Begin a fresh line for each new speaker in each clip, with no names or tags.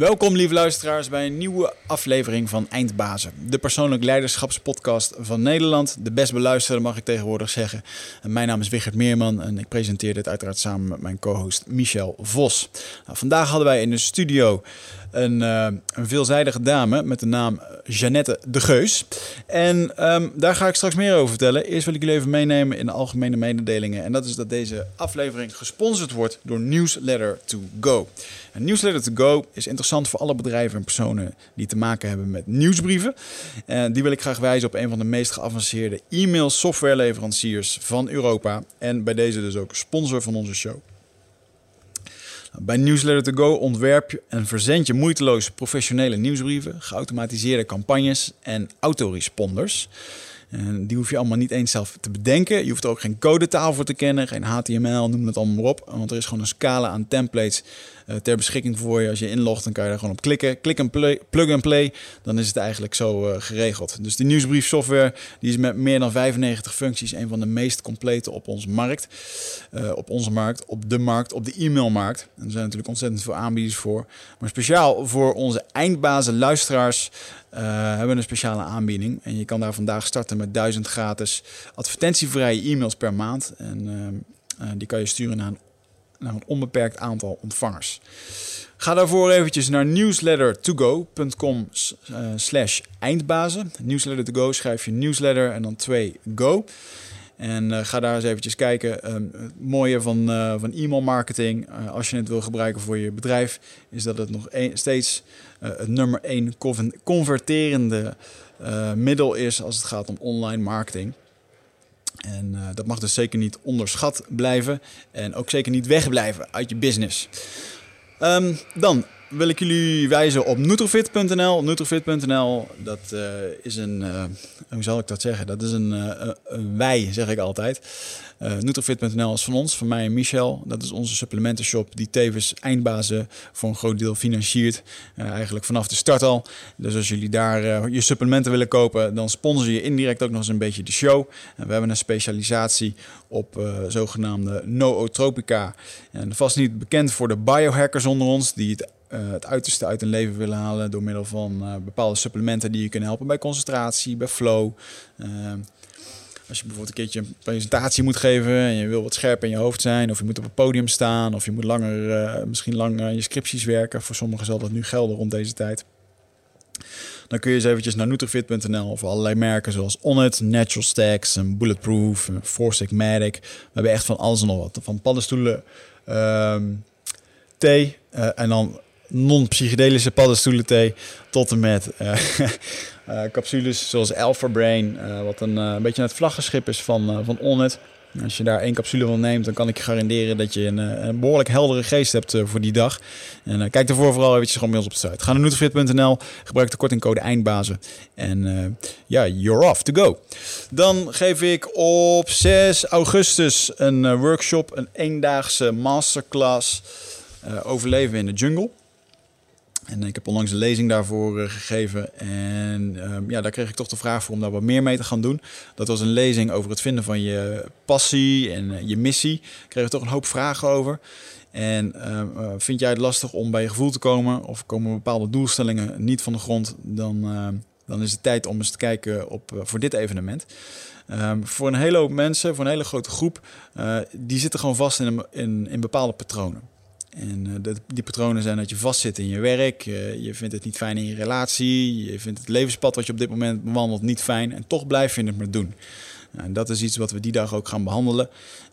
Welkom, lieve luisteraars, bij een nieuwe aflevering van Eindbazen. De persoonlijk leiderschapspodcast van Nederland. De best beluisterde, mag ik tegenwoordig zeggen. En mijn naam is Wigert Meerman en ik presenteer dit uiteraard samen met mijn co-host Michel Vos. Nou, vandaag hadden wij in de studio een, uh, een, veelzijdige dame met de naam Jeannette de Geus. En um, daar ga ik straks meer over vertellen. Eerst wil ik jullie even meenemen in de algemene mededelingen. En dat is dat deze aflevering gesponsord wordt door Newsletter to Go. Een Newsletter to Go is interessant voor alle bedrijven en personen die te maken hebben met nieuwsbrieven. En die wil ik graag wijzen op een van de meest geavanceerde e-mail softwareleveranciers van Europa. En bij deze dus ook sponsor van onze show. Bij Newsletter to Go ontwerp je en verzend je moeiteloos professionele nieuwsbrieven, geautomatiseerde campagnes en autoresponders. En die hoef je allemaal niet eens zelf te bedenken. Je hoeft er ook geen codetaal voor te kennen, geen HTML, noem het allemaal maar op. Want er is gewoon een scala aan templates ter beschikking voor je. Als je inlogt, dan kan je daar gewoon op klikken. Klik en play, plug and play, dan is het eigenlijk zo uh, geregeld. Dus die nieuwsbriefsoftware die is met meer dan 95 functies een van de meest complete op onze markt. Uh, op onze markt, op de markt, op de e-mailmarkt. En er zijn natuurlijk ontzettend veel aanbieders voor. Maar speciaal voor onze eindbazen luisteraars hebben we een speciale aanbieding. En je kan daar vandaag starten met 1000 gratis advertentievrije e-mails per maand. En die kan je sturen naar een naar een onbeperkt aantal ontvangers. Ga daarvoor eventjes naar newslettertogo.com uh, slash eindbazen. Newsletter to go schrijf je newsletter en dan 2 go. En uh, ga daar eens eventjes kijken. Um, het mooie van, uh, van e-mail marketing, als je het wil gebruiken voor je bedrijf, is dat het nog een, steeds het nummer 1 converterende middel is als het gaat om online marketing. En uh, dat mag dus zeker niet onderschat blijven. En ook zeker niet wegblijven uit je business. Um, dan wil ik jullie wijzen op Nutrofit.nl. Nutrofit.nl, dat uh, is een, uh, hoe zal ik dat zeggen? Dat is een, een wij, zeg ik altijd. Nutrofit.nl is van ons, van mij en Michel. Dat is onze supplementenshop die tevens eindbazen voor een groot deel financiert. eigenlijk vanaf de start al. Dus als jullie daar je supplementen willen kopen, dan sponsor je indirect ook nog eens een beetje de show. En we hebben een specialisatie op zogenaamde nootropica. En vast niet bekend voor de biohackers onder ons, die het uh, het uiterste uit een leven willen halen door middel van uh, bepaalde supplementen die je kunnen helpen bij concentratie, bij flow. Uh, als je bijvoorbeeld een keertje een presentatie moet geven en je wil wat scherp in je hoofd zijn, of je moet op een podium staan, of je moet langer, misschien langer aan je scripties werken. Voor sommigen zal dat nu gelden rond deze tijd. Dan kun je eens eventjes naar Nutrifit.nl of allerlei merken zoals Onnit, Natural Stacks, en Bulletproof, en Four Sigmatic. We hebben echt van alles en nog wat. Van paddenstoelen, um, thee en dan non-psychedelische paddenstoelenthee tot en met uh, uh, capsules zoals Alpha Brain, uh, wat een, een beetje het vlaggenschip is van, van Onnet. Als je daar één capsule van neemt, dan kan ik je garanderen dat je een, een behoorlijk heldere geest hebt voor die dag. En kijk ervoor vooral eventjes gewoon bij ons op de site. Ga naar nutrifit.nl, gebruik de kortingcode EINDBAZEN en ja, you're off to go. Dan geef ik op 6 augustus een workshop, een eendaagse masterclass overleven in de jungle. En ik heb onlangs een lezing daarvoor uh, gegeven. En um, ja, daar kreeg ik toch de vraag voor om daar wat meer mee te gaan doen. Dat was een lezing over het vinden van je passie en uh, je missie. Ik kreeg er toch een hoop vragen over. En uh, vind jij het lastig om bij je gevoel te komen? Of komen bepaalde doelstellingen niet van de grond? Dan, dan is het tijd om eens te kijken op, voor dit evenement. Voor een hele hoop mensen, voor een hele grote groep, die zitten gewoon vast in, in, in bepaalde patronen. En uh, de, die patronen zijn dat je vastzit in je werk, je vindt het niet fijn in je relatie, je vindt het levenspad wat je op dit moment bewandelt niet fijn en toch blijf je het maar doen. Nou, en dat is iets wat we die dag ook gaan behandelen.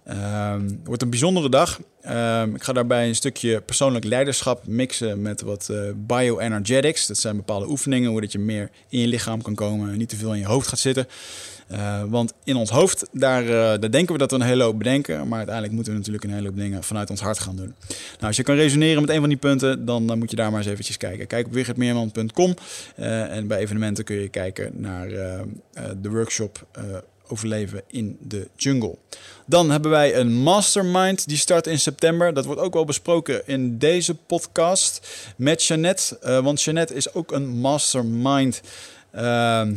Um, het wordt een bijzondere dag. Um, ik ga daarbij een stukje persoonlijk leiderschap mixen met wat uh, bioenergetics. Dat zijn bepaalde oefeningen, hoe dat je meer in je lichaam kan komen en niet te veel in je hoofd gaat zitten. Uh, want in ons hoofd, daar, uh, daar denken we dat we een hele hoop bedenken. Maar uiteindelijk moeten we natuurlijk een hele hoop dingen vanuit ons hart gaan doen. Nou, als je kan resoneren met een van die punten, dan, moet je daar maar eens eventjes kijken. Kijk op wichertmeerman.com. Uh, en bij evenementen kun je kijken naar de workshop overleven in de jungle. Dan hebben wij een mastermind die start in september. Dat wordt ook wel besproken in deze podcast met Jeannette. Want Jeannette is ook een mastermind. Uh,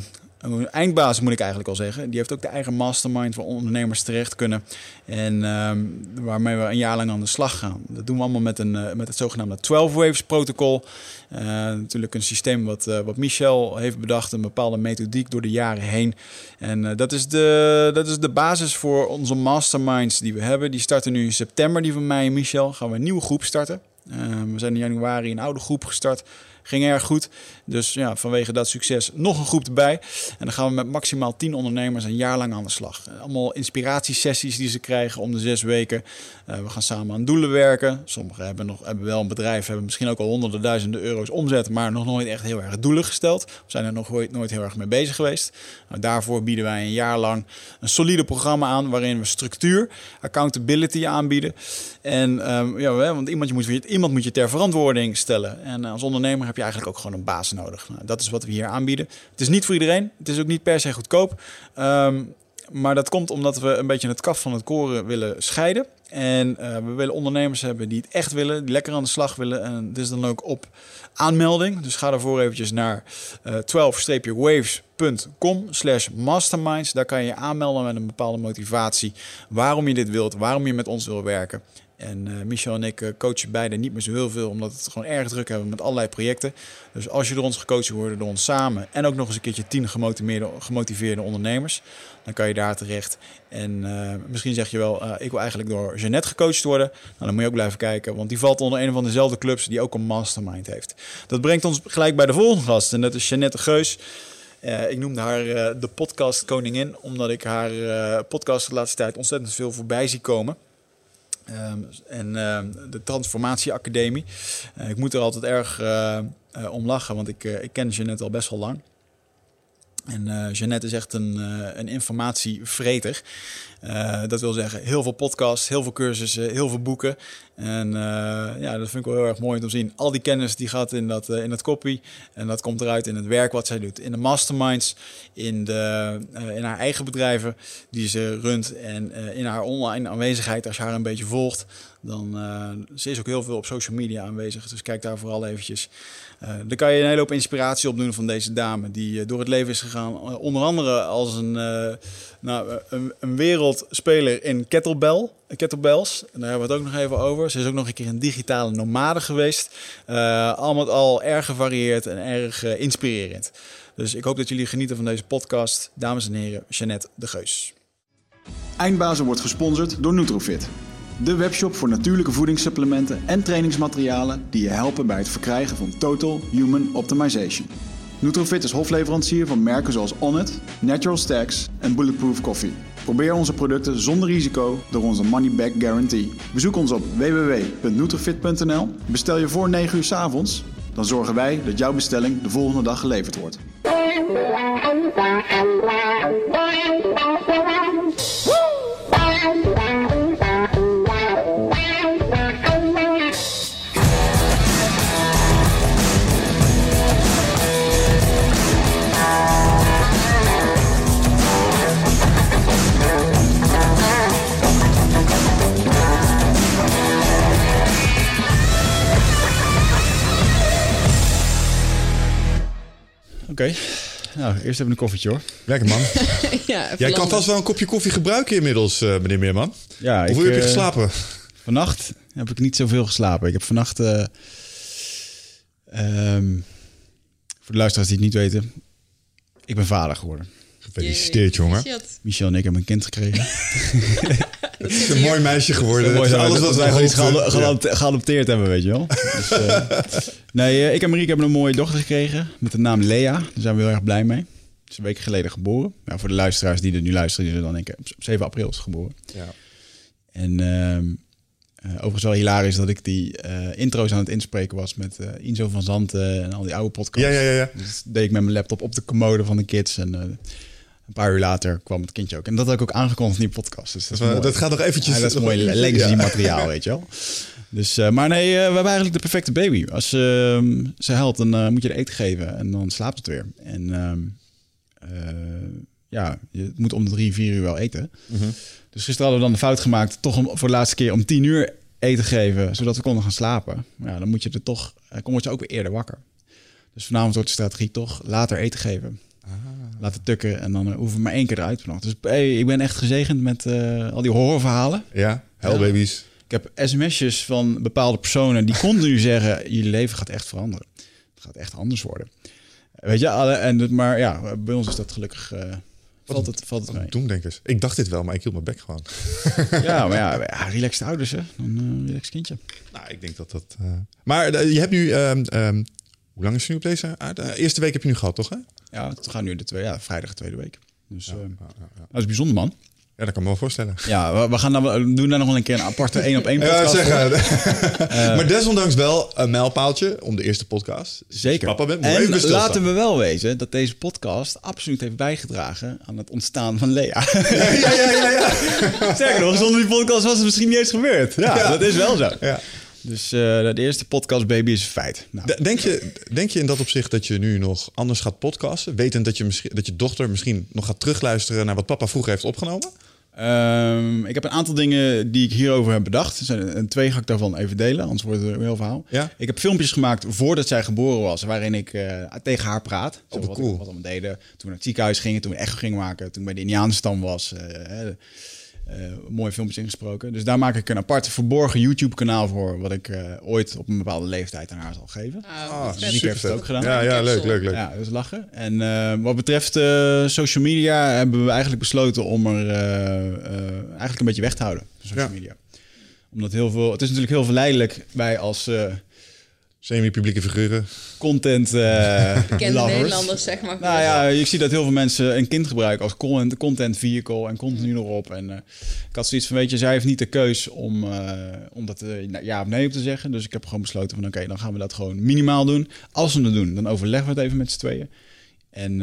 eindbaas moet ik eigenlijk al zeggen. Die heeft ook de eigen mastermind waar ondernemers terecht kunnen. En ehm, waarmee we een jaar lang aan de slag gaan. Dat doen we allemaal met, een, met het zogenaamde 12 Waves protocol. natuurlijk een systeem wat, wat Michel heeft bedacht. Een bepaalde methodiek door de jaren heen. En dat, is de, dat is de basis voor onze masterminds die we hebben. Die starten nu in september, die van mij en Michel. Gaan we een nieuwe groep starten. we zijn in januari een oude groep gestart. Ging erg goed. Dus ja, vanwege dat succes nog een groep erbij. En dan gaan we met maximaal 10 ondernemers een jaar lang aan de slag. Allemaal inspiratiesessies die ze krijgen om de zes weken. Uh, we gaan samen aan doelen werken. Sommigen hebben, nog, hebben wel een bedrijf, hebben misschien ook al honderden duizenden euro's omzet, maar nog nooit echt heel erg doelen gesteld. We zijn er nog nooit, nooit heel erg mee bezig geweest. Nou, daarvoor bieden wij een jaar lang een solide programma aan waarin we structuur, accountability aanbieden. En um, ja, want iemand, je moet, iemand moet je ter verantwoording stellen. En als ondernemer heb je eigenlijk ook gewoon een baas nodig. Nou, dat is wat we hier aanbieden. Het is niet voor iedereen. Het is ook niet per se goedkoop. Um, maar dat komt omdat we een beetje het kaf van het koren willen scheiden. En uh, we willen ondernemers hebben die het echt willen, die lekker aan de slag willen. En is dan ook op aanmelding. Dus ga daarvoor eventjes naar uh, 12-waves.com slash masterminds. Daar kan je je aanmelden met een bepaalde motivatie. Waarom je dit wilt, waarom je met ons wil werken. En uh, Michel en ik uh, coachen beide niet meer zo heel veel, omdat we het gewoon erg druk hebben met allerlei projecten. Dus als je door ons gecoacht wordt, door ons samen en ook nog eens een keertje tien gemotiveerde, gemotiveerde ondernemers, dan kan je daar terecht. En uh, misschien zeg je wel, ik wil eigenlijk door Jeannette gecoacht worden. Nou, dan moet je ook blijven kijken, want die valt onder een van dezelfde clubs die ook een mastermind heeft. Dat brengt ons gelijk bij de volgende gast en dat is Jeannette Geus. Ik noemde haar de podcast koningin, omdat ik haar podcast de laatste tijd ontzettend veel voorbij zie komen. Um, en uh, de Transformatie Academie. Uh, ik moet er altijd erg uh, om lachen, want ik, ik ken Jeannette al best wel lang. En Jeannette is echt een, een informatievreter. Uh, dat wil zeggen, heel veel podcasts, heel veel cursussen, heel veel boeken. En ja, dat vind ik wel heel erg mooi om te zien. Al die kennis die gaat in dat, in dat copy. En dat komt eruit in het werk wat zij doet. In de masterminds, in, de, in haar eigen bedrijven die ze runt. En in haar online aanwezigheid, als je haar een beetje volgt. Dan ze is ook heel veel op social media aanwezig. Dus kijk daar vooral eventjes. Uh, daar kan je een hele hoop inspiratie op doen van deze dame, die uh, door het leven is gegaan. Uh, onder andere als een, nou, een, een, wereldspeler in kettlebell, kettlebells. Daar hebben we het ook nog even over. Ze is ook nog een keer een digitale nomade geweest. allemaal al erg gevarieerd en erg inspirerend. Dus ik hoop dat jullie genieten van deze podcast. Dames en heren, Jeannette de Geus.
Eindbazen wordt gesponsord door Nutrofit. De webshop voor natuurlijke voedingssupplementen en trainingsmaterialen die je helpen bij het verkrijgen van Total Human Optimization. Nutrofit is hofleverancier van merken zoals Onnit, Natural Stacks en Bulletproof Coffee. Probeer onze producten zonder risico door onze money back guarantee. Bezoek ons op www.nutrofit.nl. Bestel je voor 9 uur s avonds, dan zorgen wij dat jouw bestelling de volgende dag geleverd wordt.
Okay. nou, eerst even een koffietje hoor.
Lekker man. ja, Jij kan vast wel een kopje koffie gebruiken inmiddels, uh, meneer Meerman. Ja, Hoeveel heb je uh, geslapen?
Vannacht heb ik niet zoveel geslapen. Ik heb vannacht, uh, um, voor de luisteraars die het niet weten, ik ben vader geworden.
Gefeliciteerd, jongen.
Michel en ik hebben een kind gekregen.
Het is een mooi meisje geworden. Mooi,
alles wat wij iets geadopteerd hebben, weet je wel. Dus, uh, nee, ik en Marieke hebben een mooie dochter gekregen met de naam Lea. Daar zijn we heel erg blij mee. Ze is een week geleden geboren. Ja, voor de luisteraars die er nu luisteren, die er dan denken, op 7 april is geboren. Ja. En uh, uh, overigens wel hilarisch dat ik die uh, intro's aan het inspreken was met uh, Inzo van Zanten en al die oude podcasts.
Ja, ja, ja.
Dus deed ik met mijn laptop op de commode van de kids en een paar uur later kwam het kindje ook. En dat had ik ook aangekondigd in die podcast. Dus
dat, dat, gaat nog eventjes...
Ja, dat is mooi legacy materiaal, weet je wel. Dus, uh, maar nee, uh, we hebben eigenlijk de perfecte baby. Als uh, ze huilt, dan uh, moet je er eten geven en dan slaapt het weer. En ehm, ja, je moet om de drie, vier uur wel eten. -hmm. Dus gisteren hadden we dan de fout gemaakt, toch om, voor de laatste keer om tien uur eten geven, zodat we konden gaan slapen. Ja, dan moet je er toch, dan word je ook weer eerder wakker. Dus vanavond wordt de strategie toch later eten geven. Ah. laten tukken en dan hoeven we maar één keer eruit nog. Dus hey, ik ben echt gezegend met al die horrorverhalen.
Ja, hellbabies.
Ik heb sms'jes van bepaalde personen die continu zeggen: je leven gaat echt veranderen. Het gaat echt anders worden. Weet je, en, maar ja, bij ons is dat gelukkig Valt het, valt het mee?
Doen, denk ik. Ik dacht dit wel, maar ik hield mijn bek gewoon.
ja, maar ja, ja relaxed ouders, hè. Een uh, relaxed kindje.
Nou, ik denk dat dat... Uh... Maar uh, je hebt nu... Um, um, hoe lang is je nu op deze aard? eerste week heb je nu gehad, toch? Hè?
Ja, het gaat nu de tweede, ja, vrijdag tweede week. Dus ja, ja, dat is bijzonder, man.
Ja, dat kan me wel voorstellen.
Ja, we, gaan dan, we doen daar nog wel een keer een aparte één op één podcast. Ja, zeggen.
uh, maar desondanks wel een mijlpaaltje om de eerste podcast.
Zeker. Papa bent, en laten we wel wezen dat deze podcast absoluut heeft bijgedragen aan het ontstaan van Lea. Ja, ja, ja. ja, ja. Sterker nog, zonder die podcast was het misschien niet eens gebeurd. Ja, dat is wel zo. Ja. Dus uh, de eerste podcast baby is een feit.
Nou. Denk, je, denk je in dat opzicht dat je nu nog anders gaat podcasten? Wetend dat je, misschien, dat je dochter misschien nog gaat terugluisteren naar wat papa vroeger heeft opgenomen?
Um, ik heb een aantal dingen die ik hierover heb bedacht. En twee ga ik daarvan even delen, anders wordt het een heel verhaal. Ja? Ik heb filmpjes gemaakt voordat zij geboren was, waarin ik uh, tegen haar praat.
Oh, wat, cool.
wat we deden. Toen we naar het ziekenhuis gingen, toen we echt gingen maken, toen ik bij de Indiaanstam was. Uh, mooie filmpjes ingesproken. Dus daar maak ik een apart verborgen YouTube-kanaal voor, wat ik uh, ooit op een bepaalde leeftijd aan haar zal geven.
Oh, ah, heeft
het ook gedaan.
Ja, ja, leuk, leuk, leuk.
Ja, dus lachen. En uh, wat betreft social media hebben we eigenlijk besloten om er eigenlijk een beetje weg te houden. Social ja. media. Omdat heel veel, het is natuurlijk heel verleidelijk bij als
Semi-publieke figuren.
Content uh,
Bekende Nederlanders, zeg maar.
Nou ja, je ziet dat heel veel mensen een kind gebruiken als content, content vehicle en continu erop. En uh, ik had zoiets van, weet je, zij heeft niet de keus om, uh, om dat ja of nee op te zeggen. Dus ik heb gewoon besloten van, oké, dan gaan we dat gewoon minimaal doen. Als we het doen, dan overleggen we het even met z'n tweeën. En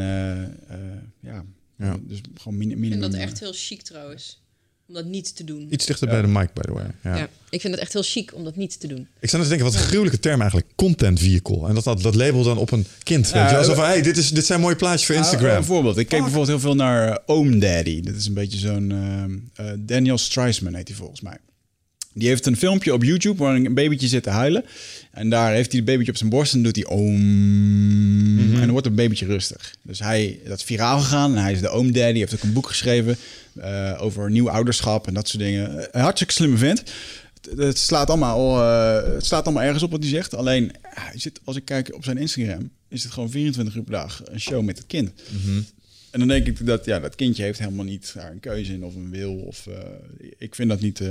ja, ja, dus gewoon.
Ik vind dat echt heel chic trouwens om dat niet te doen.
Iets dichter bij de mic, by the way. Ja. ja.
ik vind het echt heel chic om dat niet te doen.
Ik sta te denken, wat een gruwelijke term eigenlijk. Content vehicle. En dat, dat, dat label dan op een kind. Ja, weet je? Alsof, hey, dit, is, dit zijn mooie plaatjes voor Instagram.
bijvoorbeeld, ik keek bijvoorbeeld heel veel naar uh, Oom Daddy. Dat is een beetje zo'n... Uh, uh, Daniel Streisman heet hij volgens mij. Die heeft een filmpje op YouTube waar een babytje zit te huilen. En daar heeft hij het babytje op zijn borst en doet hij oom. Mhm. En dan wordt het babytje rustig. Dus hij, dat is viraal gegaan en hij is de oom daddy. heeft ook een boek geschreven uh, over nieuw ouderschap en dat soort dingen. Een hartstikke slimme vent. Het slaat, allemaal, uh, het slaat allemaal ergens op wat hij zegt. Alleen, hij zit, als ik kijk op zijn Instagram, is het gewoon 24 uur per dag een show met het kind.
Mhm.
En dan denk ik dat ja, dat kindje heeft helemaal niet daar een keuze in of een wil. Of, uh, ik vind dat niet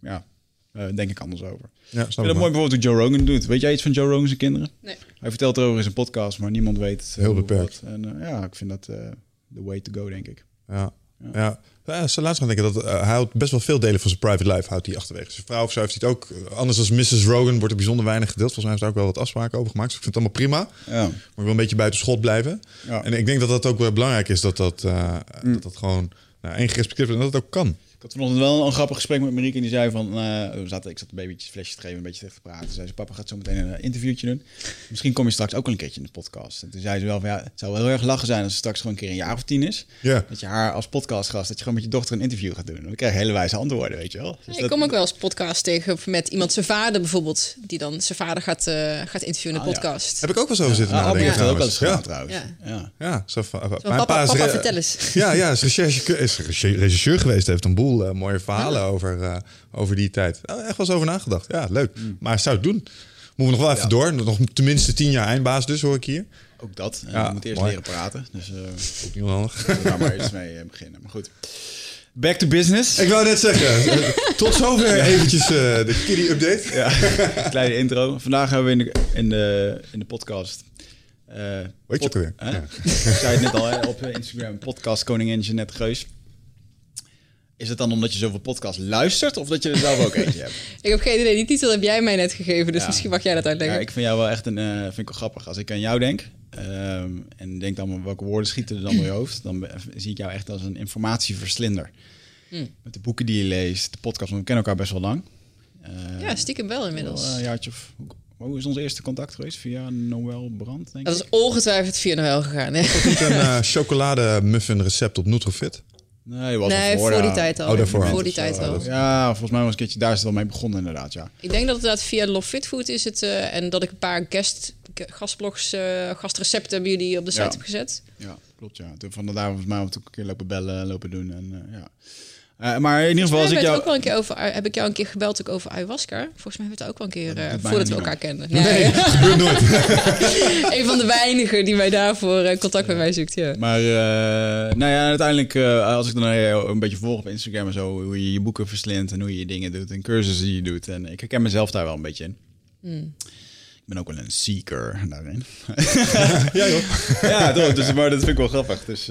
ja, uh, denk ik anders over. Ja, ik vind het mooi bijvoorbeeld hoe Joe Rogan doet. Weet jij iets van Joe Rogan's kinderen?
Nee.
Hij vertelt erover in zijn podcast, maar niemand weet.
Heel beperkt.
En uh, ja, ik vind dat de uh, way to go, denk ik.
Ja. Ja. ja. ja ze laatst gaan denken dat hij houdt best wel veel delen van zijn private life houdt hij achterwege. Zijn vrouw of zo heeft hij het ook. Anders als Mrs. Rogan wordt er bijzonder weinig gedeeld. Volgens mij heeft hij ook wel wat afspraken over gemaakt. Dus ik vind het allemaal prima. Ja. Maar ik wil een beetje buiten schot blijven. Ja. En ik denk dat dat ook wel belangrijk is dat dat, mm. dat, dat gewoon nou, één gerespecteerd wordt en dat het ook kan.
Ik had vanochtend wel een grappig gesprek met Marieke. En die zei van, uh, we zaten, ik zat een babytjes flesjes te geven, een beetje tegen te praten. Toen zei ze, papa gaat zo meteen een interviewtje doen. Misschien kom je straks ook wel een keertje in de podcast. En toen zei ze wel van, ja, het zou wel heel erg lachen zijn als ze straks gewoon een keer een jaar of tien is.
Ja.
Dat je haar als podcastgast, dat je gewoon met je dochter een interview gaat doen. Dan krijg je hele wijze antwoorden, weet je wel.
Dus ik kom ook wel eens podcast tegen met iemand zijn vader bijvoorbeeld. Die dan zijn vader gaat, uh, gaat interviewen in de ah, podcast.
Heb ik ook wel zo ja. zitten
ah,
nadenken
ja. ook wel eens gedaan trouwens.
Ja, ja. zo van,
mijn papa, pa is, papa vertel eens.
Ja, ja, is, recherche, is regisseur geweest, heeft een boel uh, mooie verhalen over, uh, over die tijd. Nou, echt wel eens over nagedacht. Ja, leuk. Mm. Maar zou het doen? Moeten we nog wel even door. Nog tenminste tien jaar eindbaas dus, hoor ik hier.
Ook dat. Ja, we moeten eerst leren praten. Dus uh,
ook niet handig.
Daar maar eens mee beginnen. Maar goed. Back to business.
Ik wou net zeggen, tot zover ja. eventjes uh, de kiddie update.
Ja, kleine intro. Vandaag hebben we in de, in de, in de podcast...
Uh, Weet je ook weer?
Ja. Ik zei het net al hè, op Instagram. Podcast Koningin Jeanette Geus. Is het dan omdat je zoveel podcasts luistert of dat je er zelf ook eentje hebt?
ik heb geen idee. Die titel heb jij mij net gegeven, dus misschien mag jij dat uitleggen.
Ja, ik vind jou wel echt een, uh, vind ik wel grappig. Als ik aan jou denk um, en denk dan welke woorden schieten er dan door je hoofd, dan zie ik jou echt als een informatieverslinder. Hmm. Met de boeken die je leest, de podcast, want we kennen elkaar best wel lang.
Uh, ja, stiekem wel inmiddels.
Wel, een jaartje of, hoe is ons eerste contact geweest? Via Noël Brand, denk
Dat is ongetwijfeld via Noël gegaan. Hè?
Ook niet een uh, chocolade muffin recept op Nutrofit?
Nee, was
nee,
voor,
voor die tijd al.
Oh, daarvoor.
Voor die tijd al.
Ja, volgens mij was een keertje daar is het al mee begonnen inderdaad, ja.
Ik denk dat het inderdaad via Love Fit Food is het uh, en dat ik een paar guest, gastblogs, uh, gastrecepten bij jullie op de site heb gezet.
Ja. klopt ja. Toen van daar volgens mij ook een keer lopen bellen, lopen doen en ja. Uh, maar in ieder geval, als ik jou...
ook wel een keer over, heb ik jou een keer gebeld ook over ayahuasca. Volgens mij hebben we het ook wel een keer uh, voordat we elkaar kenden.
Nee, nee gebeurt nooit.
een van de weinigen die mij daarvoor uh, contact met mij zoekt. Ja.
Maar nou ja, uiteindelijk, als ik dan een beetje volg op Instagram en zo, hoe je je boeken verslindt en hoe je je dingen doet en cursussen die je doet. En ik herken mezelf daar wel een beetje in. Hmm. Ik ben ook wel een seeker daarin.
ja, joh.
ja, toch, dus, maar dat vind ik wel grappig. Dus,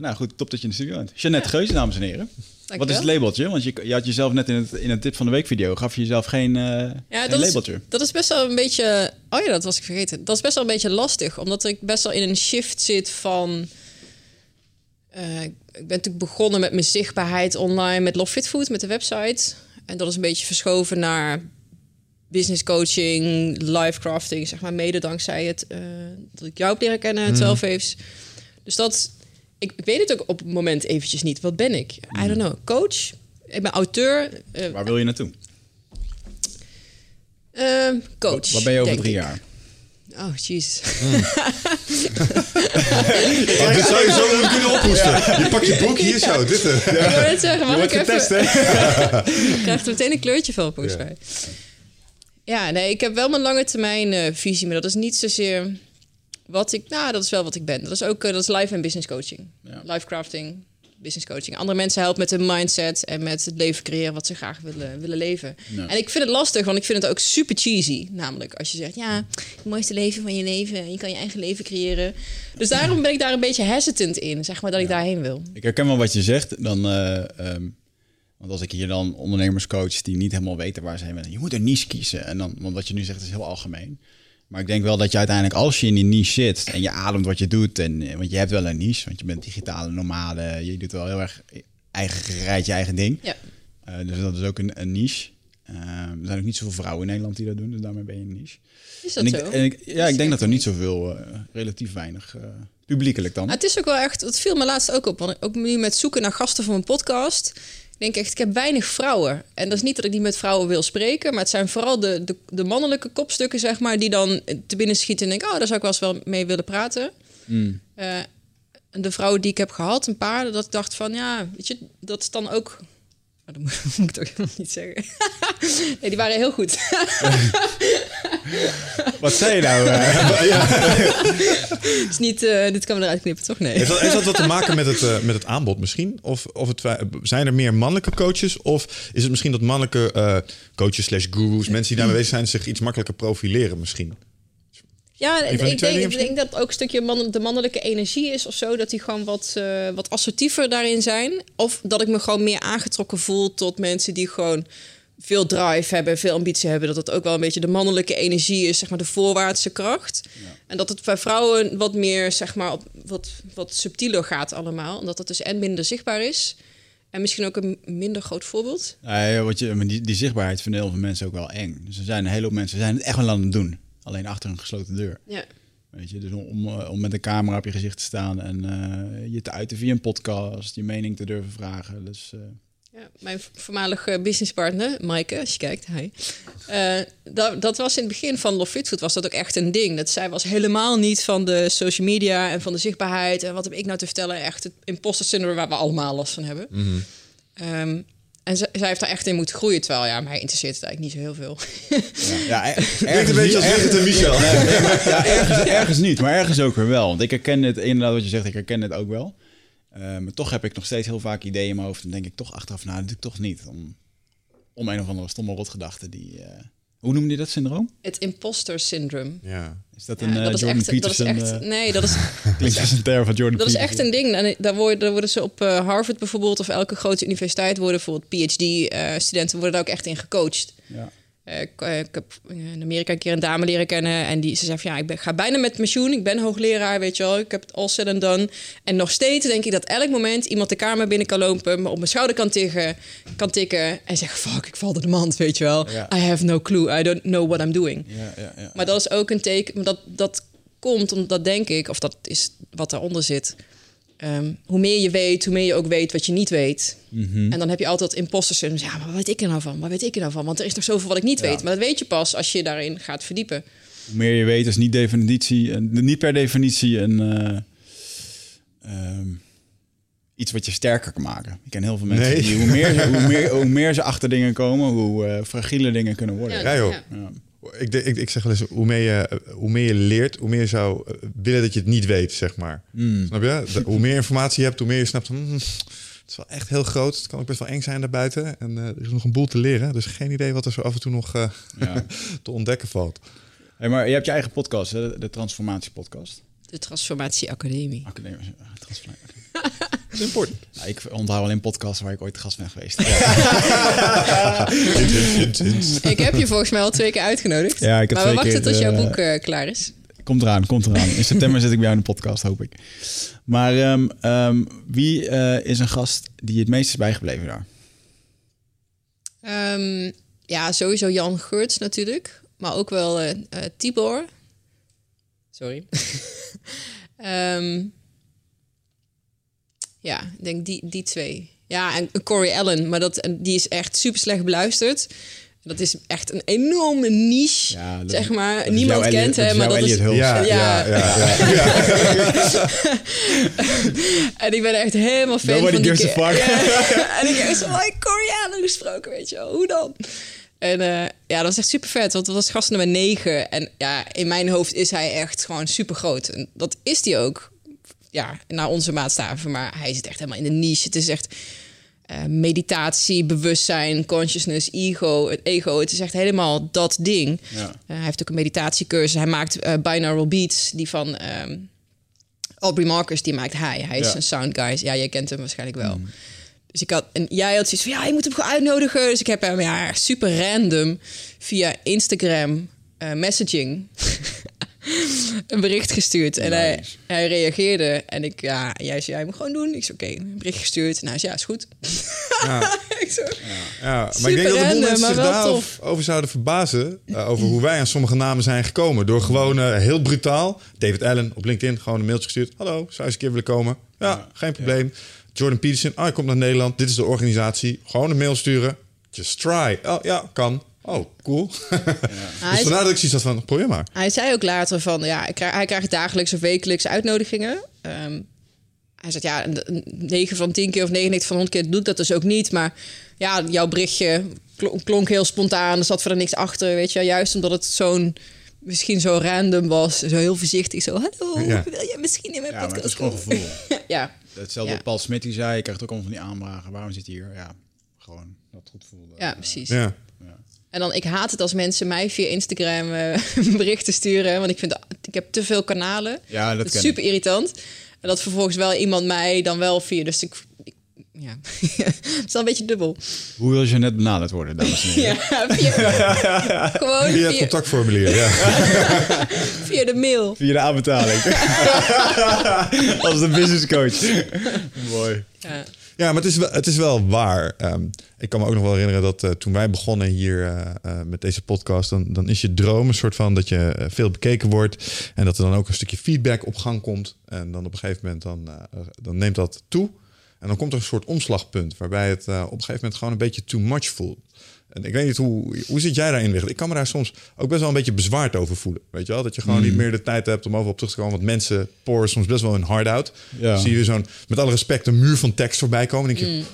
nou goed, top dat je in de studio bent. Jeannette Geus, dames en heren. Wat is het labeltje? Want je, je, had jezelf net in, het, in een tip van de week video, gaf je jezelf geen, uh, ja, dat labeltje.
Is, dat is best wel een beetje... Oh ja, dat was ik vergeten. Dat is best wel een beetje lastig. Omdat ik best wel in een shift zit van... Uh, ik ben natuurlijk begonnen met mijn zichtbaarheid online met Love Fit Food, met de website. En dat is een beetje verschoven naar business coaching, life crafting, zeg maar, mede dankzij het uh, dat ik jou heb leren kennen, het mm. Dus dat ik, weet het ook op het moment eventjes niet. Wat ben ik? I don't know. Coach? Ik ben auteur.
Uh, Waar wil je naartoe?
Uh, coach.
Wat ben je over drie jaar?
Oh, jeez.
Mm. oh, dit zou je zo kunnen ophoesten. Je pakt je boek, hier zo. Dit, uh.
ja. Ik wil het zeggen, mag ik even... je krijgt er meteen een kleurtje van, volgens mij. Ja, nee, ik heb wel mijn lange termijn uh, visie, maar dat is niet zozeer wat ik, nou, dat is wel wat ik ben. Dat is ook uh, dat is life en business coaching. Ja. Life crafting, business coaching. Andere mensen helpen met hun mindset en met het leven creëren wat ze graag willen, willen leven. En ik vind het lastig, want ik vind het ook super cheesy. Namelijk als je zegt, ja, het mooiste leven van je leven. Je kan je eigen leven creëren. Dus daarom ben ik daar een beetje hesitant in, zeg maar, dat ik daarheen wil.
Ik herken wel wat je zegt. Dan, uh, want als ik hier dan ondernemers coach die niet helemaal weten waar ze heen willen. Je moet een niche kiezen. En dan, want wat je nu zegt is heel algemeen. Maar ik denk wel dat je uiteindelijk, als je in die niche zit en je ademt wat je doet, en, eh, want je hebt wel een niche, want je bent digitale nomade, je doet wel heel erg eigen gereid je eigen ding. Ja. Uh, dus dat is ook een, een niche. Uh, er zijn ook niet zoveel vrouwen in Nederland die dat doen, dus daarmee ben je een niche.
Is dat
zo? En ik, ja, ik denk dat er niet zoveel, uh, relatief weinig publiekelijk dan.
het is ook wel echt, het viel me laatst ook op, want ook nu met zoeken naar gasten voor mijn podcast denk echt, ik heb weinig vrouwen. En dat is niet dat ik niet met vrouwen wil spreken, maar het zijn vooral de, de, de mannelijke kopstukken, zeg maar, die dan te binnen schieten en denk, oh, daar zou ik wel eens wel mee willen praten. Mm. Uh, de vrouwen die ik heb gehad, een paar, dat ik dacht van, ja, weet je, dat is dan ook Oh, dat moet, ik toch helemaal niet zeggen. nee, die waren heel goed.
Wat zei je nou?
is niet, uh, dit kan we eruit knippen, toch? Nee.
Heeft dat, heeft dat wat te maken met het, uh, met het aanbod misschien? Of, of het, zijn er meer mannelijke coaches? Of is het misschien dat mannelijke uh, coaches slash gurus, mensen die daarmee bezig zijn, zich iets makkelijker profileren misschien?
Ja, ik denk, ik denk, dat ook een stukje man, de mannelijke energie is of zo. Dat die gewoon wat, uh, wat assertiever daarin zijn. Of dat ik me gewoon meer aangetrokken voel tot mensen die gewoon veel drive hebben, veel ambitie hebben. Dat het ook wel een beetje de mannelijke energie is, zeg maar de voorwaartse kracht. En dat het bij vrouwen wat meer, zeg maar, op, wat, wat subtieler gaat allemaal. Omdat het dus en minder zichtbaar is. En misschien ook een minder groot voorbeeld.
Ja, wat je, die, die zichtbaarheid vinden heel veel mensen ook wel eng. Dus er zijn een hele hoop mensen zijn het echt wel aan het doen. Alleen achter een gesloten deur.
Ja.
Weet je, dus om, eh, om met een camera op je gezicht te staan en uh, je te uiten via een podcast, je mening te durven vragen. Dus, uh...
ja, mijn voormalige businesspartner, Maaike, als je kijkt, hij. dat, dat was in het begin van Love Fit Food was dat ook echt een ding. Dat zij was helemaal niet van de social media en van de zichtbaarheid. En wat heb ik nou te vertellen? Echt het imposter syndrome waar we allemaal last van hebben. Mm en zij heeft daar echt in moeten groeien. Terwijl, ja, mij interesseert het eigenlijk niet zo heel veel.
Ja, ja ergens een beetje als Wigert en Michel.
ja, ergens, ergens, niet, maar ergens ook weer wel. Want ik herken het, inderdaad wat je zegt, ik herken het ook wel. Uh, maar toch heb ik nog steeds heel vaak ideeën in mijn hoofd. En denk ik toch achteraf, nou, dat doe ik toch niet. Om, om een of andere stomme rotgedachte die... Uh, hoe noemde je dat syndroom?
Het imposter syndroom.
Ja.
Is dat een ja, dat uh, Jordan echt, Peterson? Dat is echt,
uh, nee, dat is...
klinkt als een term van Jordan
Dat is echt een ding. En daar worden, daar worden ze op uh, Harvard bijvoorbeeld... of elke grote universiteit worden bijvoorbeeld PhD-studenten... worden daar ook echt in gecoacht. Ja. Uh, ik, heb in Amerika een keer een dame leren kennen en die ze zei van ja, ik ben, ga bijna met pensioen, ik ben hoogleraar, weet je wel, ik heb het al said and done. En nog steeds denk ik dat elk moment iemand de kamer binnen kan lopen, me op mijn schouder kan tikken, kan tikken en zeggen fuck, ik val door de mand, weet je wel. I have no clue, I don't know what I'm doing. Ja, ja, maar dat is ook een teken, dat, dat komt omdat denk ik, of dat is wat daaronder zit Ehm, hoe meer je weet, hoe meer je ook weet wat je niet weet. Mhm. En dan heb je altijd imposter syndrome. Ja, maar wat weet ik er nou van? Wat weet ik er nou van? Want er is nog zoveel wat ik niet weet. Maar dat weet je pas als je daarin gaat verdiepen.
Hoe meer je weet is niet, definitie, niet per definitie een, uh, ehm, iets wat je sterker kan maken. Ik ken heel veel mensen die hoe meer, ze, hoe, meer, hoe meer ze achter dingen komen, hoe uh, fragiele dingen kunnen worden.
Ja, joh. Ja. Ik, ik, ik zeg wel eens, hoe meer, je, hoe meer je leert, hoe meer je zou eh, willen dat je het niet weet, zeg maar. Mm. Snap je? hoe meer informatie je hebt, hoe meer je snapt... Hmm, het is wel echt heel groot. Het kan ook best wel eng zijn daarbuiten. En uh, er is nog een boel te leren. Dus geen idee wat er zo af en toe nog uh, ja. te ontdekken valt.
Hey, maar je hebt je eigen podcast, hè? de Transformatie Podcast.
De Transformatie Academie.
Academie. Transformatie. Important. Nou, ik onthoud alleen podcasts waar ik ooit gast ben geweest.
ik heb je volgens mij al twee keer uitgenodigd. Ja, ik heb maar we wachten tot jouw boek uh, klaar is.
Komt eraan, komt eraan. In september zit ik bij jou in de podcast, hoop ik. Maar um, um, wie uh, is een gast die het meest is bijgebleven daar?
Um, ja, sowieso Jan Geurts natuurlijk. Maar ook wel uh, Tibor. Sorry. um, Ja, ik denk die, die twee. Ja, en Corey Allen, maar dat, die is echt super slecht beluisterd. Dat is echt een enorme niche, ja, zeg maar. Niemand kent hem, maar dat is... Ja, ja, ja. ja, en ik ben echt helemaal fan
Nobody van die...
en ik heb zo Corey Allen gesproken, weet je wel. Hoe dan? En uh, ja, dat was echt super vet, want dat was gast nummer 9. En ja, in mijn hoofd is hij echt gewoon super groot. En dat is hij ook ja, naar onze maatstaven. Maar hij zit echt helemaal in de niche. Het is echt uh, meditatie, bewustzijn, consciousness, ego, het ego. Het is echt helemaal dat ding. Ja. Uh, hij heeft ook een meditatiecursus. Hij maakt uh, binaural beats, die van um, Aubrey Marcus, die maakt hij. Hij is een sound guy. Ja, jij kent hem waarschijnlijk wel. Mm. Dus ik had, en jij had zoiets van, ja, je moet hem gewoon uitnodigen. Dus ik heb hem ja, super random via Instagram messaging een bericht gestuurd. En hij, hij reageerde. En ik, ja, jij zei, jij moet gewoon doen. Ik zei, oké, een bericht gestuurd. En hij zei, ja, is goed.
Ja, ik zo, ja. ja. maar ik denk dat de boel mensen zich daarover zouden verbazen. Uh, over hoe wij aan sommige namen zijn gekomen. Door gewoon uh, heel brutaal, David Allen op LinkedIn, gewoon een mailtje gestuurd. Hallo, zou je eens een keer willen komen? Ja, geen probleem. Jordan Peterson, oh, hij komt naar Nederland. Dit is de organisatie. Gewoon een mail sturen. Just try. Oh ja, kan. Oh, cool. Ja. dus vandaar dat ik zoiets had van, probeer maar.
Hij zei ook later van, ja, hij krijgt dagelijks of wekelijks uitnodigingen. Um, hij zegt, ja, 9 van 10 keer of 99 van 100 keer doet dat dus ook niet. Maar ja, jouw berichtje klonk heel spontaan. Er zat verder niks achter, weet je. Juist omdat het zo'n, misschien zo random was. Zo heel voorzichtig, zo, hallo, ja. wil je misschien in mijn
ja,
podcast
maar het is gewoon gevoel. ja. Hetzelfde ja. Paul Smit, die zei, je krijgt ook allemaal van die aanvragen. Waarom zit hij hier? Ja, gewoon dat goed voelde.
Ja, precies. Ja. En dan, ik haat het als mensen mij via Instagram uh, berichten sturen. Want ik vind, ik heb te veel kanalen.
Ja, dat, is
super irritant. En dat vervolgens wel iemand mij dan wel via. Dus ik, ja, het is wel een beetje dubbel.
Hoe wil je net benaderd worden, dames en heren? ja,
via, gewoon
via het contactformulier, ja.
via de mail.
Via de aanbetaling. Als de business coach. Mooi.
Ja. Ja, maar het is wel, het is wel waar. Ehm, ik kan me ook nog wel herinneren dat uh, toen wij begonnen hier uh, uh, met deze podcast, dan, dan is je droom een soort van dat je veel bekeken wordt en dat er dan ook een stukje feedback op gang komt. En dan op een gegeven moment dan, dan neemt dat toe. En dan komt er een soort omslagpunt waarbij het op een gegeven moment gewoon een beetje too much voelt. En ik weet niet hoe, hoe zit jij daarin liggen? Ik kan me daar soms ook best wel een beetje bezwaard over voelen. Weet je wel? Dat je gewoon niet mm. meer de tijd hebt om over op terug te komen. Want mensen poren soms best wel een hard out. Ja. Zie je zo'n, met alle respect, een muur van tekst voorbij komen. denk je, mm.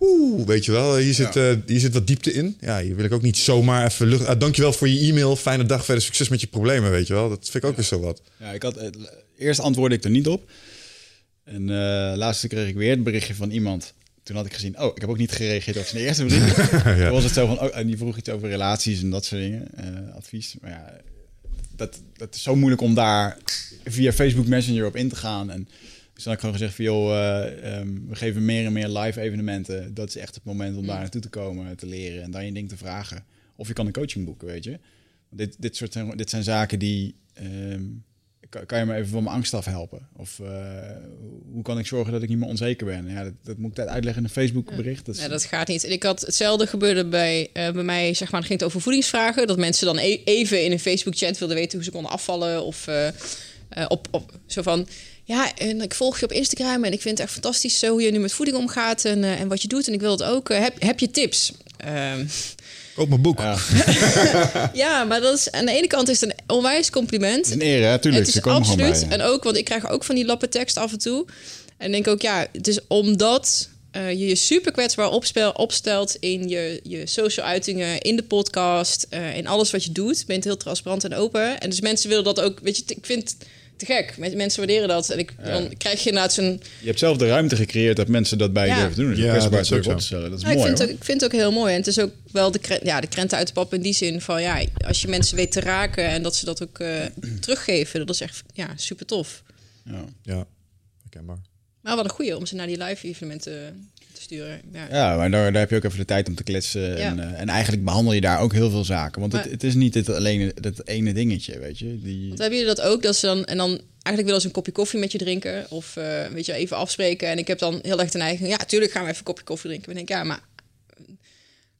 Oeh, weet je wel, hier zit, ja. uh, hier zit wat diepte in. Ja, hier wil ik ook niet zomaar even lucht. Uh, dankjewel voor je e-mail. Fijne dag verder. Succes met je problemen, weet je wel. Dat vind ik ook ja. weer zo wat.
Ja, ik had, uh, eerst antwoordde ik er niet op. En uh, laatst kreeg ik weer het berichtje van iemand toen had ik gezien, oh, ik heb ook niet gereageerd op zijn eerste brief. ja. Toen was het zo van, oh, en die vroeg iets over relaties en dat soort dingen, uh, advies. Maar ja, dat, dat is zo moeilijk om daar via Facebook Messenger op in te gaan. En dus dan ik gewoon gezegd van, joh, uh, um, we geven meer en meer live evenementen. Dat is echt het moment om daar naartoe te komen, te leren en dan je ding te vragen. Of je kan een coaching boeken, weet je. Dit, dit, soort, dit zijn zaken die... Um, kan, je me even van mijn angst afhelpen? Of uh, hoe kan ik zorgen dat ik niet meer onzeker ben? Ja, dat, dat moet ik uitleggen in een Facebook bericht.
Dat, ja, dat gaat niet. En ik had hetzelfde gebeurde bij, uh, bij mij, zeg maar, het ging het over voedingsvragen. Dat mensen dan e even in een Facebook chat wilden weten hoe ze konden afvallen. Of uh, op, op zo van, ja, en ik volg je op Instagram en ik vind het echt fantastisch zo hoe je nu met voeding omgaat en, en wat je doet. En ik wil het ook. heb, heb je tips?
Koop mijn boek.
Ja. ja. maar dat is, aan de ene kant is het een onwijs compliment.
Een eer, hè? Tuurlijk.
Het is absoluut. En ook, want ik krijg ook van die lappen tekst af en toe. En denk ook, ja, het is omdat uh, je je super kwetsbaar opspel, opstelt in je, je social uitingen, in de podcast, uh, in alles wat je doet. Je bent heel transparant en open. En dus mensen willen dat ook, weet je, ik vind te gek. Mensen waarderen dat. En ik, dan krijg je inderdaad zo'n...
Je hebt zelf de ruimte gecreëerd dat mensen dat bij je durven doen. Dus ja, dat is ook stellen. Dat is mooi,
ik, vind ook, ik vind het ook heel mooi. En het is ook wel de, ja, de krenten uit de pap in die zin van... ja, als je mensen weet te raken en dat ze dat ook uh, teruggeven... dat is echt ja, super tof.
Ja, ja herkenbaar.
Maar wat een goeie om ze naar die live evenementen te sturen.
Ja, ja maar daar, daar heb je ook even de tijd om te kletsen. En, uh, en eigenlijk behandel je daar ook heel veel zaken. Want het, het, is niet het alleen het ene dingetje, weet je. Die...
Want hebben jullie dat ook? Dat ze dan, en dan eigenlijk willen ze een kopje koffie met je drinken. Of uh, weet je, even afspreken. En ik heb dan heel erg de neiging... Ja, tuurlijk gaan we even een kopje koffie drinken. En ik denk, ja, maar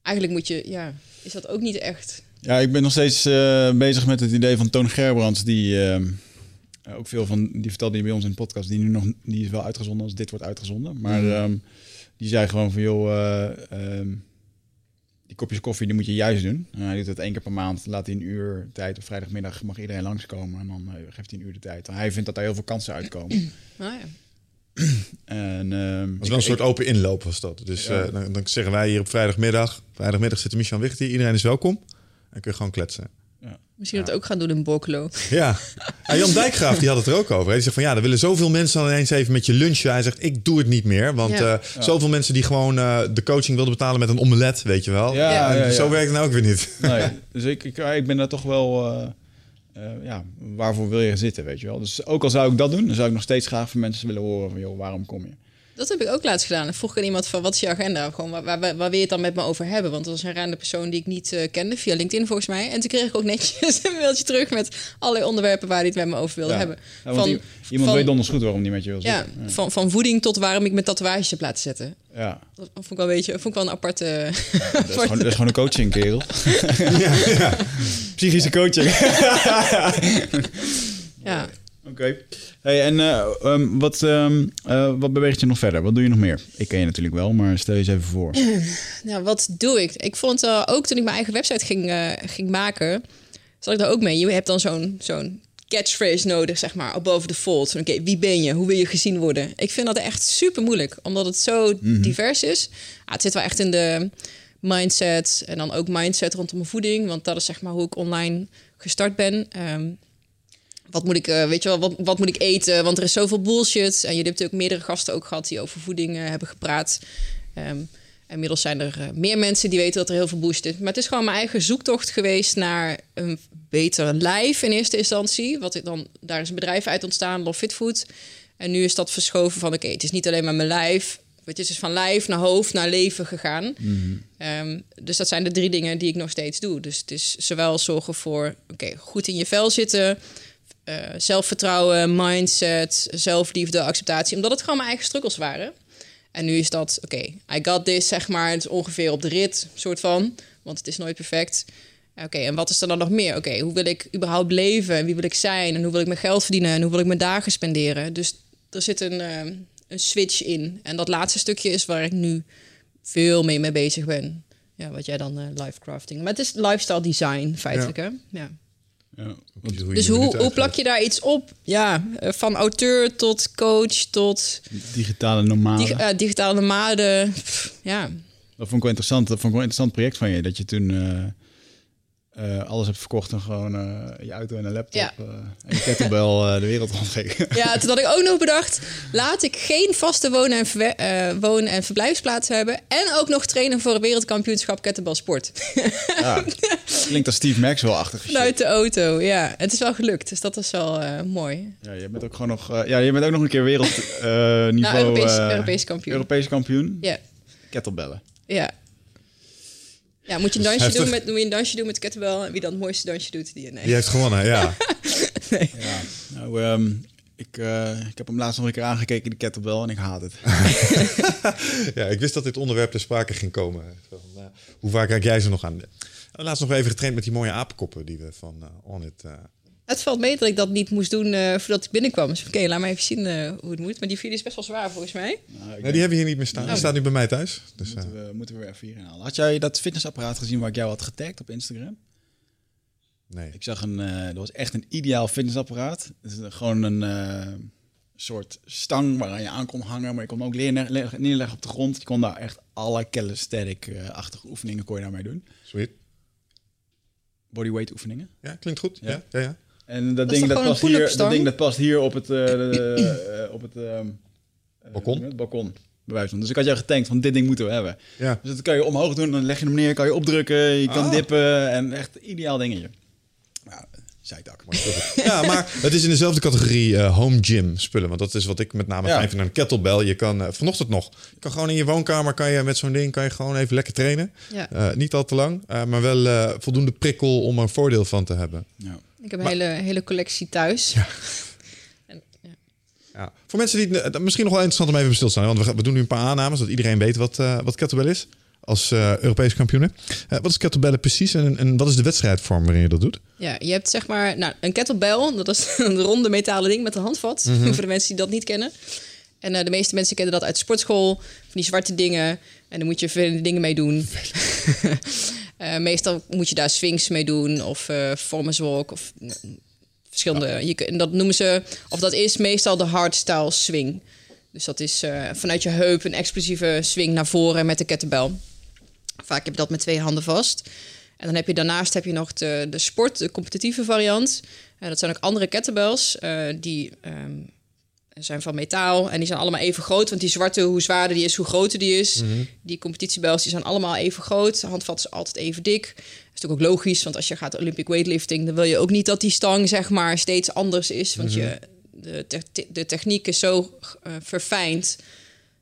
eigenlijk moet je... Ja, is dat ook niet echt...
Ja, ik ben nog steeds uh, bezig met het idee van Toon Gerbrands... die uh, ook veel van, die vertelde je bij ons in de podcast, die nu nog, die is wel uitgezonden als dit wordt uitgezonden. Maar mm. um, die zei gewoon van, joh, uh, um, die kopjes koffie, die moet je juist doen. Uh, hij doet het één keer per maand, laat hij een uur tijd. Op vrijdagmiddag mag iedereen langskomen en dan geeft hij een uur de tijd. En hij vindt dat daar heel veel kansen uitkomen.
Oh, ja.
En, um,
was wel een soort open inloop was dat. Dus ja. dan, dan, zeggen wij hier op vrijdagmiddag, vrijdagmiddag zit Michel Wicht hier, iedereen is welkom. En kun je gewoon kletsen.
Misschien dat ook gaan doen in Borkelo.
Ja. ja. Jan Dijkgraaf die had het er ook over. Hij zegt van ja, er willen zoveel mensen dan ineens even met je lunchen. Hij zegt ik doe het niet meer. Want ja. Uh, zoveel mensen die gewoon uh, de coaching wilden betalen met een omelet, weet je wel. Ja, ja Zo werkt het nou ook weer niet.
Nee, dus ik, ik, ik ben daar toch wel... Uh, ja, waarvoor wil je zitten, weet je wel. Dus ook al zou ik dat doen, dan zou ik nog steeds graag van mensen willen horen van... joh, waarom kom je?
Dat heb ik ook laatst gedaan. Ik vroeg aan iemand van, wat is je agenda? Gewoon, waar, waar, waar, wil je het dan met me over hebben? Want dat was een random persoon die ik niet uh, kende, via LinkedIn volgens mij. En toen kreeg ik ook netjes een mailtje terug met allerlei onderwerpen waar hij het met me over wilde
ja.
hebben.
Ja, van, iemand van, weet donders goed waarom die met je wil
zitten. Ja, Van, van voeding tot waarom ik mijn tatoeages heb laten zetten.
Ja.
Dat vond ik wel, een beetje, vond ik wel een aparte...
Dat is, gewoon, dat is gewoon een coaching, kerel. ja, ja. Psychische coaching.
ja.
Oké. Hey, en uh, um, wat, um, uh, wat beweegt je nog verder? Wat doe je nog meer? Ik ken je natuurlijk wel, maar stel je eens even voor.
nou, wat doe ik? Ik vond uh, ook toen ik mijn eigen website ging, ging maken, zat ik daar ook mee. Je hebt dan zo'n zo'n catchphrase nodig, zeg maar, above the fold. Oké, okay, wie ben je? Hoe wil je gezien worden? Ik vind dat echt super moeilijk, omdat het zo mm -hmm. divers is. Ah, het zit wel echt in de mindset en dan ook mindset rondom mijn voeding, want dat is zeg maar hoe ik online gestart ben. Um, wat moet ik, uh, weet je wel, wat, wat, moet ik eten? Want er is zoveel bullshit. En je hebt natuurlijk meerdere gasten ook gehad die over voeding uh, hebben gepraat. Um, inmiddels zijn er uh, meer mensen die weten dat er heel veel bullshit is. Maar het is gewoon mijn eigen zoektocht geweest naar een beter lijf in eerste instantie. Wat ik dan, daar is een bedrijf uit ontstaan, Love Fit Food. En nu is dat verschoven van, oké, okay, het is niet alleen maar mijn lijf. Het is dus van lijf naar hoofd naar leven gegaan. Mm -hmm. um, dus dat zijn de drie dingen die ik nog steeds doe. Dus het is zowel zorgen voor, oké, okay, goed in je vel zitten uh, zelfvertrouwen, mindset, zelfliefde, acceptatie. Omdat het gewoon mijn eigen struggles waren. En nu is dat, oké, okay, I got this, zeg maar. Het is ongeveer op de rit, soort van. Want het is nooit perfect. Oké, okay, en wat is er dan nog meer? Oké, hoe wil ik überhaupt leven? Wie wil ik zijn? En hoe wil ik mijn geld verdienen? En hoe wil ik mijn dagen spenderen? Dus er zit een, uh, een switch in. En dat laatste stukje is waar ik nu veel mee mee bezig ben. Ja, wat jij dan uh, life crafting. Maar het is lifestyle design, feitelijk, ja. hè? Ja.
Ja,
dus hoe, hoe plak je daar iets op? Ja, eh, van auteur tot coach tot...
Digitale nomade.
Dig, uh, digitale nomade, Pff, ja.
Dat vond ik wel interessant. Dat vond ik wel een interessant project van je. Dat je toen uh, uh, alles hebt verkocht en gewoon uh, je auto en een laptop ja. uh, en je kettlebell de wereld rondgeven.
Ja, toen had ik ook nog bedacht, laat ik geen vaste wonen en, wonen en verblijfsplaats hebben en ook nog trainen voor een wereldkampioenschap kettlebell sport.
Ja, klinkt als Steve Maxwell-achtig.
Vanuit de auto, ja. Het is wel gelukt, dus dat is wel mooi.
Ja, je bent ook gewoon nog, ja, je bent ook nog een keer wereldniveau... nou,
Europees, Europees kampioen.
Europees kampioen?
Ja.
Kettlebellen.
Ja. Ja, moet je een dansje, doen met, moet je een dansje doen met kettlebell. En wie dan het mooiste dansje doet, die... Nee.
Die heeft gewonnen, ja.
nee. ja. Nou, um, ik, uh, ik heb hem laatst nog een keer aangekeken, de kettlebell, en ik haat het.
ja, ik wist dat dit onderwerp ter sprake ging komen. Uh, hoe vaak kijk jij ze nog aan? Laatst nog even getraind met die mooie apenkoppen die we van uh, On It...
Het valt mee dat ik dat niet moest doen uh, voordat ik binnenkwam. Dus oké, okay, laat maar even zien uh, hoe het moet. Maar die video is best wel zwaar volgens mij.
Nou, nee, die hebben we hier niet meer staan. Oh. Die staat nu bij mij thuis. Dus,
moeten, we, moeten we weer even hierin halen. Had jij dat fitnessapparaat gezien waar ik jou had getagd op Instagram?
Nee.
Ik zag een, uh, dat was echt een ideaal fitnessapparaat. Het is gewoon een, soort stang waaraan je aan kon hangen. Maar je kon hem ook neerleggen, neerleggen op de grond. Je kon daar echt alle calisthenic-achtige oefeningen kon je daarmee doen.
Sweet.
Bodyweight oefeningen.
Ja, klinkt goed.
Ja.
Ja, ja, ja.
En dat, ding dat, past hier, dat ding dat past hier op het, eh, eh, op het ehm, eh,
Balkon?
het balkon. bij. Dus ik had jou getankt van dit ding moeten we hebben.
Ja.
Dus dat kan je omhoog doen, dan leg je hem neer, kan je opdrukken, je kan
Ah.
dippen en echt ideaal dingetje. Nou, zijtak.
ja, maar het is in dezelfde categorie eh, home gym spullen. Want dat is wat ik met name
Ja.
fijn vind aan een kettlebell. Je kan vanochtend nog, je kan gewoon in je woonkamer kan je met zo'n ding kan je gewoon even lekker trainen.
Ja.
Eh, niet al te lang, eh, maar wel eh, voldoende prikkel om er een voordeel van te hebben.
Ja.
Ik heb een hele, hele collectie thuis. En, ja.
Ja. Voor mensen die het eh, misschien nog wel interessant om even stil te staan. Want we, doen nu een paar aannames, dat iedereen weet wat, eh, wat kettlebell is. Als Europese kampioenen. Eh, wat is kettlebell precies en, en wat is de wedstrijdvorm waarin je dat doet?
Ja, je hebt zeg maar nou, een kettlebell. Dat is een ronde metalen ding met een handvat. Voor de mensen die dat niet kennen. En de meeste mensen kennen dat uit de sportschool. Van die zwarte dingen. En dan moet je vervelende dingen mee doen. Eh, meestal moet je daar swings mee doen. Of eh performance walk. Of verschillende... Je, en dat noemen ze... Of dat is meestal de hardstyle swing. Dus dat is eh, vanuit je heup een explosieve swing naar voren met de kettlebell. Vaak heb je dat met twee handen vast. En dan heb je daarnaast heb je nog de, de sport, de competitieve variant. Dat zijn ook andere kettlebells. die ehm, zijn van metaal en die zijn allemaal even groot. Want die zwarte, hoe zwaarder die is, hoe groter die is. Die competitiebells die zijn allemaal even groot. De handvat is altijd even dik. Dat is natuurlijk ook logisch, want als je gaat Olympic weightlifting... dan wil je ook niet dat die stang zeg maar steeds anders is. Want je, de, te- de techniek is zo eh, verfijnd...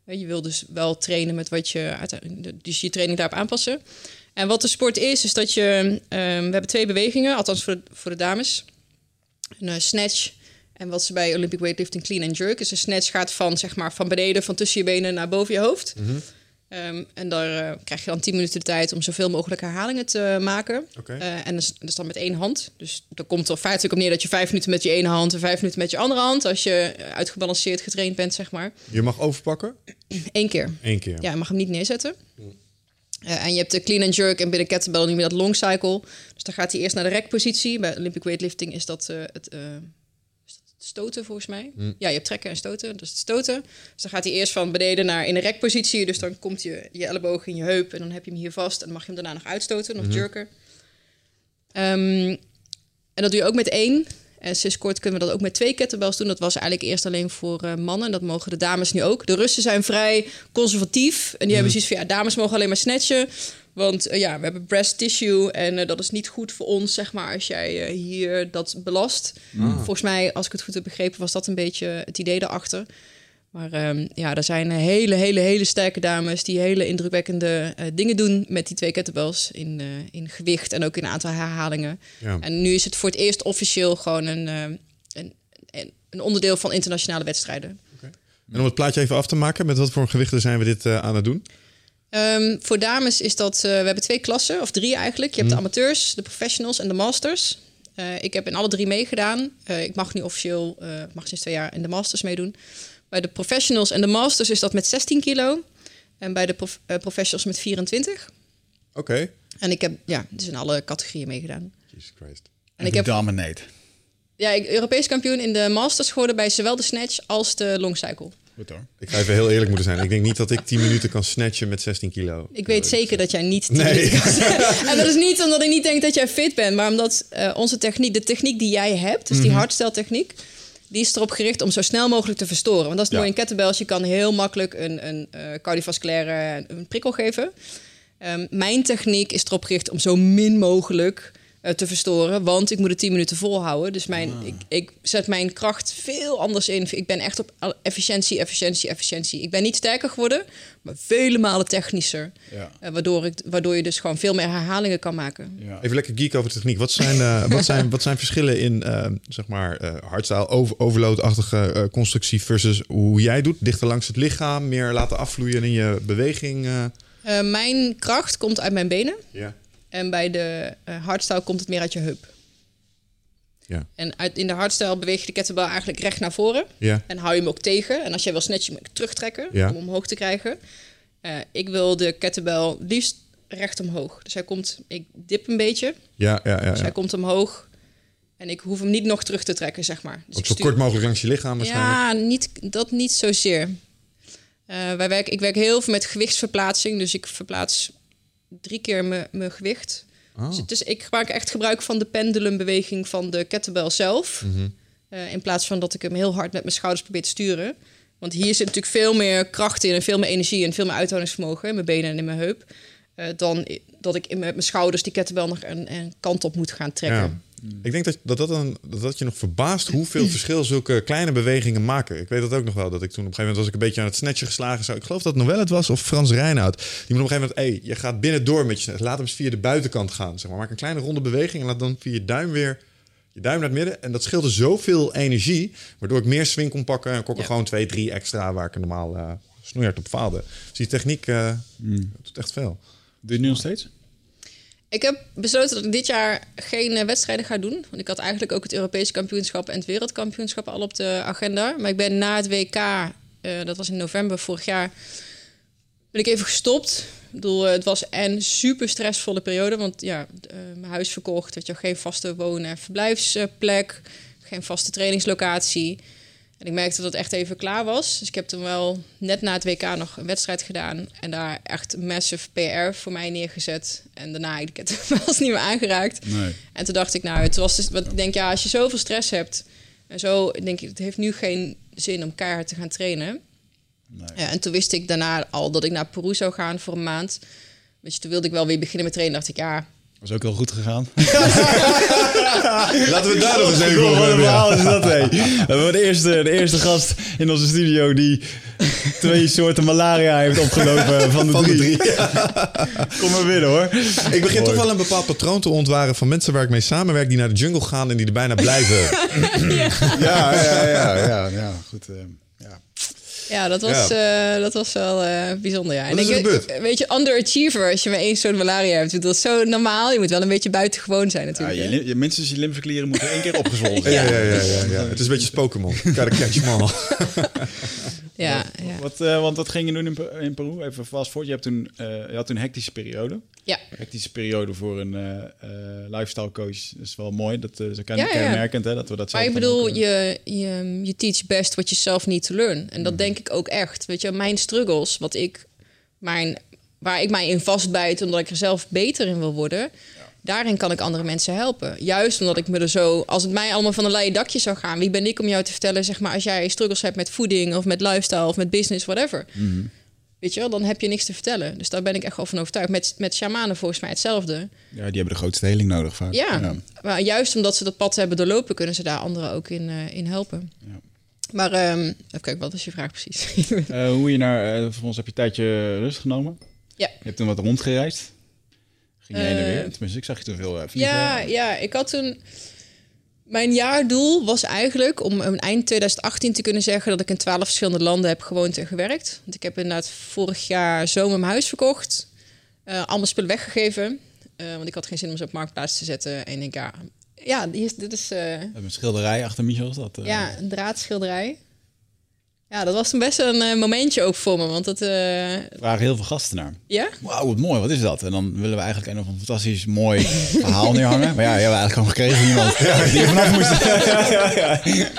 Eh, Je wil dus wel trainen met wat je dus je training daarop aanpassen. En wat de sport is, is dat je, ehm, we hebben twee bewegingen, althans voor de, voor de dames. Een eh, snatch en wat ze bij Olympic weightlifting clean and jerk is. Een snatch gaat van zeg maar van beneden, van tussen je benen naar boven je hoofd. Ehm, en daar eh, krijg je dan 10 minuten de tijd om zoveel mogelijk herhalingen te maken. Eh, en dat is, dat is dan met één hand. Dus dan komt er feitelijk op neer dat je vijf minuten met je ene hand en vijf minuten met je andere hand. Als je uitgebalanceerd getraind bent, zeg maar.
Je mag overpakken,
Eén keer.
één keer.
Ja, je mag hem niet neerzetten. Eh, en je hebt de clean and jerk en binnen kettlebell noem je dat long cycle. Dus dan gaat hij eerst naar de rekpositie. Bij Olympic weightlifting is dat het is dat het stoten volgens mij. Ja, je hebt trekken en stoten, dus het stoten. Dus dan gaat hij eerst van beneden naar in de rekpositie. Dus dan komt je, je elleboog in je heup en dan heb je hem hier vast. En dan mag je hem daarna nog uitstoten, nog jerken. Ehm, en dat doe je ook met één. En sinds kort kunnen we dat ook met twee kettlebells doen. Dat was eigenlijk eerst alleen voor eh, mannen. Dat mogen de dames nu ook. De Russen zijn vrij conservatief. En die hebben zoiets van, ja, dames mogen alleen maar snatchen. Want eh, ja, we hebben breast tissue en eh, dat is niet goed voor ons, zeg maar, als jij eh, hier dat belast. Volgens mij, als ik het goed heb begrepen, was dat een beetje het idee daarachter. Maar ehm, ja, er zijn hele, hele, hele sterke dames die hele indrukwekkende dingen doen met die twee kettlebells in, in gewicht en ook in aantal herhalingen.
Ja.
En nu is het voor het eerst officieel gewoon een, een, een, onderdeel van internationale wedstrijden.
En om het plaatje even af te maken, met wat voor gewichten zijn we dit aan het doen?
Ehm, voor dames is dat, eh, we hebben twee klassen, of drie eigenlijk. Je hebt de amateurs, de professionals en de masters. Eh, ik heb in alle drie meegedaan. Eh, ik mag nu officieel, eh, ik mag sinds twee jaar in de masters meedoen. Bij de professionals en de masters is dat met 16 kilo. En bij de prof- professionals met 24.
Oké.
En ik heb, ja, dus in alle categorieën meegedaan.
Jesus Christ.
En ik heb,
Dominate.
ja, ik Europees kampioen in de masters geworden bij zowel de snatch als de long cycle.
Goed hoor.
Ik ga even heel eerlijk moeten zijn. Ik denk niet dat ik 10 minuten kan snatchen met 16 kilo.
Ik weet zeker dat jij niet... tien
Nee.
minuten kan en dat is niet omdat ik niet denk dat jij fit bent, maar omdat eh, onze techniek, de techniek die jij hebt, dus die hardstyle techniek, die is erop gericht om zo snel mogelijk te verstoren. Want dat is het
Ja.
mooie in kettlebells. Je kan heel makkelijk een, een eh, cardiovasculaire een prikkel geven. Ehm, mijn techniek is erop gericht om zo min mogelijk te verstoren, want ik moet het 10 minuten volhouden. Dus mijn, ik, ik zet mijn kracht veel anders in. Ik ben echt op efficiëntie, efficiëntie, efficiëntie. Ik ben niet sterker geworden, maar vele malen technischer.
Ja.
Eh, waardoor, ik, waardoor je dus gewoon veel meer herhalingen kan maken.
Ja.
Even lekker geek over de techniek. Wat zijn, eh, wat zijn, wat zijn verschillen in eh, zeg maar eh hardstyle, over, overload-achtige eh, constructie versus hoe jij doet? Dichter langs het lichaam, meer laten afvloeien in je beweging. eh.
Eh, mijn kracht komt uit mijn benen.
Ja.
En bij de hardstyle komt het meer uit je heup.
Ja.
En uit, in de hardstyle beweeg je de kettlebell eigenlijk recht naar voren.
Ja.
En hou je hem ook tegen. En als jij wil snatchen, moet je hem terugtrekken
Ja.
om hem omhoog te krijgen. Eh, ik wil de kettlebell liefst recht omhoog. Dus hij komt, ik dip een beetje.
Ja, ja, ja.
Dus hij komt omhoog. En ik hoef hem niet nog terug te trekken, zeg maar. Dus
Ook zo
stuur-
kort mogelijk langs je lichaam waarschijnlijk.
Ja, niet, dat niet zozeer. Eh wij werken, ik werk heel veel met gewichtsverplaatsing. Dus ik verplaats drie keer mijn gewicht.
Oh.
Dus, ik maak echt gebruik van de pendulumbeweging van de kettlebell zelf.
Mhm.
Eh, in plaats van dat ik hem heel hard met mijn schouders probeer te sturen. Want hier zit natuurlijk veel meer kracht in en veel meer energie en veel meer uithoudingsvermogen in mijn benen en in mijn heup. eh, dan dat ik in mijn, mijn schouders die kettlebell nog een, een kant op moet gaan trekken.
Ik denk dat dat, dat, een, dat dat je nog verbaast hoeveel verschil zulke kleine bewegingen maken. Ik weet dat ook nog wel. Dat ik toen op een gegeven moment was ik een beetje aan het snatchen geslagen. Zo. Ik geloof dat het nog wel het was of Frans Reinoud. Die moet op een gegeven moment, hey, je gaat binnen door met je snatch. Laat hem eens via de buitenkant gaan. Zeg maar. Maak een kleine ronde beweging en laat dan via je duim weer je duim naar het midden. En dat scheelde zoveel energie, waardoor ik meer swing kon pakken. En kon ik er
Ja.
gewoon twee, drie extra waar ik er normaal eh snoeihard op faalde. Dus die techniek eh, doet echt veel.
Doe je het nu nog steeds?
Ik heb besloten dat ik dit jaar geen eh, wedstrijden ga doen. Want ik had eigenlijk ook het Europese kampioenschap en het wereldkampioenschap al op de agenda. Maar ik ben na het WK, eh, dat was in november vorig jaar, ben ik even gestopt. Ik bedoel, eh, het was een super stressvolle periode. Want ja, mijn huis verkocht, had je geen vaste woon- en verblijfsplek, geen vaste trainingslocatie. En ik merkte dat het echt even klaar was. Dus ik heb toen wel net na het WK nog een wedstrijd gedaan. En daar echt massive PR voor mij neergezet. En daarna heb ik het was niet meer aangeraakt.
Nee.
En toen dacht ik, nou, het was dus, wat ik denk, ja, als je zoveel stress hebt en zo, denk ik, het heeft nu geen zin om keihard te gaan trainen.
Nee.
Ja, en toen wist ik daarna al dat ik naar Peru zou gaan voor een maand. Weet je, toen wilde ik wel weer beginnen met trainen. Dacht ik, ja,
Was ook heel goed gegaan.
Laten we daar nog eens even over hebben.
is dat, hé. We hebben de eerste, de eerste gast in onze studio die twee soorten malaria heeft opgelopen van de
Van de
drie.
drie.
Kom maar binnen, hoor.
Ik begin
Mooi.
toch wel een bepaald patroon te ontwaren van mensen waar ik mee samenwerk die naar de jungle gaan en die er bijna blijven.
Ja, ja, ja, ja, ja. Goed. eh, ja.
Ja, dat was, eh, dat was wel eh, bijzonder. Ja.
Wat is er
ik,
gebeurd?
Weet je, underachiever als je maar één soort malaria hebt. Dat is zo normaal. Je moet wel een beetje buitengewoon zijn
Ja,
natuurlijk.
je,
hè?
lim- je, minstens je lymfeklieren moeten één keer opgezwollen zijn.
Ja, ja, ja, ja, ja. Het is een beetje Pokémon. Gotta catch all.
Ja, ja.
Wat, eh, want wat ging je doen in, in Peru? Even fast forward. Je, hebt toen, eh, je had toen een hectische periode.
ja.
Hectische periode voor een eh, eh, lifestyle coach. Dat is wel mooi. Dat is ook
Ja, ja.
kenmerkend, hè? Dat we dat
Maar
zelf
ik bedoel,
eh,
je, je, je teach best what you self need to learn. En dat
Mm.
denk ik ook echt. Weet je, mijn struggles, wat ik, mijn, waar ik mij in vastbijt omdat ik er zelf beter in wil worden, daarin kan ik andere mensen helpen. Juist omdat ik me er zo, als het mij allemaal van een leien dakje zou gaan, wie ben ik om jou te vertellen, zeg maar, als jij struggles hebt met voeding of met lifestyle of met business, whatever.
Mhm.
Weet je wel, dan heb je niks te vertellen. Dus daar ben ik echt wel van overtuigd. Met, met shamanen volgens mij hetzelfde.
Ja, die hebben de grootste heling nodig vaak.
Ja, maar juist omdat ze dat pad hebben doorlopen, kunnen ze daar anderen ook in, eh, in helpen.
Ja.
Maar ehm, even kijken, wat is je vraag precies?
Eh, hoe je naar, eh voor ons heb je een tijdje rust genomen.
ja.
Je hebt toen wat rondgereisd. Ging je heen en
Eh,
weer. Tenminste, ik zag je toen veel eh, vliegen.
ja, ja, ik had toen. Mijn jaardoel was eigenlijk om een eind 2018 te kunnen zeggen dat ik in twaalf verschillende landen heb gewoond en gewerkt. Want ik heb inderdaad vorig jaar zomer mijn huis verkocht. eh allemaal spullen weggegeven. want ik had geen zin om ze op marktplaats te zetten. En ik ja, ja hier is- dit is.
een schilderij achter Michel. Dat,
Ja, een draadschilderij. Ja, dat was toen best een eh, momentje ook voor me. Want dat, eh,
We vragen heel veel gasten naar.
ja?
Wauw, wat mooi. Wat is dat? En dan willen we eigenlijk een of een fantastisch mooi verhaal neerhangen. Maar ja, je hebt eigenlijk gewoon gekregen van iemand die er vanaf moest. ja, ja, ja.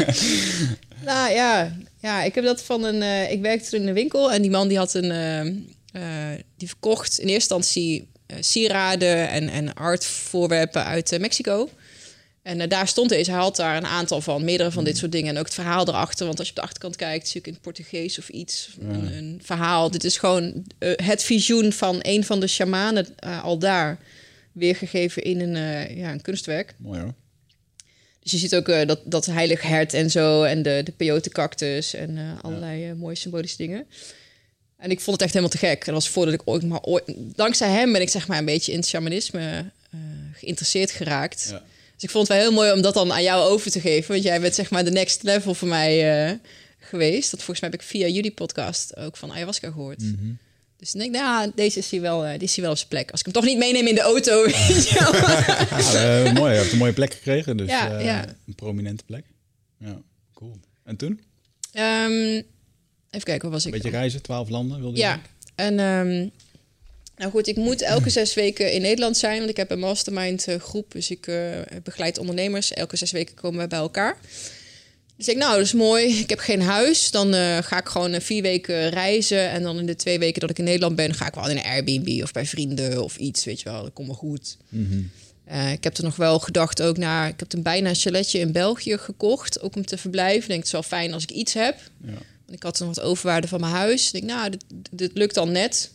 Nou ja, ja, ik heb dat van een. eh, ik werkte toen in een winkel en die man die had een. eh, eh, die verkocht in eerste instantie eh, sieraden en, en artvoorwerpen uit eh, Mexico. En eh, daar stond deze. Hij had daar een aantal van, meerdere van dit soort dingen. En ook het verhaal erachter. Want als je op de achterkant kijkt, zie ik in het Portugees of iets. Een, een verhaal. Dit is gewoon eh, het visioen van een van de shamanen eh, al daar. Weergegeven in een, ja, een kunstwerk.
Mooi hoor.
Dus je ziet ook dat, dat heilig hert en zo. En de, de peyote cactus en allerlei mooie symbolische dingen. En ik vond het echt helemaal te gek. En dat was voordat ik ooit maar ooit... Dankzij hem ben ik zeg maar een beetje in het shamanisme geïnteresseerd geraakt.
Ja.
Dus ik vond het wel heel mooi om dat dan aan jou over te geven. Want jij bent zeg maar de next level voor mij eh, geweest. Dat volgens mij heb ik via jullie podcast ook van ayahuasca gehoord.
Mhm.
Dus ik denk, nou, deze is hier wel, eh, die is hier wel op zijn plek. Als ik hem toch niet meeneem in de auto.
Ja, eh, mooi. Je hebt een mooie plek gekregen. Dus
Ja, ja.
een prominente plek. Ja, cool. En toen?
Ehm, even kijken, waar was
Een
ik?
beetje reizen, twaalf landen wilde je
Ja, en ehm, Nou goed, ik moet elke zes weken in Nederland zijn, want ik heb een mastermind eh, groep. Dus ik uh, begeleid ondernemers. Elke zes weken komen we bij elkaar. Dus ik, nou, dat is mooi. Ik heb geen huis. Dan uh, ga ik gewoon vier weken reizen. En dan in de twee weken dat ik in Nederland ben, ga ik wel in een Airbnb of bij vrienden of iets. Weet je wel, dat komt wel goed. Mm -hmm. uh, ik heb er nog wel gedacht ook naar. Ik heb een bijna chaletje in België gekocht, ook om te verblijven. Ik denk het is wel fijn als ik iets heb. Ja. Ik had nog wat overwaarde van mijn huis. Ik denk, nou, dit, dit lukt dan net.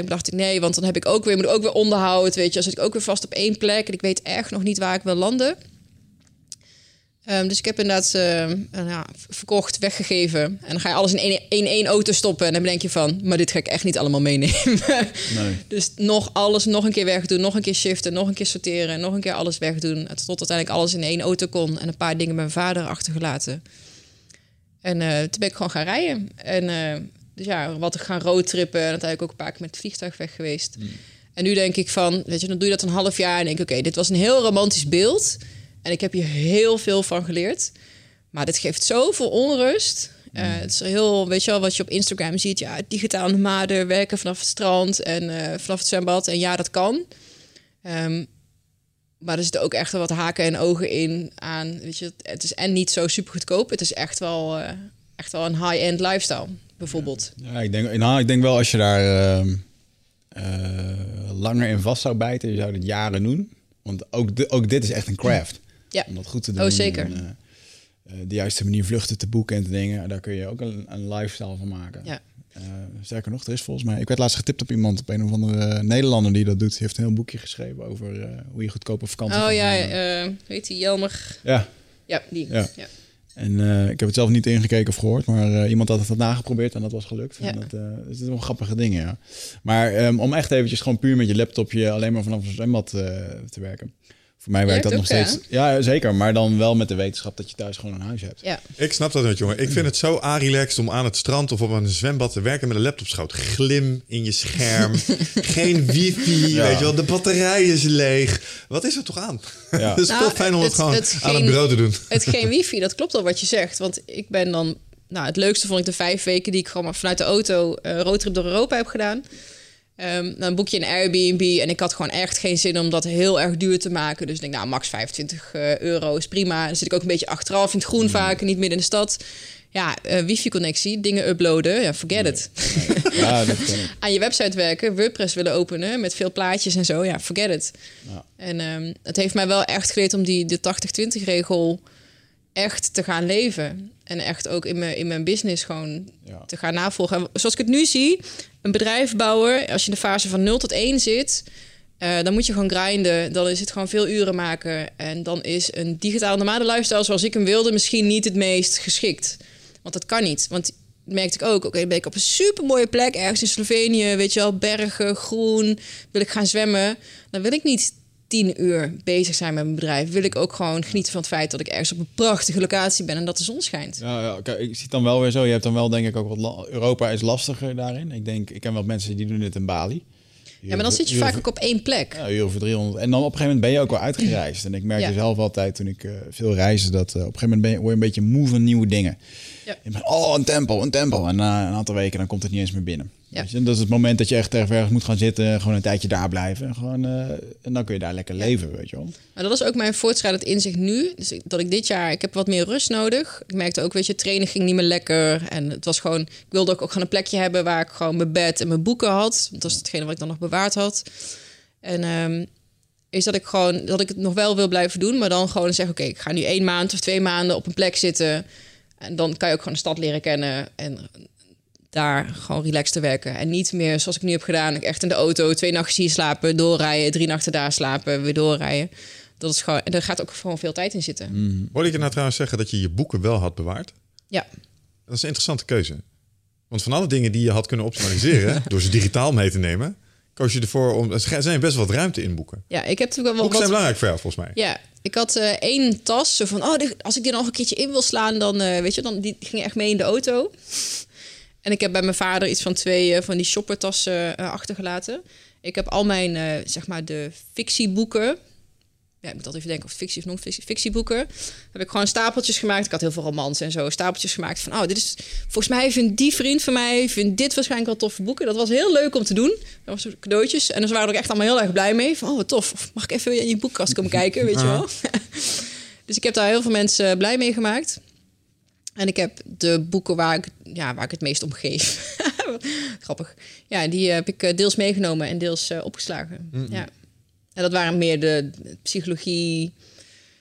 Toen dacht ik, nee, want dan heb ik ook weer, moet ik ook weer onderhoud, weet je. Dan zit ik ook weer vast op één plek en ik weet echt nog niet waar ik wil landen. Um, dus ik heb inderdaad uh, ja, verkocht, weggegeven. En dan ga je alles in één, één, één auto stoppen. En dan denk je van, maar dit ga ik echt niet allemaal meenemen. Nee. dus nog alles nog een keer wegdoen, nog een keer shiften, nog een keer sorteren, nog een keer alles wegdoen. Tot uiteindelijk alles in één auto kon. En een paar dingen mijn vader achtergelaten. En uh, toen ben ik gewoon gaan rijden. En uh, dus ja, wat gaan roadtrippen. En uiteindelijk ook een paar keer met het vliegtuig weg geweest. Mm. En nu denk ik van, weet je, dan doe je dat een half jaar en denk ik, oké, dit was een heel romantisch beeld. En ik heb hier heel veel van geleerd. Maar dit geeft zoveel onrust. Uh, het is heel, weet je wel, wat je op Instagram ziet. Ja, digitaal nomaden, werken vanaf het strand en uh, vanaf het zwembad. En ja, dat kan. Um, maar er zitten ook echt wel wat haken en ogen in aan. Weet je, het is en niet zo super goedkoop. Het is echt wel, uh, echt wel een high-end lifestyle, bijvoorbeeld.
Ja, ik, denk, nou, ik denk wel als je daar uh, langer in vast zou bijten, je zou het jaren doen. Want ook, de, ook dit is echt een craft.
Ja.
Om dat goed te doen.
Oh, zeker.
En, de juiste manier vluchten te boeken en te dingen. Daar kun je ook een, een lifestyle van maken.
Ja.
Sterker nog, er is volgens mij... Ik werd laatst getipt op iemand, op een of andere Nederlander die dat doet. Die heeft een heel boekje geschreven over hoe je goedkope vakantie
Oh ja, weet die Jelmer?
Ja.
Ja, die.
Ja.
ja.
En ik heb het zelf niet ingekeken of gehoord, maar iemand had het nageprobeerd en dat was gelukt.
Ja.
En dat, dat is wel grappige dingen, ja. Maar um, om echt eventjes gewoon puur met je laptopje alleen maar vanaf een zwembad te werken. Voor mij werkt dat nog steeds. Ja, zeker. Maar dan wel met de wetenschap dat je thuis gewoon een huis hebt.
Ja.
Ik snap dat niet, jongen. Ik vind het zo relaxed om aan het strand of op een zwembad te werken met een laptopschoot. Glim in je scherm. Geen wifi. Ja. Weet je wel, de batterij is leeg. Wat is er toch aan? Ja. het is nou, veel fijn om het, het gewoon het aan geen, een bureau te doen.
Het geen wifi, dat klopt al wat je zegt. Want ik ben dan. Nou, het leukste vond ik de vijf weken die ik gewoon maar vanuit de auto uh, roadtrip door Europa heb gedaan. Um, dan boek je een Airbnb en ik had gewoon echt geen zin om dat heel erg duur te maken. Dus ik denk, nou, max 25 uh, euro is prima. Dan zit ik ook een beetje achteraf in het groen vaak, niet midden in de stad. Ja, uh, wifi-connectie, dingen uploaden, ja, forget
Nee.
it.
Ja, dat.
Aan je website werken, WordPress willen openen met veel plaatjes en zo, ja, forget it.
Ja.
En um, het heeft mij wel echt geleerd om die de 80-20-regel echt te gaan leven. En echt ook in mijn, in mijn business gewoon
Ja.
te gaan navolgen. En zoals ik het nu zie, een bedrijf bouwen, als je in de fase van 0 tot 1 zit, uh, dan moet je gewoon grinden. Dan is het gewoon veel uren maken. En dan is een digitaal nomade lifestyle zoals ik hem wilde misschien niet het meest geschikt. Want dat kan niet. Want merkte ik ook, oké, ben ik op een super mooie plek ergens in Slovenië, weet je wel, bergen, groen, wil ik gaan zwemmen, dan wil ik niet tien uur bezig zijn met mijn bedrijf. Wil ik ook gewoon genieten van het feit dat ik ergens op een prachtige locatie ben en dat de zon schijnt.
Ja, ja kijk, ik zie het dan wel weer zo. Je hebt dan wel denk ik ook wat... Europa is lastiger daarin. Ik denk, ik ken wel mensen die doen dit in Bali.
Ja, maar dan zit je vaak ook op één plek.
Ja, uur voor 300. En dan op een gegeven moment ben je ook wel uitgereisd. En ik merkte
Ja.
zelf altijd toen ik uh, veel reisde... dat uh, op een gegeven moment ben je, word je een beetje moe van nieuwe dingen.
Ja.
Je bent, oh, een tempel, een tempel. En na een aantal weken dan komt het niet eens meer binnen.
Ja.
Je? Dat is het moment dat je echt ergens moet gaan zitten... gewoon een tijdje daar blijven. En, gewoon, uh, en dan kun je daar lekker leven, weet je wel.
Maar dat is ook mijn voortschrijdend inzicht nu. Dus dat ik dit jaar, ik heb wat meer rust nodig. Ik merkte ook, weet je, trainen ging niet meer lekker. En het was gewoon, ik wilde ook, ook gewoon een plekje hebben waar ik gewoon mijn bed en mijn boeken had. Want dat is hetgene wat ik dan nog bewaard had. En ehm, is dat ik gewoon, dat ik het nog wel wil blijven doen. Maar dan gewoon zeggen, oké, ik ga nu één maand of twee maanden op een plek zitten. En dan kan je ook gewoon de stad leren kennen. En daar gewoon relaxed te werken. En niet meer zoals ik nu heb gedaan. Ik echt in de auto twee nachten hier slapen, doorrijden, drie nachten daar slapen, weer doorrijden. Dat is gewoon, en er gaat ook gewoon veel tijd in zitten.
Hoorde ik je nou trouwens zeggen dat je je boeken wel had bewaard?
Ja,
Dat is een interessante keuze. Want van alle dingen die je had kunnen optimaliseren... door ze digitaal mee te nemen... koos je ervoor om... Er zijn best wat ruimte in boeken.
ja ik heb natuurlijk wel
Boeken zijn
wat.
belangrijk voor jou, volgens mij.
Ja, ik had eh, één tas. Zo van, oh, als ik die nog een keertje in wil slaan, dan eh, weet je, dan die ging echt mee in de auto. En ik heb bij mijn vader iets van twee eh, van die shoppertassen eh, achtergelaten. Ik heb al mijn, eh, zeg maar, de fictieboeken. ja, ik moet altijd even denken of het fictie of non-fictie fictieboeken. heb ik gewoon stapeltjes gemaakt. Ik had heel veel romans en zo, stapeltjes gemaakt van, oh, dit is volgens mij vindt die vriend van mij vindt dit waarschijnlijk wel toffe boeken. Dat was heel leuk om te doen. Dat was cadeautjes en ze waren er ook echt allemaal heel erg blij mee. Van, oh, wat tof. Of mag ik even in je boekkast komen kijken, weet je wel? dus ik heb daar heel veel mensen blij mee gemaakt. En ik heb de boeken waar ik, ja, waar ik het meest om geef. Grappig. Ja, die heb ik eh, deels meegenomen en deels uh, opgeslagen. Ja. En dat waren meer de psychologie,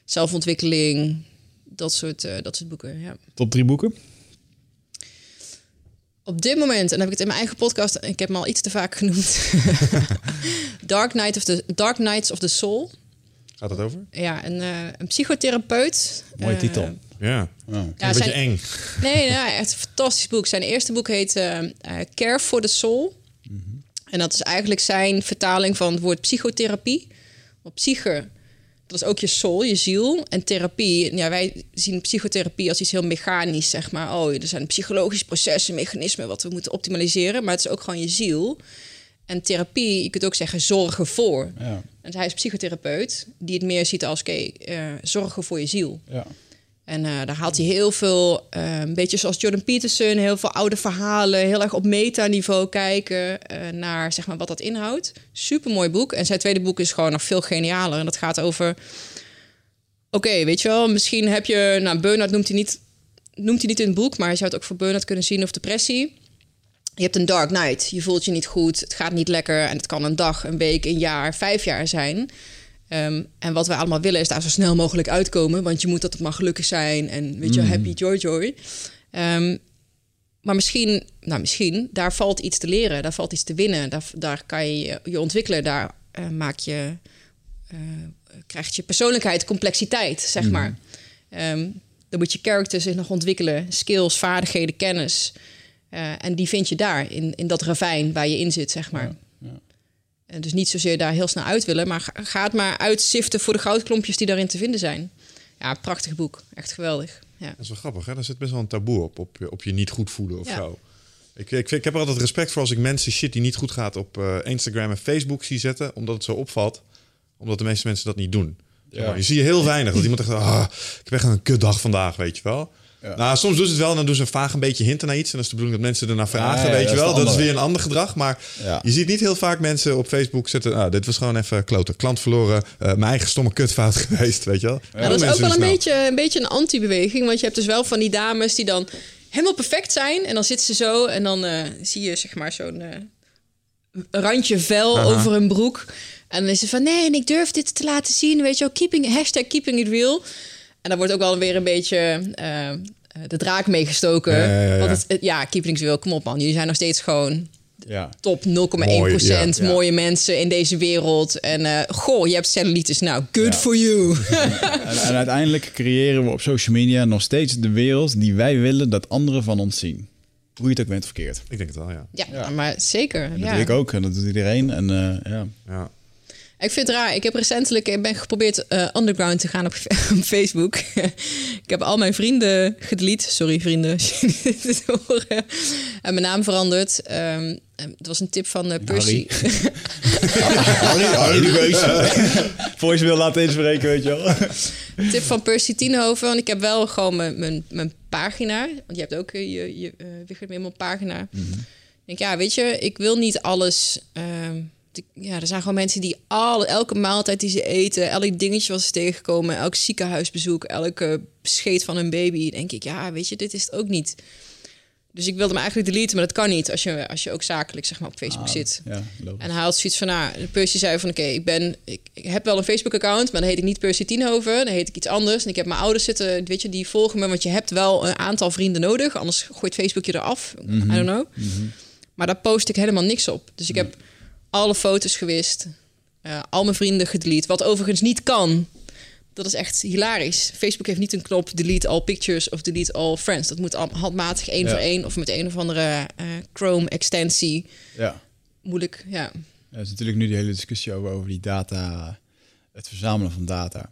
zelfontwikkeling, dat soort, uh, dat soort boeken. Ja.
Top drie boeken?
Op dit moment, en dan heb ik het in mijn eigen podcast, ik heb hem al iets te vaak genoemd. Dark, Night of the, Dark Nights of the Soul.
Gaat het over?
Ja, een, uh, een psychotherapeut.
Mooie titel.
Ja, oh. een beetje zijn, eng.
Nee, nou, echt een fantastisch boek. Zijn eerste boek heet uh, Care for the Soul. En dat is eigenlijk zijn vertaling van het woord psychotherapie. Op psyche, dat is ook je soul, je ziel. En therapie, ja, wij zien psychotherapie als iets heel mechanisch, zeg maar. Oh, er zijn psychologische processen, mechanismen wat we moeten optimaliseren. Maar het is ook gewoon je ziel. En therapie, je kunt ook zeggen zorgen voor. Ja. En hij is psychotherapeut, die het meer ziet als, oké, okay, uh, zorgen voor je ziel. Ja. En uh, daar haalt hij heel veel, uh, een beetje zoals Jordan Peterson, heel veel oude verhalen, heel erg op metaniveau kijken uh, naar zeg maar, wat dat inhoudt. Super mooi boek. En zijn tweede boek is gewoon nog veel genialer. En dat gaat over. Oké, weet je wel, misschien heb je. Nou, burn-out noemt hij, niet, noemt hij niet in het boek, maar je zou het ook voor burn-out kunnen zien of depressie. Je hebt een dark night. Je voelt je niet goed. Het gaat niet lekker. En het kan een dag, een week, een jaar, vijf jaar zijn. Um, en wat we allemaal willen is daar zo snel mogelijk uitkomen. Want je moet dat het maar gelukkig zijn. En weet je, mm. happy, joy, joy. Um, maar misschien, nou misschien, daar valt iets te leren. Daar valt iets te winnen. Daar, daar kan je je ontwikkelen. Daar uh, maak je, uh, krijgt je persoonlijkheid complexiteit, zeg mm. maar. Um, dan moet je character zich nog ontwikkelen. Skills, vaardigheden, kennis. Uh, en die vind je daar, in, in dat ravijn waar je in zit, zeg maar. Ja. En dus niet zozeer daar heel snel uit willen, maar ga het maar uitsiften voor de goudklompjes die daarin te vinden zijn. Ja, prachtig boek. Echt geweldig. Ja. Dat
is wel grappig, hè? Daar zit best wel een taboe op, op, op je niet goed voelen of zo. Ik, ik, ik, heb er altijd respect voor als ik mensen shit die niet goed gaat op uh, Instagram en Facebook zie zetten, omdat het zo opvalt. Omdat de meeste mensen dat niet doen. Ja. Je zie je heel weinig dat iemand zegt, ah, ik heb echt een kutdag vandaag, weet je wel. Nou, soms doen ze het wel en dan doen ze vaag een beetje hinten naar iets. En dat is de bedoeling dat mensen ernaar vragen, weet je wel. Dat is weer een ander gedrag. Maar je ziet niet heel vaak mensen op Facebook zetten... Nou, dit was gewoon even kloten. Klant verloren, uh, mijn eigen stomme kutfout geweest, weet je wel.
dat is ook wel een beetje, een beetje een anti-beweging. Want je hebt dus wel van die dames die dan helemaal perfect zijn. En dan zitten ze zo en dan uh, zie je zeg maar zo'n uh, randje vel over hun broek. En dan is ze van, nee, en ik durf dit te laten zien. Weet je wel, keeping, hashtag keeping it real. En dan wordt ook wel weer een beetje uh, de draak ja, ja. Want het, ja, wil, kom op man. Jullie zijn nog steeds gewoon ja. top 0,1 procent mooie mensen in deze wereld. En uh, goh, je hebt cellulitis. Nou, good for you.
en, en, uiteindelijk creëren we op social media nog steeds de wereld die wij willen dat anderen van ons zien. Hoe je het ook bent verkeerd.
Ik denk het wel, ja.
Ja, maar zeker.
dat doe ik ook en dat doet iedereen. En uh, ja.
Ik vind het raar. Ik heb recentelijk ik ben geprobeerd uh, underground te gaan op, Facebook. ik heb al mijn vrienden gedelete. Sorry vrienden. En mijn naam veranderd. Um, het was een tip van uh, Percy.
Harry, Harry de Geus. Voor je wil laten inspreken, weet je wel.
tip van Percy Tienhoven. Want ik heb wel gewoon mijn, mijn, mijn pagina. Want je hebt ook uh, je, je uh, pagina. Mm -hmm. Ik denk, ja, weet je, ik wil niet alles... Uh, ja, er zijn gewoon mensen die alle, elke maaltijd die ze eten, elk dingetje wat ze tegenkomen, elk ziekenhuisbezoek, elke scheet van een baby, denk ik, ja, weet je, dit is het ook niet. Dus ik wilde hem eigenlijk deleten, maar dat kan niet als je, als je ook zakelijk zeg maar, op Facebook ah, zit. Ja, en hij had zoiets van, nou, Percy zei van, oké, ik ben, ik, ik, heb wel een Facebook-account, maar dan heet ik niet Percy Tienhoven, dan heet ik iets anders. En ik heb mijn ouders zitten, weet je, die volgen me, want je hebt wel een aantal vrienden nodig, anders gooit Facebook je eraf. Mm -hmm. I don't know. Mhm. Maar daar post ik helemaal niks op. Dus ik heb alle foto's gewist. Uh, al mijn vrienden gedelete. Wat overigens niet kan. Dat is echt hilarisch. Facebook heeft niet een knop delete all pictures of delete all friends. Dat moet handmatig één voor één of met een of andere uh, Chrome extensie. Ja. Moeilijk, ja.
ja. Er is natuurlijk nu die hele discussie over, over die data, het verzamelen van data.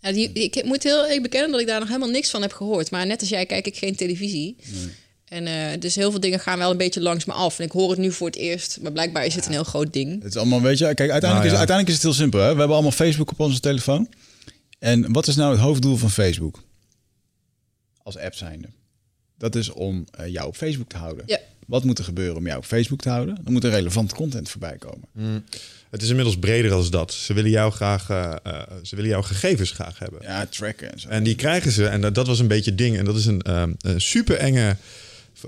Ja, die, ik moet heel ik bekennen dat ik daar nog helemaal niks van heb gehoord. Maar net als jij kijk ik geen televisie. Nee. En uh, dus heel veel dingen gaan wel een beetje langs me af. En ik hoor het nu voor het eerst, maar blijkbaar is het een heel groot ding.
Het is allemaal, weet je, kijk, uiteindelijk, nou, ja. is, uiteindelijk is het heel simpel. Hè? We hebben allemaal Facebook op onze telefoon. En wat is nou het hoofddoel van Facebook? Als app zijnde. Dat is om uh, jou op Facebook te houden.
Ja.
Wat moet er gebeuren om jou op Facebook te houden? Er moet er relevante content voorbij komen.
Mm. Het is inmiddels breder als dat. Ze willen jou graag, uh, uh, ze willen jouw gegevens graag hebben.
Ja, tracken en zo.
En die krijgen ze. En dat, dat was een beetje het ding. En dat is een, een super enge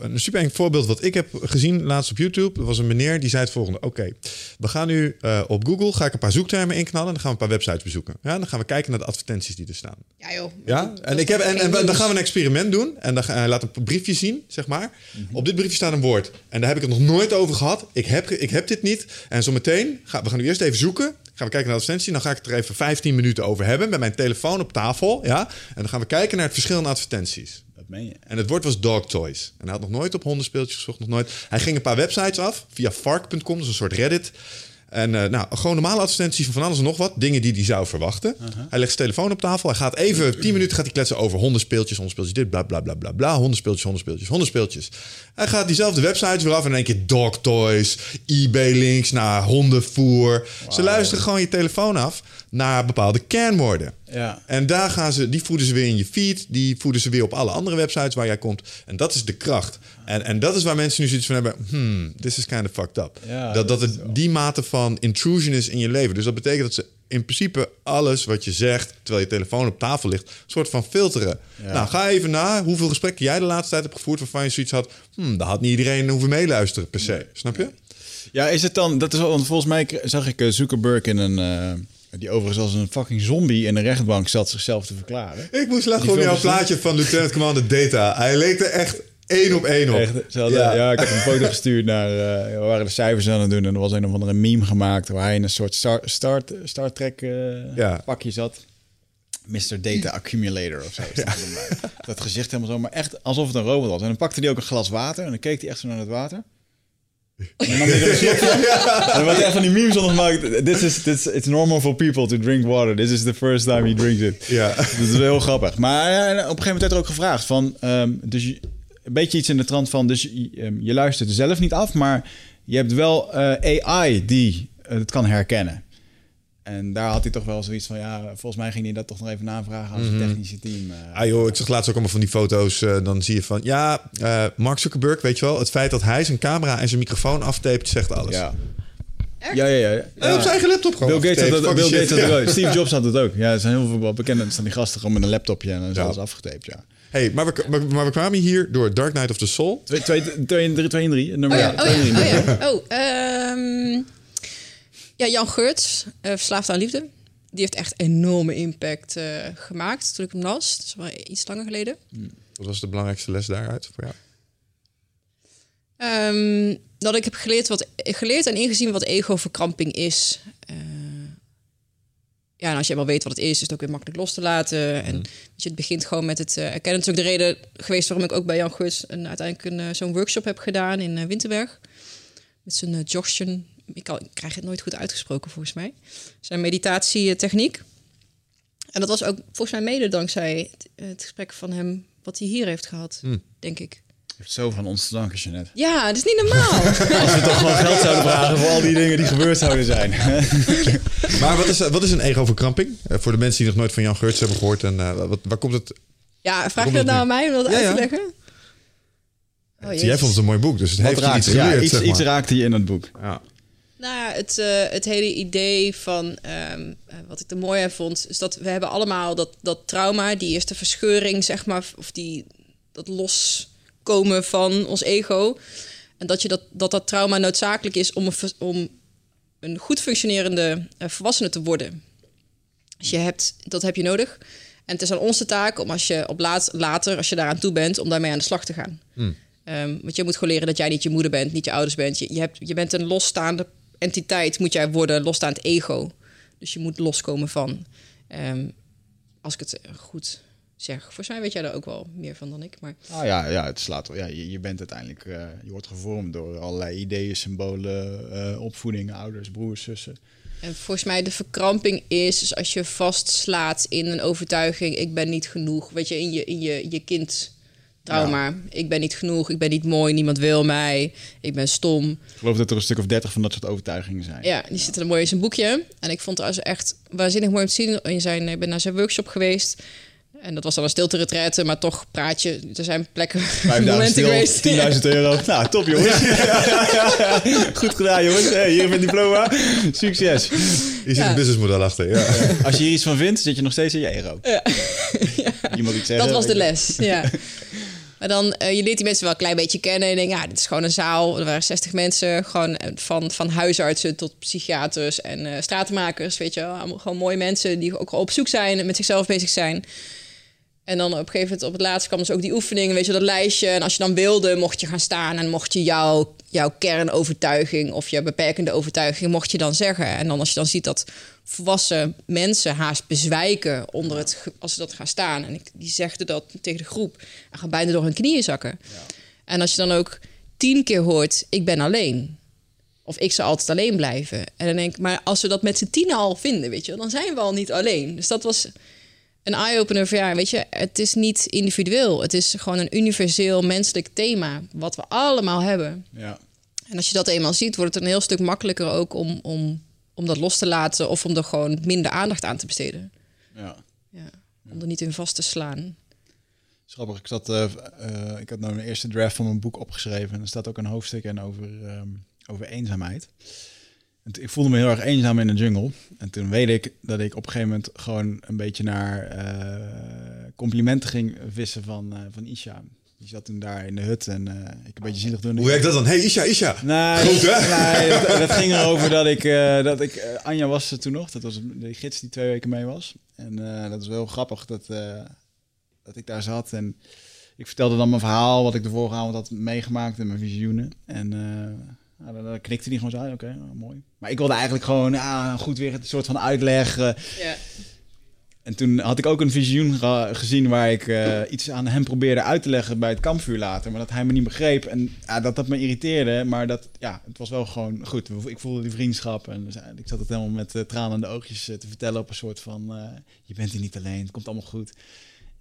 een super eng voorbeeld wat ik heb gezien laatst op YouTube. Er was een meneer die zei het volgende. Oké, we gaan nu uh, op Google, ga ik een paar zoektermen inknallen. En dan gaan we een paar websites bezoeken. Ja, dan gaan we kijken naar de advertenties die er staan.
Ja joh.
Ja, en, ik heb, en, en, dan gaan we een experiment doen. En dan uh, laat een briefje zien, zeg maar. Mm -hmm. Op dit briefje staat een woord. En daar heb ik het nog nooit over gehad. Ik heb, ik heb dit niet. En zometeen, gaan we gaan nu eerst even zoeken. Gaan we kijken naar de advertentie. Dan ga ik het er even 15 minuten over hebben. Met mijn telefoon op tafel. Ja? En dan gaan we kijken naar het verschil in advertenties. En het woord was dog toys. En hij had nog nooit op hondenspeeltjes gezocht, nog nooit. Hij ging een paar websites af via fark.com, dus een soort Reddit. En uh, nou, gewoon normale advertenties van van alles en nog wat. Dingen die hij zou verwachten. Uh -huh. Hij legt zijn telefoon op tafel. Hij gaat even 10 minuten gaat hij kletsen over hondenspeeltjes, hondenspeeltjes, dit, bla bla bla bla bla. Hondenspeeltjes, hondenspeeltjes, hondenspeeltjes. Hij gaat diezelfde websites weer af en in één keer dog toys, eBay-links naar hondenvoer. Wow. Ze luisteren gewoon je telefoon af naar bepaalde kernwoorden.
Ja.
En daar gaan ze, die voeden ze weer in je feed, die voeden ze weer op alle andere websites waar jij komt. En dat is de kracht. En, en dat is waar mensen nu zoiets van hebben: hmm, this is kind of fucked up.
Ja,
dat, dat het die mate van intrusion is in je leven. Dus dat betekent dat ze in principe alles wat je zegt, terwijl je telefoon op tafel ligt, een soort van filteren.
Ja.
Nou, ga even na hoeveel gesprekken jij de laatste tijd hebt gevoerd waarvan je zoiets had: hmm, daar had niet iedereen hoeven meeluisteren per se. Snap je?
Ja, is het dan, dat is want volgens mij zag ik Zuckerberg in een. Uh die overigens als een fucking zombie in de rechtbank zat zichzelf te verklaren.
Ik moest lachen om jouw plaatje van Lieutenant Commander Data. Hij leek er echt één op één op.
Echt, hadden, ja. ja. ik heb een foto gestuurd naar... Uh, we waren de cijfers aan het doen en er was een of andere meme gemaakt... waar hij in een soort Star, Star, Star Trek uh,
ja.
pakje zat. Mr. Data Accumulator of zo. Ja. Dat gezicht helemaal zo, maar echt alsof het een robot was. En dan pakte hij ook een glas water en dan keek hij echt zo naar het water... En dan er een slok van. En van die memes onder gemaakt. This is, this, it's normal for people to drink water. This is the first time he drinks it.
Ja.
Dat is heel grappig. Maar op een gegeven moment werd er ook gevraagd van... Um, dus je, een beetje iets in de trant van... Dus je, um, je luistert zelf niet af, maar je hebt wel uh, AI die uh, het kan herkennen. En daar had hij toch wel zoiets van, ja, volgens mij ging hij dat toch nog even navragen aan zijn
Mhm.
technische team. Uh,
Ah joh, ik zag laatst ook allemaal van die foto's. uh, dan zie je van, ja, uh, Mark Zuckerberg, weet je wel. Het feit dat hij zijn camera en zijn microfoon aftapet, zegt alles.
ja. Ja, ja, ja.
En op zijn eigen laptop gewoon.
Bill Gates had het, Bill had het ook. Steve Jobs had het ook. Ja, er zijn heel veel bekende staan die gasten gewoon met een laptopje en dan is
Ja.
alles afgetaped, ja.
Hey, maar we, maar, maar we kwamen hier door Dark Knight of the Soul.
2 2 2 3 3 nummer
Oh ja, oh
twee en drie.
ja, oh ja. Oh, ehm, ja, Jan Geurts, eh, Verslaafd aan Liefde. Die heeft echt enorme impact eh, gemaakt toen ik hem las. Dat is wel iets langer geleden.
Wat was de belangrijkste les daaruit voor jou?
Ehm, dat ik heb geleerd, wat, geleerd en ingezien wat ego-verkramping is. Eh, ja, en als je wel weet wat het is, is het ook weer makkelijk los te laten. En weet je, het begint gewoon met het uh, erkennen. Het is ook de reden geweest waarom ik ook bij Jan Geurts een, uiteindelijk een, uh, zo'n workshop heb gedaan in uh, Winterberg. Met zijn uh. Ik, kan, ik krijg het nooit goed uitgesproken volgens mij. Zijn meditatietechniek. En dat was ook volgens mij mede dankzij het, het gesprek van hem wat hij hier heeft gehad,
Hmm.
denk ik.
Zo van ons te danken, Jeanette.
Ja, dat is niet normaal.
Als we toch gewoon geld zouden vragen voor al die dingen die gebeurd zouden zijn.
Maar wat is, wat is een ego-verkramping? Uh, voor de mensen die nog nooit van Jan Geurts hebben gehoord. En, uh, wat, waar komt het...
Ja, vraag je dat
het
nou aan mij om dat
Ja,
uit
ja.
te leggen? Oh,
Jij vond het een mooi boek, dus het
Wat
heeft iets
raakte, ja,
geleerd,
iets,
zeg
iets
maar.
raakte je in het boek.
Ja.
Nou ja, het, eh, het hele idee van ehm, eh, wat ik er mooi aan vond, is dat we hebben allemaal dat, dat trauma, die eerste verscheuring, zeg maar, of die, dat loskomen van ons ego. En dat je dat, dat, dat trauma noodzakelijk is om een, om een goed functionerende eh, volwassene te worden. Dus je hebt, dat heb je nodig. En het is aan onze taak om als je op laat, later, als je daaraan toe bent, om daarmee aan de slag te gaan. Ehm, want je moet gewoon leren dat jij niet je moeder bent, niet je ouders bent. Je, je, hebt, je bent een losstaande entiteit, moet jij worden, losstaand ego. Dus je moet loskomen van. Ehm, als ik het goed zeg. Volgens mij weet jij daar ook wel meer van dan ik. Maar
Ah ja, ja, het slaat wel. Ja, je, je bent uiteindelijk, eh, je wordt gevormd door allerlei ideeën, symbolen, eh, opvoeding, ouders, broers, zussen.
En volgens mij de verkramping is dus als je vastslaat in een overtuiging, ik ben niet genoeg, weet je, in je, in je, je kind Trauma. Ik ben niet genoeg, ik ben niet mooi, niemand wil mij, ik ben stom.
Ik geloof dat er een stuk of dertig van dat soort overtuigingen zijn.
Ja, die zitten er mooi in zijn boekje. En ik vond het als echt waanzinnig mooi om te zien. In zijn, ik ben naar zijn workshop geweest. En dat was dan een stilte retraite, maar toch praat je. Er zijn plekken,
momenten geweest. 10.000 euro. nou, top jongens. Goed gedaan jongens. Hey, hier met diploma. Succes.
Hier zit een businessmodel achter. Ja.
Als je hier iets van vindt, zit je nog steeds in je ego. Ja.
Iemand iets zeggen. Dat was de les, ja. Maar dan, uh, je leert die mensen wel een klein beetje kennen. En je denkt, ja, dit is gewoon een zaal. Er waren 60 mensen, gewoon eh, van, van huisartsen tot psychiaters en uh, stratenmakers. Weet je wel, gewoon mooie mensen die ook op zoek zijn en met zichzelf bezig zijn. En dan op een gegeven moment op het laatste kwam dus ook die oefeningen, weet je, dat lijstje. En als je dan wilde, mocht je gaan staan en mocht je jouw, jouw kernovertuiging of je beperkende overtuiging, mocht je dan zeggen. En dan als je dan ziet dat volwassen mensen haast bezwijken onder het, als ze dat gaan staan. En ik, die zegden dat tegen de groep en gaan bijna door hun knieën zakken. Ja. En als je dan ook tien keer hoort, ik ben alleen. Of ik zal altijd alleen blijven. En dan denk ik, maar als we dat met z'n tien al vinden, weet je, dan zijn we al niet alleen. Dus dat was een eye-opener van ja, weet je, het is niet individueel. Het is gewoon een universeel menselijk thema, wat we allemaal hebben. Ja. En als je dat eenmaal ziet, wordt het een heel stuk makkelijker ook om, om, om dat los te laten of om er gewoon minder aandacht aan te besteden. Ja. ja om er niet in vast te slaan.
Schappig, ik zat, uh, uh, ik had nou een eerste draft van mijn boek opgeschreven en er staat ook een hoofdstuk in over, um, over eenzaamheid ik voelde me heel erg eenzaam in de jungle. En toen weet ik dat ik op een gegeven moment gewoon een beetje naar uh, complimenten ging vissen van, uh, van Isha. Die zat toen daar in de hut en uh, ik een beetje zielig doen.
Hoe werkt dat dan? Hey Isha, Isha.
Nee, Goed, hè? Nee, dat, dat, ging erover dat ik, dat ik Anja was er toen nog. Dat was de gids die twee weken mee was. En dat is wel grappig dat, dat ik daar zat en ik vertelde dan mijn verhaal, wat ik de vorige avond had meegemaakt en mijn visioenen. En nou, dan, knikte hij gewoon zo, oké, nou, mooi. Maar ik wilde eigenlijk gewoon ja, goed weer een soort van uitleg. Uh, En toen had ik ook een visioen gezien waar ik uh, iets aan hem probeerde uit te leggen bij het kampvuur later. Maar dat hij me niet begreep. En ja, dat dat me irriteerde. Maar dat, ja, het was wel gewoon goed. Ik voelde die vriendschap. En dus, ik zat het helemaal met uh, tranen in de oogjes te vertellen op een soort van... je bent hier niet alleen, het komt allemaal goed.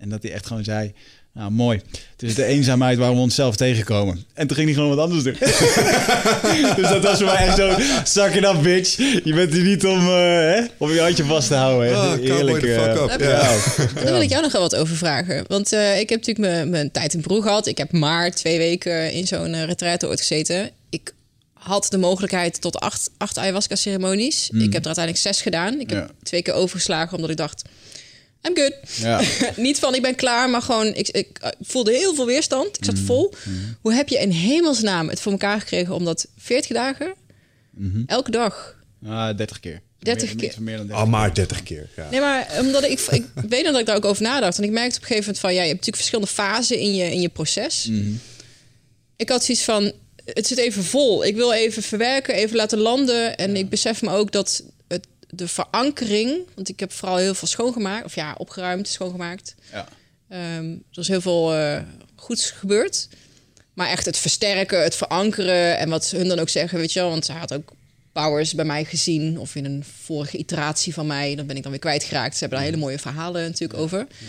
En dat hij echt gewoon zei... Nou, mooi. Het is de eenzaamheid waar we onszelf tegenkomen. En toen ging hij gewoon wat anders doen. dus dat was voor mij echt zo... Zak it up, bitch. Je bent hier niet om, uh, hè, om je handje vast te houden.
Oh, Eerlijk. Uh, fuck up. Ja.
Daar wil ik jou nog wel wat over vragen. Want uh, ik heb natuurlijk mijn, tijd in Peru gehad. Ik heb maar twee weken in zo'n uh, retraite ooit gezeten. Ik had de mogelijkheid tot acht, acht ayahuasca-ceremonies. Mm. Ik heb er uiteindelijk zes gedaan. Ik heb ja. twee keer overgeslagen omdat ik dacht I'm good. Ja. niet van ik ben klaar, maar gewoon ik, ik, voelde heel veel weerstand. Ik zat mm. vol. Mm. Hoe heb je in hemelsnaam het voor elkaar gekregen om dat 40 dagen, mm-hmm. elke dag?
Ah, 30 keer.
30 keer.
Meer dan 30 Al maar 30 keer. Ja.
Nee, maar omdat ik, ik weet dat ik daar ook over nadacht. En ik merkte op een gegeven moment van ja, je hebt natuurlijk verschillende fasen in je, in je proces. Mm-hmm. Ik had zoiets van het zit even vol. Ik wil even verwerken, even laten landen. En ik besef me ook dat de verankering, want ik heb vooral heel veel schoongemaakt, of ja, opgeruimd, schoongemaakt. Ja. Um, er is heel veel uh, goeds gebeurd. Maar echt het versterken, het verankeren en wat hun dan ook zeggen, weet je wel, want ze had ook Powers bij mij gezien of in een vorige iteratie van mij, dan ben ik dan weer kwijtgeraakt. Ze hebben daar hele mooie verhalen natuurlijk over. Ja.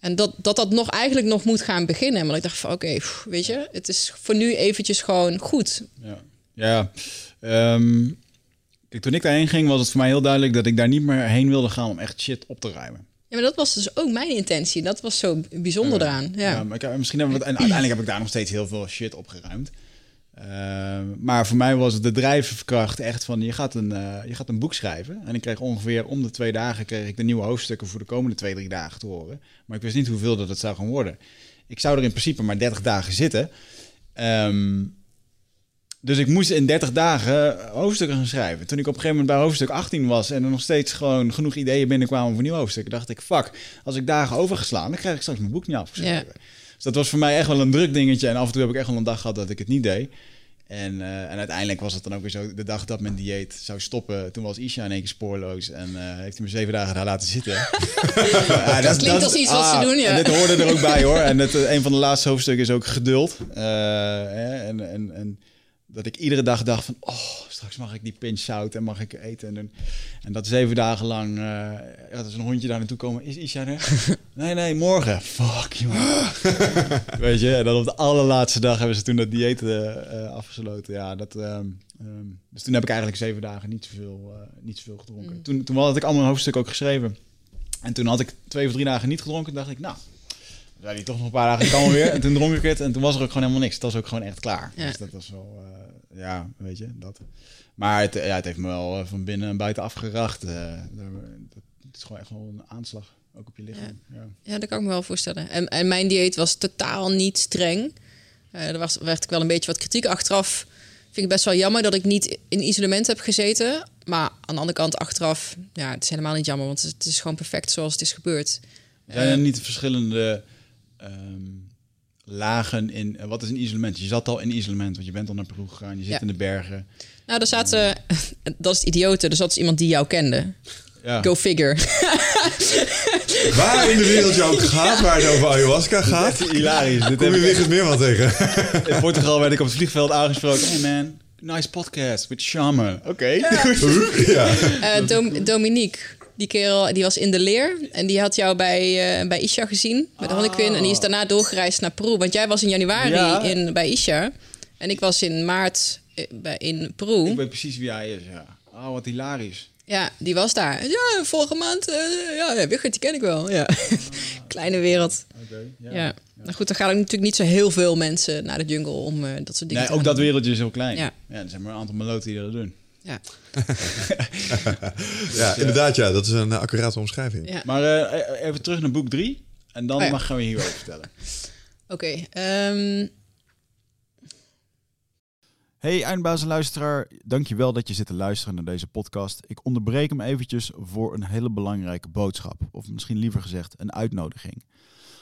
En dat, dat dat nog eigenlijk nog moet gaan beginnen. Maar ik dacht van oké, weet je, het is voor nu eventjes gewoon goed.
Ja, ja. Um, Kijk, toen ik daarheen ging, was het voor mij heel duidelijk dat ik daar niet meer heen wilde gaan om echt shit op te ruimen.
Ja, maar dat was dus ook mijn intentie. Dat was zo bijzonder eraan. Ja, ja
maar ik, misschien hebben we, en uiteindelijk heb ik daar nog steeds heel veel shit opgeruimd. Uh, maar voor mij was het de drijfkracht echt van je gaat, een, uh, je gaat een boek schrijven. En ik kreeg ongeveer om de twee dagen kreeg ik de nieuwe hoofdstukken voor de komende twee, drie dagen te horen. Maar ik wist niet hoeveel dat het zou gaan worden. Ik zou er in principe maar 30 dagen zitten. Um, dus ik moest in 30 dagen hoofdstukken gaan schrijven. Toen ik op een gegeven moment bij hoofdstuk 18 was en er nog steeds gewoon genoeg ideeën binnenkwamen voor nieuwe hoofdstukken, dacht ik: fuck, als ik dagen overgeslaan, dan krijg ik straks mijn boek niet afgeschreven. Dus dat was voor mij echt wel een druk dingetje. En af en toe heb ik echt wel een dag gehad dat ik het niet deed. En, uh, en uiteindelijk was het dan ook weer zo, de dag dat mijn dieet zou stoppen, toen was Isha in één keer spoorloos en uh, heeft hij me zeven dagen daar laten zitten.
ja, dat, klinkt als iets wat ze ah, doen, ja.
dit hoorde er ook bij hoor. En het, een van de laatste hoofdstukken is ook geduld. Uh, en, en, en dat ik iedere dag dacht van, oh, straks mag ik die pinch zout en mag ik eten en. En dat zeven dagen lang, uh, ja, is een hondje daar naartoe komen. Is Isha er? nee, nee, morgen. Fuck, joh. Weet je, en dan op de allerlaatste dag hebben ze toen dat dieet uh, afgesloten. Ja, dat, um, um, dus toen heb ik eigenlijk zeven dagen niet zoveel, uh, niet zoveel gedronken. Mm. Toen, toen had ik allemaal een hoofdstuk ook geschreven. En toen had ik twee of drie dagen niet gedronken. dacht ik, nou, zei hij toch nog een paar dagen, kan weer. En toen dronk ik het en toen was er ook gewoon helemaal niks. Het was ook gewoon echt klaar. Ja. Dus dat was wel, uh, ja, weet je, dat. Maar het, ja, het heeft me wel eh, van binnen en buiten afgeracht. Uh, het is gewoon echt wel een aanslag, ook op je lichaam.
Ja, ja. dat kan ik me wel voorstellen. En, en mijn dieet was totaal niet streng. Uh, er was, werd ik wel een beetje wat kritiek achteraf. Vind ik best wel jammer dat ik niet in isolement heb gezeten. Maar aan de andere kant, achteraf, ja, het is helemaal niet jammer, want het is gewoon perfect zoals het is gebeurd.
Zijn er niet verschillende um, lagen in... Uh, wat is een isolement? Je zat al in isolement, want je bent al naar Peru gegaan. Je zit in de bergen.
Nou, daar zaten... dat is het idiote. Er zat iemand die jou kende. Ja. Go figure.
waar in de wereld je ook gaat, waar het over ayahuasca gaat.
Dit is hilarisch.
Dit Kom je weer eens meer wat tegen.
in Portugal werd ik op het vliegveld aangesproken. Hey man, nice podcast with Shaman. Oké.
ja. Uh, Dom Dominique die kerel die was in de leer en die had jou bij, uh, bij Isha gezien, bij de oh. En die is daarna doorgereisd naar Peru. Want jij was in januari in, bij Isha en ik was in maart eh, bij, in Peru.
Ik weet precies wie hij is, ja. Oh, wat hilarisch.
Ja, die was daar. Ja, vorige maand. Uh, ja, ja, Wigert, die ken ik wel. Ja. Kleine wereld. Oké. ja. ja. Nou goed, dan gaan er natuurlijk niet zo heel veel mensen naar de jungle om uh, dat soort dingen
nee, ook dat wereldje is heel klein. Ja. ja, er zijn maar een aantal meloten die dat doen.
Ja.
ja, inderdaad, ja. Dat is een accurate omschrijving.
Maar uh, even terug naar boek 3. En dan oh, mag gaan we hierover vertellen.
Oké. Okay, um... Ehm,
hey eindbazenluisteraar, dankjewel dat je zit te luisteren naar deze podcast. Ik onderbreek hem eventjes voor een hele belangrijke boodschap. Of misschien liever gezegd een uitnodiging.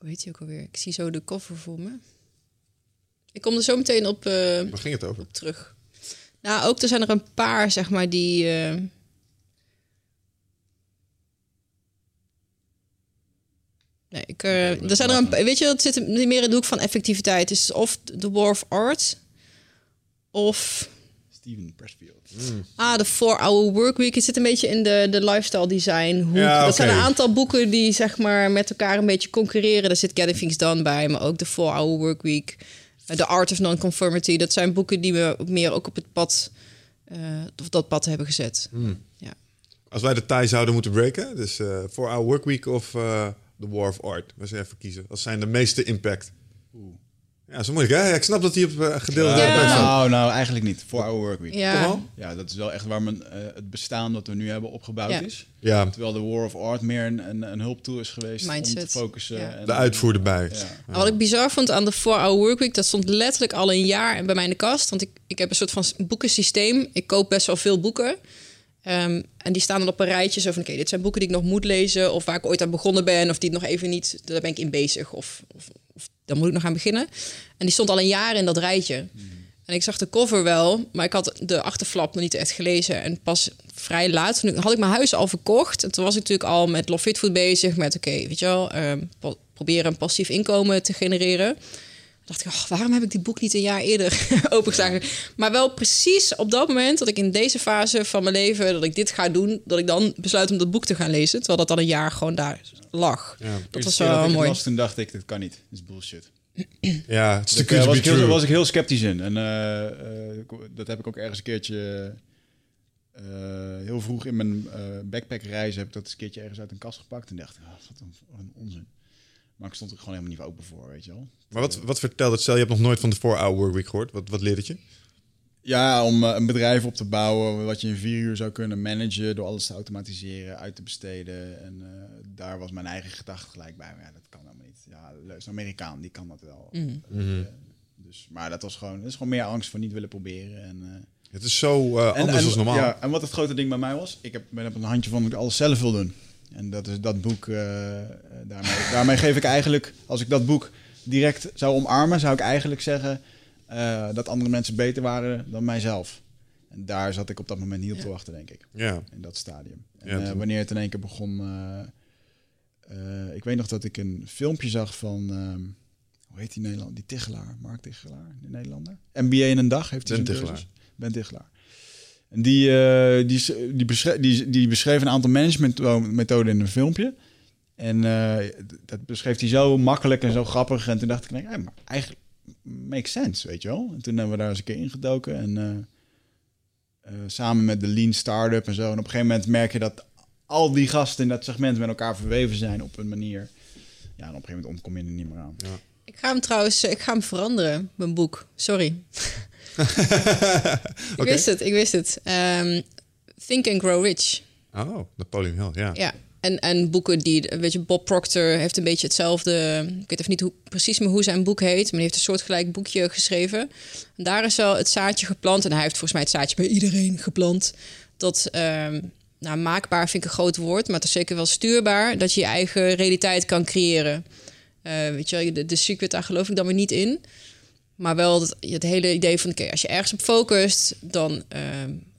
Hoe heet hij ook alweer? Ik zie zo de koffer voor me. Ik kom er zo meteen op, uh,
Waar ging het over?
Op terug. Nou, ook er zijn er een paar, zeg maar, die. Uh... Nee, ik, uh, er zijn er een, weet je, het zit meer in de hoek van effectiviteit. Is of The War of Art, of
Steven Pressfield.
Mm. Ah, de 4-Hour Workweek. Het zit een beetje in de, de lifestyle design. Hoe, ja, Dat zijn een aantal boeken die zeg maar met elkaar een beetje concurreren. Daar zit Getting Things Done bij, maar ook de 4-Hour Workweek. The eh, Art of Non-Conformity. Dat zijn boeken die we meer ook op het pad, uh, of dat pad hebben gezet. Mm. Ja.
Als wij de tie zouden moeten breken, dus uh, 4-Hour Workweek of uh, The War of Art. We zijn even kiezen. Wat zijn de meeste impact? Oeh. Ja, zo moeilijk hè? Ik snap dat hij op uh, gedeelde
ja. Nou, nou, eigenlijk niet. Voor our workweek. Ja. ja, dat is wel echt waar men, uh, het bestaan dat we nu hebben opgebouwd ja. is. Ja. Terwijl de War of Art meer een, een, een hulptool is geweest Mindset. om te focussen. Ja.
En, de uitvoer erbij.
Ja. Wat ik bizar vond aan de 4-hour workweek, dat stond letterlijk al een jaar bij mij in de kast. Want ik, ik heb een soort van boekensysteem. Ik koop best wel veel boeken. Um, en die staan dan op een rijtje zo van... oké, dit zijn boeken die ik nog moet lezen... of waar ik ooit aan begonnen ben... of die nog even niet... daar ben ik in bezig. Of, of daar moet ik nog aan beginnen. En die stond al een jaar in dat rijtje. En ik zag de cover wel, maar ik had de achterflap nog niet echt gelezen. En pas vrij laat, had ik mijn huis al verkocht. En toen was ik natuurlijk al met Love Fit Food bezig. Met oké, weet je wel, um, proberen een passief inkomen te genereren. Dacht ik, oh, waarom heb ik die boek niet een jaar eerder opengeslagen? Maar wel precies op dat moment dat ik in deze fase van mijn leven... dat ik dit ga doen, dat ik dan besluit om dat boek te gaan lezen. Terwijl dat dan een jaar gewoon daar lag. Ja. Dat was wel mooi.
Was, toen dacht ik, dit kan niet. Dit is bullshit.
Ja, het
is was, ik heel, was ik heel sceptisch in. En uh, uh, dat heb ik ook ergens een keertje... Uh, heel vroeg in mijn backpackreizen heb ik dat eens een keertje ergens uit een kast gepakt. En dacht, oh, wat een, een onzin. Maar ik stond er gewoon helemaal niet open voor, weet je wel.
Maar wat, wat vertelt het? Stel, je hebt nog nooit van de 4-hour workweek gehoord. Wat, wat leert het je?
Ja, om een bedrijf op te bouwen wat je in vier uur zou kunnen managen door alles te automatiseren, uit te besteden. En daar was mijn eigen gedachte gelijk bij. Maar ja, dat kan helemaal niet. Ja, een Amerikaan, die kan dat wel. Mm. Uh, dus, maar dat was gewoon, dat is gewoon meer angst voor niet willen proberen. En, uh,
het is zo uh, anders dan normaal.
Ja, en wat het grote ding bij mij was, ik heb, ben op een handje van dat ik alles zelf wil doen. En dat is dat boek, daarmee, daarmee geef ik eigenlijk, als ik dat boek direct zou omarmen, zou ik eigenlijk zeggen dat andere mensen beter waren dan mijzelf. En daar zat ik op dat moment niet op te wachten, denk ik.
Ja.
In dat stadium. En, ja, wanneer het in één keer begon ik weet nog dat ik een filmpje zag van, uh, hoe heet die Nederland? Die Tichelaar, Mark Tichelaar, de Nederlander. MBA in een dag heeft hij
Ben Tichelaar.
Ben Tichelaar. Die, uh, die, die, beschreef, die, die beschreef een aantal managementmethoden in een filmpje. En uh, dat beschreef hij zo makkelijk en zo grappig. En toen dacht ik, nee, maar eigenlijk makes sense, weet je wel. En toen hebben we daar eens een keer ingedoken. En samen met de Lean Startup en zo. En op een gegeven moment merk je dat al die gasten in dat segment met elkaar verweven zijn op een manier. Ja, en op een gegeven moment ontkom je er niet meer aan. Ja.
Ik ga hem trouwens, ik ga hem veranderen, mijn boek. Sorry. ik wist het, ik wist het. Um, Think and Grow Rich.
Oh, Napoleon Hill, ja.
Ja, en, en boeken die, weet je, Bob Proctor heeft een beetje hetzelfde. Ik weet even niet hoe, precies meer hoe zijn boek heet, maar hij heeft een soortgelijk boekje geschreven. En daar is wel het zaadje geplant. En hij heeft volgens mij het zaadje bij iedereen geplant. Dat um, nou, maakbaar vind ik een groot woord, maar het is zeker wel stuurbaar dat je je eigen realiteit kan creëren. Uh, weet je, de, de secret, daar geloof ik dan weer niet in. Maar wel het, het hele idee van, oké, als je ergens op focust, dan, uh,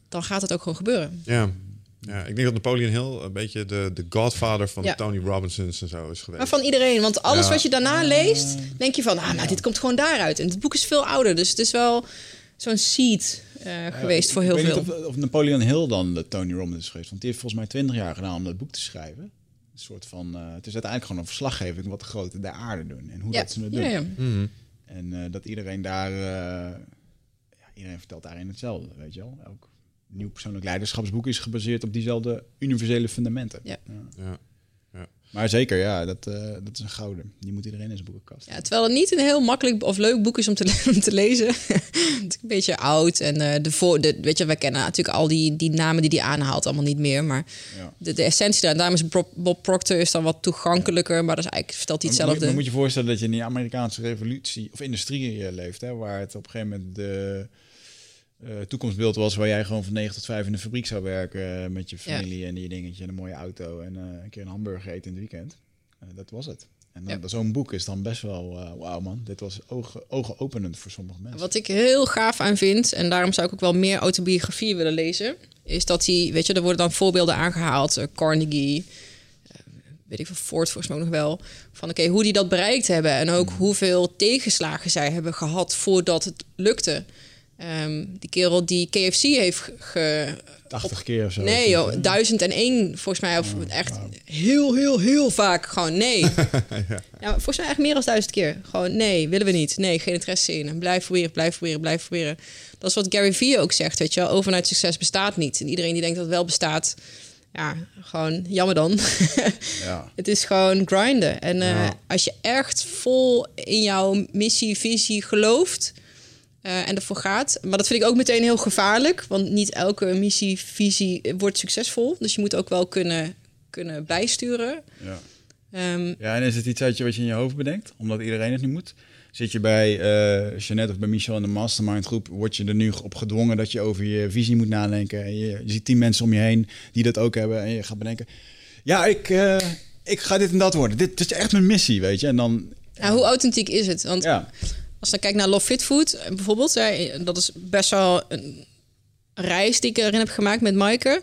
dan gaat het ook gewoon gebeuren.
Ja. Ja, ik denk dat Napoleon Hill een beetje de, de godfather van ja. Tony Robinsons en zo is geweest.
Maar van iedereen, want alles wat je daarna leest, denk je van, ah, nou, dit komt gewoon daaruit. En het boek is veel ouder, dus het is wel zo'n seed uh, geweest voor heel veel.
Ik weet niet of, Napoleon Hill dan de Tony Robbins is geweest. Want die heeft volgens mij twintig jaar gedaan om dat boek te schrijven. Een soort van, uh, het is uiteindelijk gewoon een verslaggeving wat de grote der aarde doen. En hoe dat ze het doen. Ja, ja.
Mhm.
En uh, dat iedereen daar, ja, iedereen vertelt daarin hetzelfde, weet je wel. Elk nieuw persoonlijk leiderschapsboek is gebaseerd op diezelfde universele fundamenten.
Ja.
ja.
Maar zeker, ja, dat, uh, dat is een gouden. Die moet iedereen in zijn boekenkast.
Ja, terwijl het niet een heel makkelijk of leuk boek is om te, om te lezen. het is een beetje oud. En uh, de voor, de, weet je, we kennen natuurlijk al die, die namen die hij aanhaalt allemaal niet meer. Maar ja. de, de essentie daar, daarom is Bob, Proctor is dan wat toegankelijker. Maar dat is eigenlijk vertelt hij hetzelfde.
Dan moet je voorstellen dat je in die Amerikaanse revolutie of industrie eh, leeft. Hè, waar het op een gegeven moment de uh, toekomstbeeld was waar jij gewoon van 9 tot 5 in de fabriek zou werken eh, met je familie en die dingetje en een mooie auto en uh, een keer een hamburger eten in het weekend. dat was het. En dan, zo'n boek is dan best wel, wauw man, dit was ogen, openend voor sommige mensen.
Wat ik heel gaaf aan vind, en daarom zou ik ook wel meer autobiografieën willen lezen, is dat hij, weet je, er worden dan voorbeelden aangehaald, Carnegie, weet ik veel, Ford volgens mij nog wel, van oké, hoe die dat bereikt hebben en ook hmm. hoeveel tegenslagen zij hebben gehad voordat het lukte. Um, die kerel die KFC heeft ge...
80 keer of zo.
Nee joh, 1001 volgens mij. Of oh, echt heel, heel, heel vaak gewoon nee. ja. ja. volgens mij echt meer dan duizend keer. Gewoon nee, willen we niet. Nee, geen interesse in. En blijf proberen, blijf proberen, blijf proberen. Dat is wat Gary Vee ook zegt, weet je wel. Overnight succes bestaat niet. En iedereen die denkt dat het wel bestaat... Ja, gewoon jammer dan. ja. Het is gewoon grinden. En uh, als je echt vol in jouw missie, visie gelooft uh, en ervoor gaat. Maar dat vind ik ook meteen heel gevaarlijk. Want niet elke missie, visie wordt succesvol. Dus je moet ook wel kunnen, kunnen bijsturen.
Ja. Um, ja, en is het iets uit je wat je in je hoofd bedenkt? Omdat iedereen het nu moet? Zit je bij uh, Jeannette of bij Michel in de mastermind groep, word je er nu op gedwongen dat je over je visie moet nadenken. En je, je ziet tien mensen om je heen die dat ook hebben. En je gaat bedenken, ja, ik, uh, ik ga dit en dat worden. Dit, dit is echt mijn missie, weet je. En dan...
Ja, hoe authentiek is het? Want
ja
Als je kijkt naar Love Fit Food eh, bijvoorbeeld, dat is best wel een reis die ik erin heb gemaakt met Maaike.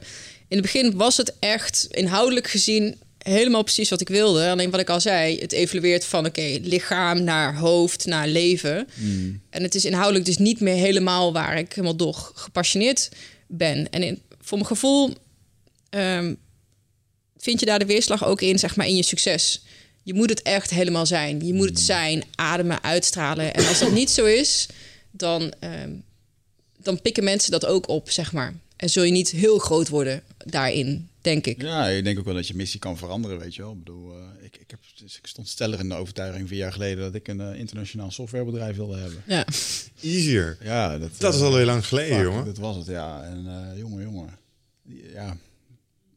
In het begin was het echt inhoudelijk gezien helemaal precies wat ik wilde. Alleen wat ik al zei, het evolueert van oké, lichaam naar hoofd naar leven. Hmm. En het is inhoudelijk dus niet meer helemaal waar ik helemaal door gepassioneerd ben. En in, voor mijn gevoel ehm, vind je daar de weerslag ook in, zeg maar, in je succes. Je moet het echt helemaal zijn. Je moet het hmm. zijn, ademen, uitstralen. En als dat niet zo is, dan, um, dan pikken mensen dat ook op, zeg maar. En zul je niet heel groot worden daarin, denk ik.
Ja, ik denk ook wel dat je missie kan veranderen, weet je wel. Ik bedoel, uh, ik, ik, heb, dus ik stond stellig in de overtuiging vier jaar geleden dat ik een uh, internationaal softwarebedrijf wilde hebben.
Ja.
Easier.
Ja, dat,
dat is al heel lang geleden, jongen.
Dat was het, ja. En uh, jongen, jongen. Ja,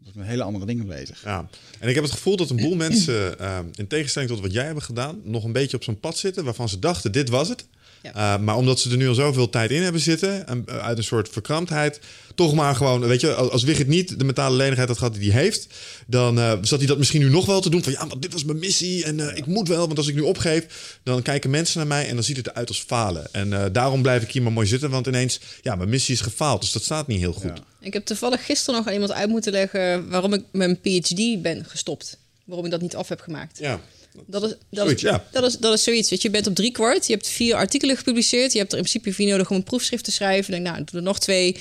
was met hele andere dingen bezig.
Ja. En ik heb het gevoel dat een boel mensen, in tegenstelling tot wat jij hebt gedaan, nog een beetje op zo'n pad zitten waarvan ze dachten, dit was het. Ja. maar omdat ze er nu al zoveel tijd in hebben zitten, en, uit een soort verkramptheid, toch maar gewoon, weet je, als Wigert niet de mentale lenigheid had gehad die hij heeft, dan uh, zat hij dat misschien nu nog wel te doen. Van ja, maar dit was mijn missie en ik moet wel, want als ik nu opgeef, dan kijken mensen naar mij en dan ziet het eruit als falen. En daarom blijf ik hier maar mooi zitten, want ineens, ja, mijn missie is gefaald, dus dat staat niet heel goed. Ja.
Ik heb toevallig gisteren nog aan iemand uit moeten leggen waarom ik mijn PhD ben gestopt. Waarom ik dat niet af heb gemaakt.
Ja.
Dat is, dat, is, ja. dat, is, dat is zoiets. Weet je, je bent op drie kwart. Je hebt vier artikelen gepubliceerd. Je hebt er in principe vier nodig om een proefschrift te schrijven. Denk, nou, doe er nog twee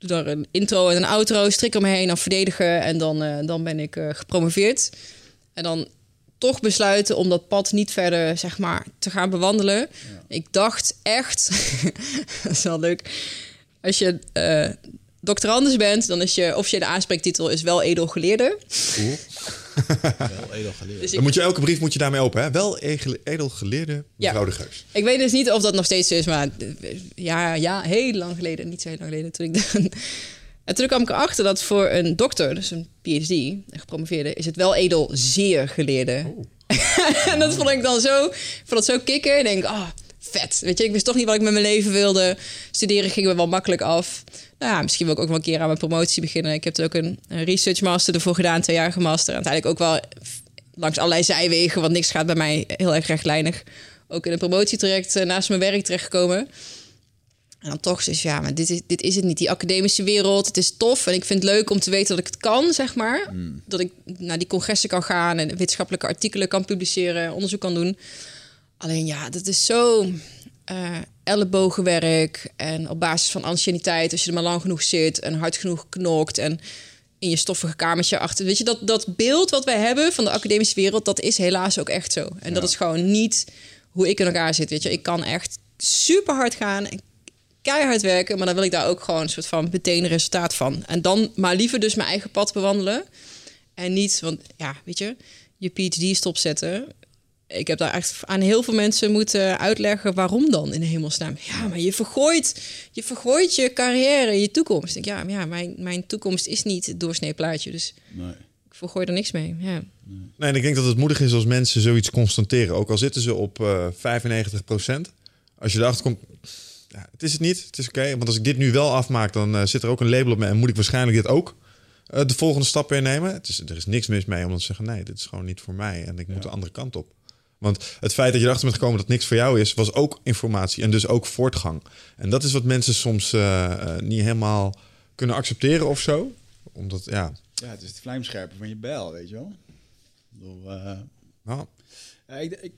doe daar een intro en een outro, strik er me heen, dan verdedigen en dan, uh, dan ben ik uh, gepromoveerd. En dan toch besluiten om dat pad niet verder, zeg maar, te gaan bewandelen. Ja. Ik dacht echt, dat is wel leuk, als je uh, doctorandus bent, dan is je officiële aanspreektitel is wel edelgeleerde.
Cool. wel edelgeleerde. Dus dan moet je elke brief moet je daarmee open, hè? Wel edelgeleerde mevrouw ja. de Geus.
Ik weet dus niet of dat nog steeds zo is, maar ja, ja, heel lang geleden, niet zo heel lang geleden, toen ik dan... En toen kwam ik erachter dat voor een dokter, dus een PhD, een gepromoveerde, is het wel edel zeer geleerde. Oh. en dat vond ik dan zo, vond het zo kicken. Ik denk, ah, oh, vet. Weet je, ik wist toch niet wat ik met mijn leven wilde. Studeren ging me wel makkelijk af. Nou ja, misschien wil ik ook wel een keer aan mijn promotie beginnen. Ik heb er ook een, een research master ervoor gedaan, twee jaar master. En uiteindelijk ook wel langs allerlei zijwegen, want niks gaat bij mij heel erg rechtlijnig. Ook in een promotietraject uh, naast mijn werk terechtgekomen. En dan toch is ja, maar dit is, dit is het niet. Die academische wereld, het is tof. En ik vind het leuk om te weten dat ik het kan, zeg maar. Hmm. Dat ik naar die congressen kan gaan en wetenschappelijke artikelen kan publiceren, onderzoek kan doen. Alleen ja, dat is zo uh, ellebogenwerk. En op basis van anciëniteit, als je er maar lang genoeg zit en hard genoeg knokt en in je stoffige kamertje achter. Weet je, dat, dat beeld wat wij hebben van de academische wereld, dat is helaas ook echt zo. En dat is gewoon niet hoe ik in elkaar zit. Weet je, ik kan echt super hard gaan en keihard werken, maar dan wil ik daar ook gewoon een soort van meteen resultaat van. En dan maar liever dus mijn eigen pad bewandelen. En niet, want ja, weet je, je PhD stopzetten ik heb daar echt aan heel veel mensen moeten uitleggen waarom dan in de hemelsnaam. Ja, maar je vergooit je, vergooit je carrière, je toekomst. Ik, ja, maar ja, mijn, mijn toekomst is niet het doorsneeplaatje. Dus nee. ik vergooi er niks mee. Ja.
Nee, en ik denk dat het moedig is als mensen zoiets constateren. Ook al zitten ze op uh, eh, 95 procent. Als je erachter komt, ja, het is het niet, het is oké. Want als ik dit nu wel afmaak, dan uh, zit er ook een label op me en moet ik waarschijnlijk dit ook uh, de volgende stap weer nemen. Het is, er is niks mis mee om te zeggen, nee, dit is gewoon niet voor mij en ik moet de andere kant op. Want het feit dat je erachter bent gekomen dat niks voor jou is, was ook informatie en dus ook voortgang. En dat is wat mensen soms uh, uh, niet helemaal kunnen accepteren of zo. Omdat, ja.
Ja, het is het vlijmscherpen van je bijl, weet je wel. Ik, bedoel, uh, ja ik, ik,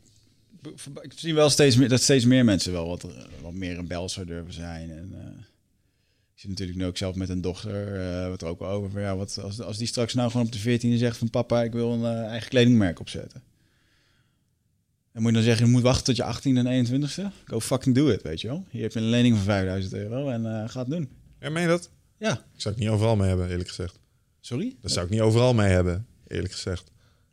ik, zie wel steeds meer, dat steeds meer mensen wel wat, wat meer een bel zou durven zijn. En, ik zit natuurlijk nu ook zelf met een dochter, uh, wat er ook wel over. Ja, wat, als, als die straks nou gewoon op de 14e zegt van papa, ik wil een eigen kledingmerk opzetten. En moet je dan zeggen, je moet wachten tot je 18 en 21ste? Go fucking do it, weet je wel. Hier heb je een lening van 5000 euro en uh, ga het doen.
Ja, meen je dat?
Ja.
Ik zou het niet overal mee hebben, eerlijk gezegd.
Sorry?
Dat zou ik niet overal mee hebben, eerlijk gezegd.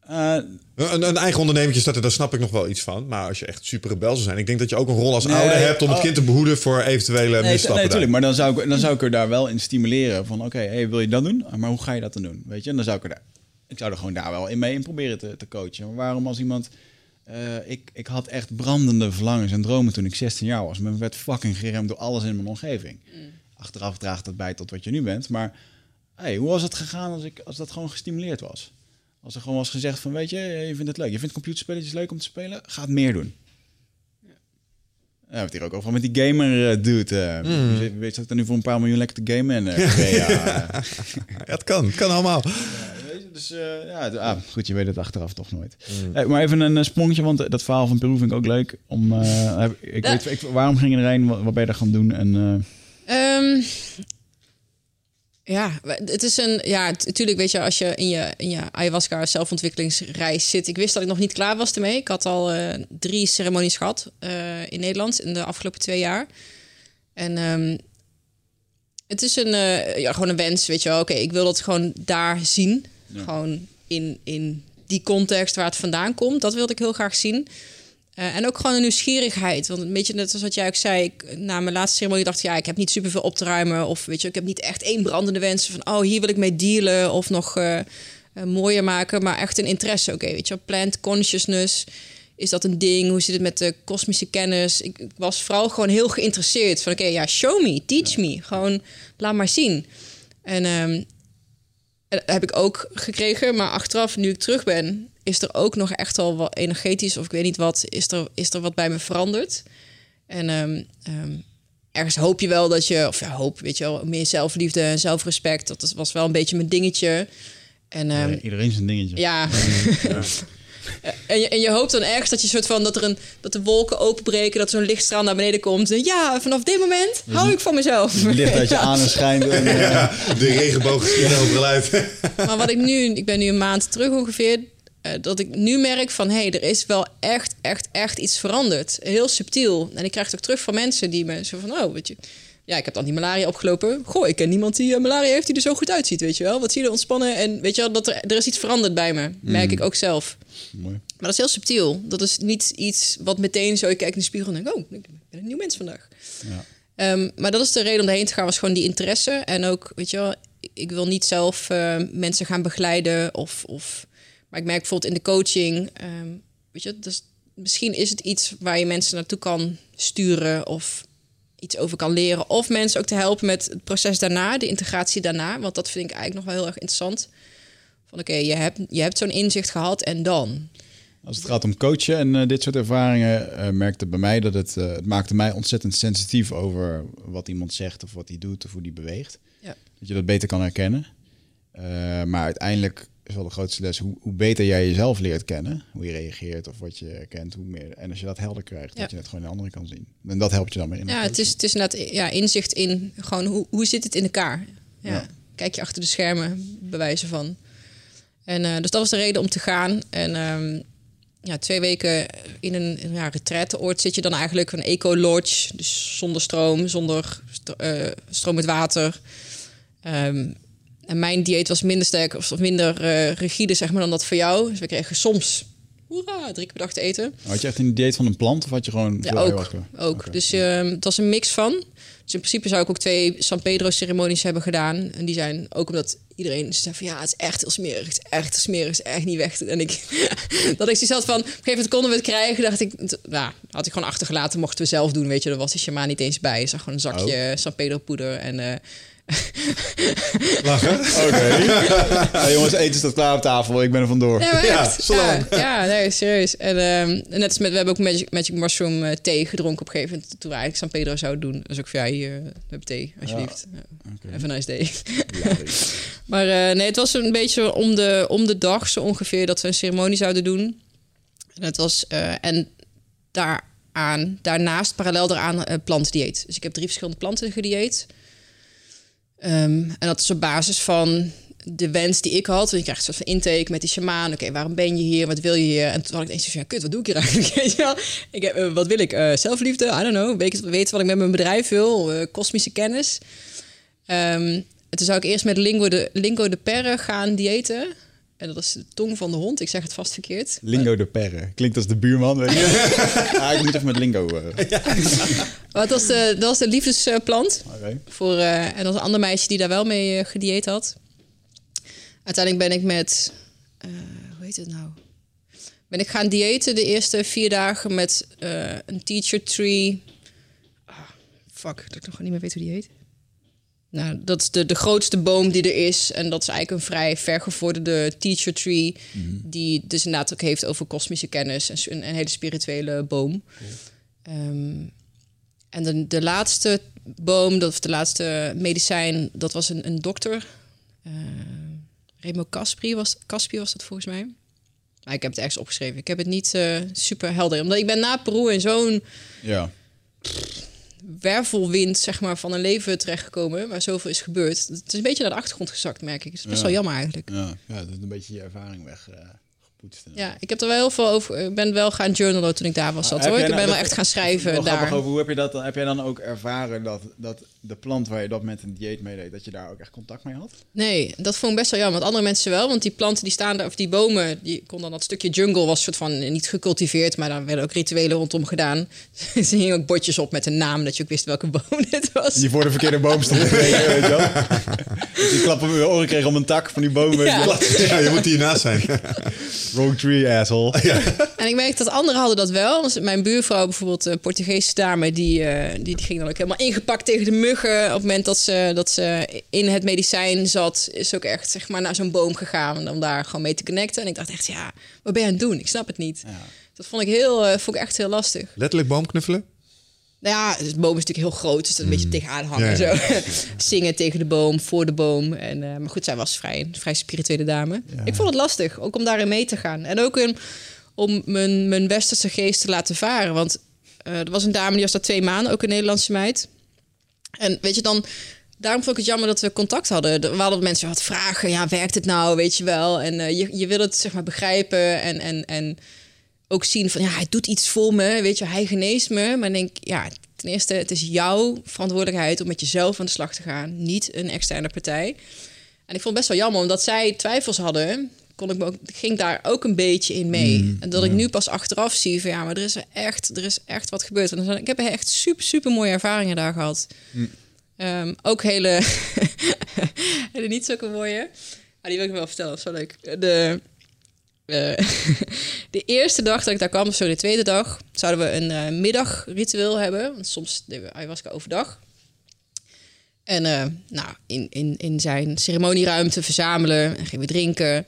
Uh, een, een, eigen ondernemertje starten, daar snap ik nog wel iets van. Maar als je echt super rebel zou zijn, ik denk dat je ook een rol als ouder hebt om het oh. kind te behoeden voor eventuele nee, misstappen. Nee,
natuurlijk. Maar dan zou, ik, dan zou ik er daar wel in stimuleren van, oké, hey, wil je dat doen? Maar hoe ga je dat dan doen? Weet je? En dan zou ik er daar, ik zou er gewoon daar wel in mee in proberen te, te coachen. Maar waarom als iemand uh, ik, ik had echt brandende verlangens en dromen toen ik 16 jaar was. Men werd fucking geremd door alles in mijn omgeving. Mm. Achteraf draagt dat bij tot wat je nu bent. Maar hey, hoe was het gegaan als, ik, als dat gewoon gestimuleerd was? Als er gewoon was gezegd van, weet je, je vindt het leuk. Je vindt computerspelletjes leuk om te spelen? Ga het meer doen. Ja. Ja, we hebben het hier ook over met die gamer uh, dude. Uh, mm. Weet, weet je dat er nu voor een paar miljoen lekker te gamen? En, uh, ja,
ja, het kan. Het kan allemaal.
Dus ja, ah, goed, je weet het achteraf toch nooit. Mm. maar even een sprongetje, want dat verhaal van Peru vind ik ook leuk. Om, ik weet, ik, waarom ging je erheen? Wat, wat ben je daar gaan doen? En,
um, ja, het is een. Ja, natuurlijk weet je, als je in je, in je ayahuasca zelfontwikkelingsreis zit. Ik wist dat ik nog niet klaar was ermee. Ik had al uh, drie ceremonies gehad uh, in Nederland in de afgelopen twee jaar. En um, het is een, uh, ja, gewoon een wens, weet je wel. Oké, ik wil dat gewoon daar zien. Gewoon in, in die context waar het vandaan komt. Dat wilde ik heel graag zien. Uh, en ook gewoon een nieuwsgierigheid. Want een beetje net zoals wat jij ook zei. Ik, na mijn laatste ceremonie dacht ik, ja, ik heb niet superveel op te ruimen. Of weet je, ik heb niet echt één brandende wens van, oh, hier wil ik mee dealen. Of nog uh, uh, mooier maken. Maar echt een interesse. Oké, weet je, plant consciousness. Is dat een ding? Hoe zit het met de kosmische kennis? Ik, ik was vooral gewoon heel geïnteresseerd. Van oké, ja, show me, teach me. Gewoon laat maar zien. En um, heb ik ook gekregen. Maar achteraf, nu ik terug ben, is er ook nog echt al wat energetisch, of ik weet niet wat, is er, is er wat bij me veranderd. En um, um, ergens hoop je wel dat je, of ja, hoop, weet je wel, meer zelfliefde en zelfrespect. Dat was wel een beetje mijn dingetje. En, um,
ja, iedereen zijn dingetje.
Ja. ja. En je, en je hoopt dan ergens dat je soort van dat er een dat de wolken openbreken, dat zo'n lichtstraal naar beneden komt. En ja, vanaf dit moment hou ik van mezelf.
Het licht uit je aan en schijnt. En, ja,
de regenboog schiet overluid.
Maar wat ik nu, ik ben nu een maand terug ongeveer, uh, dat ik nu merk van hé, hey, er is wel echt, echt, echt iets veranderd. Heel subtiel. En ik krijg het ook terug van mensen die me zo van, oh, weet je, ja, ik heb dan die malaria opgelopen. Goh, ik ken niemand die uh, malaria heeft die er zo goed uitziet, weet je wel. Wat zie je er ontspannen? En weet je wel, dat er, er is iets veranderd bij me. Merk mm. ik ook zelf. Mooi. Maar dat is heel subtiel. Dat is niet iets wat meteen zo, ik kijk in de spiegel en denk, oh, ik ben een nieuw mens vandaag. Ja. Um, maar dat is de reden om daarheen te gaan, was gewoon die interesse. En ook, weet je wel, ik wil niet zelf uh, mensen gaan begeleiden of, of maar ik merk bijvoorbeeld in de coaching, um, weet je, dus misschien is het iets waar je mensen naartoe kan sturen of iets over kan leren. Of mensen ook te helpen met het proces daarna, de integratie daarna. Want dat vind ik eigenlijk nog wel heel erg interessant. Van oké, je hebt, je hebt zo'n inzicht gehad en dan?
Als het gaat om coachen en uh, dit soort ervaringen, uh, merkte bij mij dat het, uh, het maakte mij ontzettend sensitief over wat iemand zegt of wat hij doet of hoe die beweegt. Ja. Dat je dat beter kan herkennen. maar uiteindelijk is wel de grootste les. Hoe, hoe, beter jij jezelf leert kennen, hoe je reageert of wat je kent, hoe meer. En als je dat helder krijgt, dat je het gewoon de andere kan zien. En dat helpt je dan mee. In
ja, het is, het is net ja, inzicht in gewoon hoe, hoe zit het in elkaar. Ja. ja. Kijk je achter de schermen, bewijzen van. En uh, dus dat was de reden om te gaan. En um, ja, twee weken in een ja, retraiteoord zit je dan eigenlijk een eco-lodge. Dus zonder stroom, zonder uh, stroom met water. Um, en mijn dieet was minder sterk of minder uh, rigide zeg maar, dan dat voor jou. Dus we kregen soms hoera, drie keer per dag te eten.
Had je echt een dieet van een plant of had je gewoon...
Ja, ook. ook. Dus uh, het was een mix van. Dus in principe zou ik ook twee San Pedro ceremonies hebben gedaan. En die zijn ook omdat iedereen zei van ja, het is echt heel smerig. Het is echt heel smerig. Het is echt niet weg. En ik, dat ik zoiets had van, op een gegeven moment konden we het krijgen. Dacht ik, nou, had ik gewoon achtergelaten. Mochten we zelf doen, weet je. Er was de shaman niet eens bij. Zag gewoon een zakje oh. San Pedro poeder en... Uh,
Lachen? Oké. jongens, eten staat klaar op tafel. Ik ben er vandoor.
Ja, ja, ja, ja, nee, serieus. En um, net als met, we hebben ook magic, magic mushroom uh, thee gedronken op een gegeven moment. Toen we eigenlijk San Pedro zouden doen. Dus ook van, ja, hier, we hebben thee, alsjeblieft. Ja. Okay. Have a nice day. maar uh, nee, het was een beetje om de, om de dag zo ongeveer dat we een ceremonie zouden doen. En het was, uh, en daaraan, daarnaast, parallel daaraan, uh, plantdieet. Dus ik heb drie verschillende planten gedieet. Um, en dat is op basis van de wens die ik had. Want je krijgt een soort van intake met die shaman. Oké, waarom ben je hier? Wat wil je hier? En toen had ik eens ja, kut, wat doe ik hier eigenlijk? ik heb, uh, wat wil ik? Uh, zelfliefde? I don't know. Weet, weten wat ik met mijn bedrijf wil? Uh, kosmische kennis. Um, toen zou ik eerst met Lingo de, Lingo de Perre gaan diëten. En dat is de tong van de hond. Ik zeg het vast verkeerd.
Lingo de Perre. Klinkt als de buurman. Weet je? ah, ik moet even met Lingo. Uh. Ja.
dat, was de, dat was de liefdesplant. Okay. Voor, uh, en dat was een ander meisje die daar wel mee uh, gedieet had. Uiteindelijk ben ik met... hoe heet het nou? Ben ik gaan diëten de eerste vier dagen met een teacher tree. Ah, fuck, dat ik nog niet meer weet hoe die heet. Nou, dat is de, de grootste boom die er is. En dat is eigenlijk een vrij vergevorderde teacher tree. Mhm. Die dus inderdaad ook heeft over kosmische kennis. En een, een hele spirituele boom. Cool. Um, En de, de laatste boom, dat, of de laatste medicijn, dat was een, een dokter. Uh, Remo Caspri was, Caspi was dat volgens mij. Maar ik heb het ergens opgeschreven. Ik heb het niet uh, super helder. Omdat ik ben na Peru in zo'n
ja.
Wervelwind zeg maar, van een leven terechtgekomen... waar zoveel is gebeurd. Het is een beetje naar de achtergrond gezakt, merk ik. Het is best
Ja.
wel jammer eigenlijk.
Ja, ja, dat is een beetje je ervaring weg. eh, gepoetst.
Ja, ik heb er wel heel veel over. Ik ben wel gaan journalen toen ik daar was. Zat, hoor. Ik
nou-
ben wel echt gaan schrijven daar.
over, hoe heb je dat dan? Heb jij dan ook ervaren dat, dat de plant waar je dat met een dieet mee deed, dat je daar ook echt contact mee had?
Nee, dat vond ik best wel jammer. Want andere mensen wel. Want die planten die staan daar, of die bomen, die kon dan dat stukje jungle was soort van eh, niet gecultiveerd, maar daar werden ook rituelen rondom gedaan. er hingen ook bordjes op met een naam, dat je ook wist welke boom dit was.
Die voor de verkeerde boom stond weet je wel? Dus die klap op je oren kreeg om een tak van die je
Ja.
Ja, je moet hiernaast zijn.
Wrong tree, asshole.
En ik merk dat anderen hadden dat wel. Dus mijn buurvrouw bijvoorbeeld, een Portugese dame, die, eh, die, die ging dan ook helemaal ingepakt tegen de muggen. Op het moment dat ze, dat ze in het medicijn zat, is ook echt zeg maar, naar zo'n boom gegaan om daar gewoon mee te connecten. En ik dacht echt, ja, wat ben je aan het doen? Ik snap het niet.
Ja.
Dat vond ik, heel, eh, vond ik echt heel lastig.
Letterlijk boomknuffelen?
Nou ja, de boom is natuurlijk heel groot, dus dat een beetje tegenaan hangen.
Ja, ja.
Zo. Zingen tegen de boom, voor de boom. En, eh, maar goed, zij was vrij, een vrij spirituele dame. Ik vond het lastig, ook om daarin mee te gaan. En ook om mijn, mijn westerse geest te laten varen. Want eh, er was een dame, die was daar twee maanden, ook een Nederlandse meid. En weet je dan... Daarom vond ik het jammer dat we contact hadden. Er waren mensen wat vragen. Ja, werkt het nou? Weet je wel. En eh, je, je wil het zeg maar begrijpen. En, en, en ook zien van ja, hij doet iets voor me, weet je, hij geneest me. Maar denk, ja, ten eerste, het is jouw verantwoordelijkheid om met jezelf aan de slag te gaan, niet een externe partij. En ik vond het best wel jammer, omdat zij twijfels hadden, kon ik me ook, ging daar ook een beetje in mee. en dat ik nu pas achteraf zie van ja, maar er is echt, er is echt wat gebeurd. En ik heb echt super, super mooie ervaringen daar gehad. Ehm, ook hele, hele niet zulke mooie. Maar die wil ik wel vertellen, dat is wel leuk. De, eh, de eerste dag dat ik daar kwam, of zo de tweede dag, zouden we een eh, middagritueel hebben. Want soms deden we ayahuasca overdag. En eh, nou, in, in, in zijn ceremonieruimte verzamelen en gingen we drinken.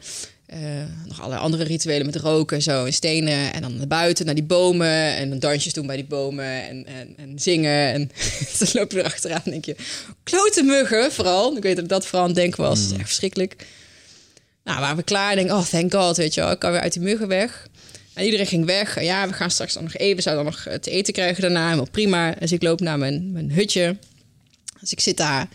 Eh, nog allerlei andere rituelen met roken en zo en stenen. En dan naar buiten, naar die bomen. En dan dansjes doen bij die bomen en, en, en zingen. En dan loop je erachteraan en denk je... Klote muggen, vooral. Ik weet dat ik dat vooral aan het denken was. Is echt verschrikkelijk. Nou, waren we klaar. Denk, oh, thank god, weet je wel. Ik kan weer uit die muggen weg. En iedereen ging weg. En ja, we gaan straks dan nog even. Zouden dan nog eh, te eten krijgen daarna. Helemaal prima. Dus ik loop naar mijn, mijn hutje. Dus ik zit daar.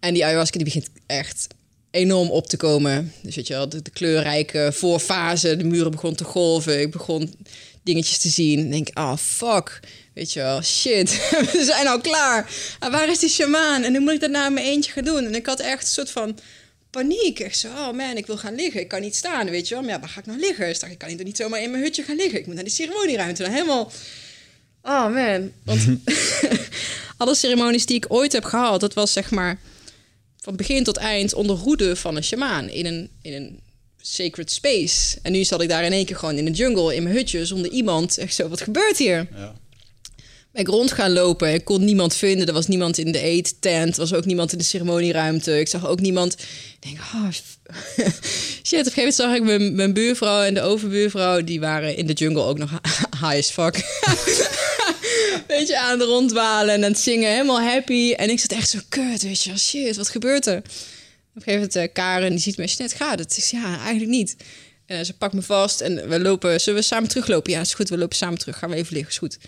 En die ayahuasca die begint echt enorm op te komen. Dus weet je wel, de, de kleurrijke voorfase. De muren begon te golven. Ik begon dingetjes te zien. En denk, oh, fuck. Weet je wel, shit. we zijn al klaar. En waar is die shamaan? En nu moet ik dat nou mijn eentje gaan doen. En ik had echt een soort van paniek. Echt zo, oh man, ik wil gaan liggen. Ik kan niet staan, weet je wel. Maar ja, waar ga ik nou liggen? Dus dacht ik, ik kan niet, niet zomaar in mijn hutje gaan liggen. Ik moet naar die ceremonieruimte. Dan helemaal... Oh man. Want alle ceremonies die ik ooit heb gehad... dat was zeg maar van begin tot eind onder hoede van een shamaan. In een, in een sacred space. En nu zat ik daar in één keer gewoon in de jungle, in mijn hutje... zonder iemand. Echt zo, wat gebeurt hier?
Ja.
Ben ik rond gaan lopen. Ik kon niemand vinden. Er was niemand in de eettent. Er was ook niemand in de ceremonieruimte. Ik zag ook niemand. Ik denk, oh, shit. Op een gegeven moment zag ik mijn, mijn buurvrouw en de overbuurvrouw. Die waren in de jungle ook nog high as fuck. Weet je, aan het rondwalen en aan het zingen. Helemaal happy. En ik zat echt zo, kut, weet je. Shit, wat gebeurt er? Op een gegeven moment, eh, Karen, die ziet me, net gaat het? Ik zeg, ja, eigenlijk niet. En ze pakt me vast en we lopen, zullen we samen teruglopen? Ja, is goed, we lopen samen terug. Gaan we even liggen, is goed.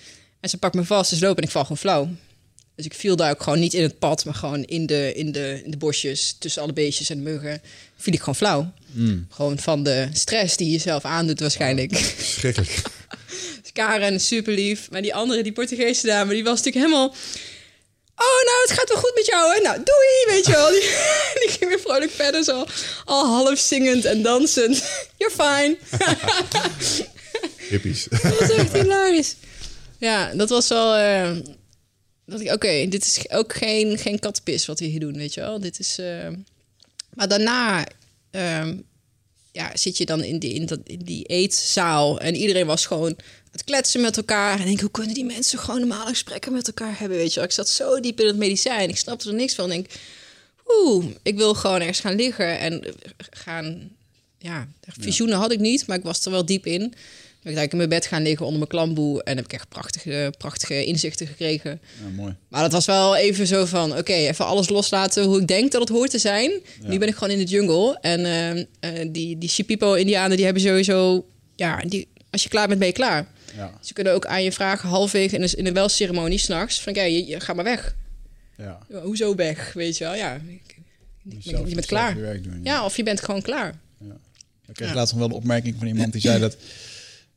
En ze pakt me vast, dus lopen en ik val gewoon flauw. Dus ik viel daar ook gewoon niet in het pad, maar gewoon in de, in de, in de bosjes, tussen alle beestjes en de muggen. Viel ik gewoon flauw. Gewoon van de stress die je zelf aandoet waarschijnlijk.
Schrikkelijk.
Karen super lief. Maar die andere, die Portugese dame, die was natuurlijk helemaal... Oh, nou, het gaat wel goed met jou, hè? Nou, doei, weet je wel. Die, die ging weer vrolijk verder, zo al half zingend en dansend. You're fine.
Hippies.
Dat was echt hilarisch. Ja, dat was wel... eh, dat ik, oké, dit is ook geen, geen katpis wat we hier doen, weet je wel. Dit is... eh, maar daarna ehm, ja, zit je dan in die, in, dat, in die eetzaal en iedereen was gewoon aan het kletsen met elkaar. En denk, hoe kunnen die mensen gewoon normale gesprekken met elkaar hebben, weet je. Ik zat zo diep in het medicijn, ik snapte er niks van. Ik denk, oeh, ik wil gewoon ergens gaan liggen en gaan... Ja, visioenen had ik niet, maar ik was er wel diep in. Ik eigenlijk in mijn bed gaan liggen onder mijn klamboe. En heb ik echt prachtige, prachtige inzichten gekregen.
Ja, mooi.
Maar dat was wel even zo van, oké, even alles loslaten hoe ik denk dat het hoort te zijn. Nu ben ik gewoon in de jungle. En uh, uh, die, die Shipipo-indianen, die hebben sowieso... Ja, die, als je klaar bent, ben je klaar. Ja. Ze kunnen ook aan je vragen halfwege in een, in een welceremonie s'nachts... van, kijk, je, je, ga maar weg. Ja. Hoezo weg, weet je wel? Ja, je, je bent klaar. Doen, ja. of je bent gewoon klaar. Ja.
Ik kreeg laatst nog wel de opmerking van iemand die zei dat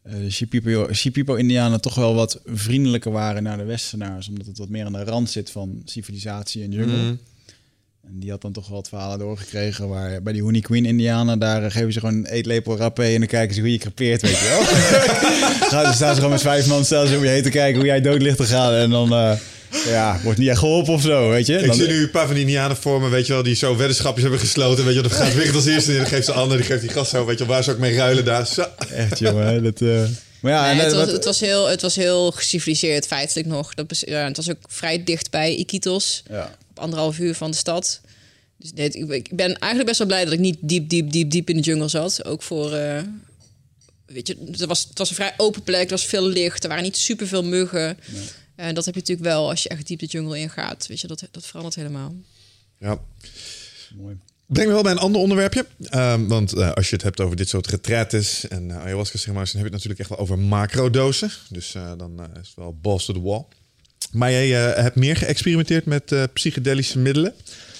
uh, de Shipipo-Indianen toch wel wat vriendelijker waren naar de Westernaars, omdat het wat meer aan de rand zit van civilisatie en jungle. Mm. En die had dan toch wel wat verhalen doorgekregen waar bij die Honey Queen Indianen, daar uh, geven ze gewoon een eetlepel rappé en dan kijken ze hoe je crepeert, weet je wel. dan staan ze gewoon met vijf man, stel ze om je heen te kijken hoe jij dood ligt te gaan en dan... Uh, ja, wordt niet echt geholpen of zo, weet je.
Ik zie nu een paar van die Indianen vormen, weet je wel, die zo weddenschapjes hebben gesloten. Weet je, dan gaat Wiggert als eerste en dan geeft ze ander, die geeft die gast zo, weet je wel, waar ze ook mee ruilen daar. Zo.
Echt, jongen, dat... Uh...
Maar ja, nee, het, was, het, was, heel, het was heel geciviliseerd feitelijk nog. Dat, ja, het was ook vrij dicht bij Iquitos, ja. op anderhalf uur van de stad. Dus dit, ik ben eigenlijk best wel blij dat ik niet diep, diep, diep, diep in de jungle zat. Ook voor, uh, weet je, het was, het was een vrij open plek, er was veel licht, er waren niet super veel muggen. Nee. En dat heb je natuurlijk wel als je echt diep de jungle ingaat. Weet je, dat, dat verandert helemaal.
Ja. Mooi. Breng me wel bij een ander onderwerpje. Um, want uh, als je het hebt over dit soort retretes en uh, ayahuasca ceremonies, dan heb je het natuurlijk echt wel over macrodosen. Dus uh, dan is het wel balls to the wall. Maar jij hebt meer geëxperimenteerd met psychedelische middelen.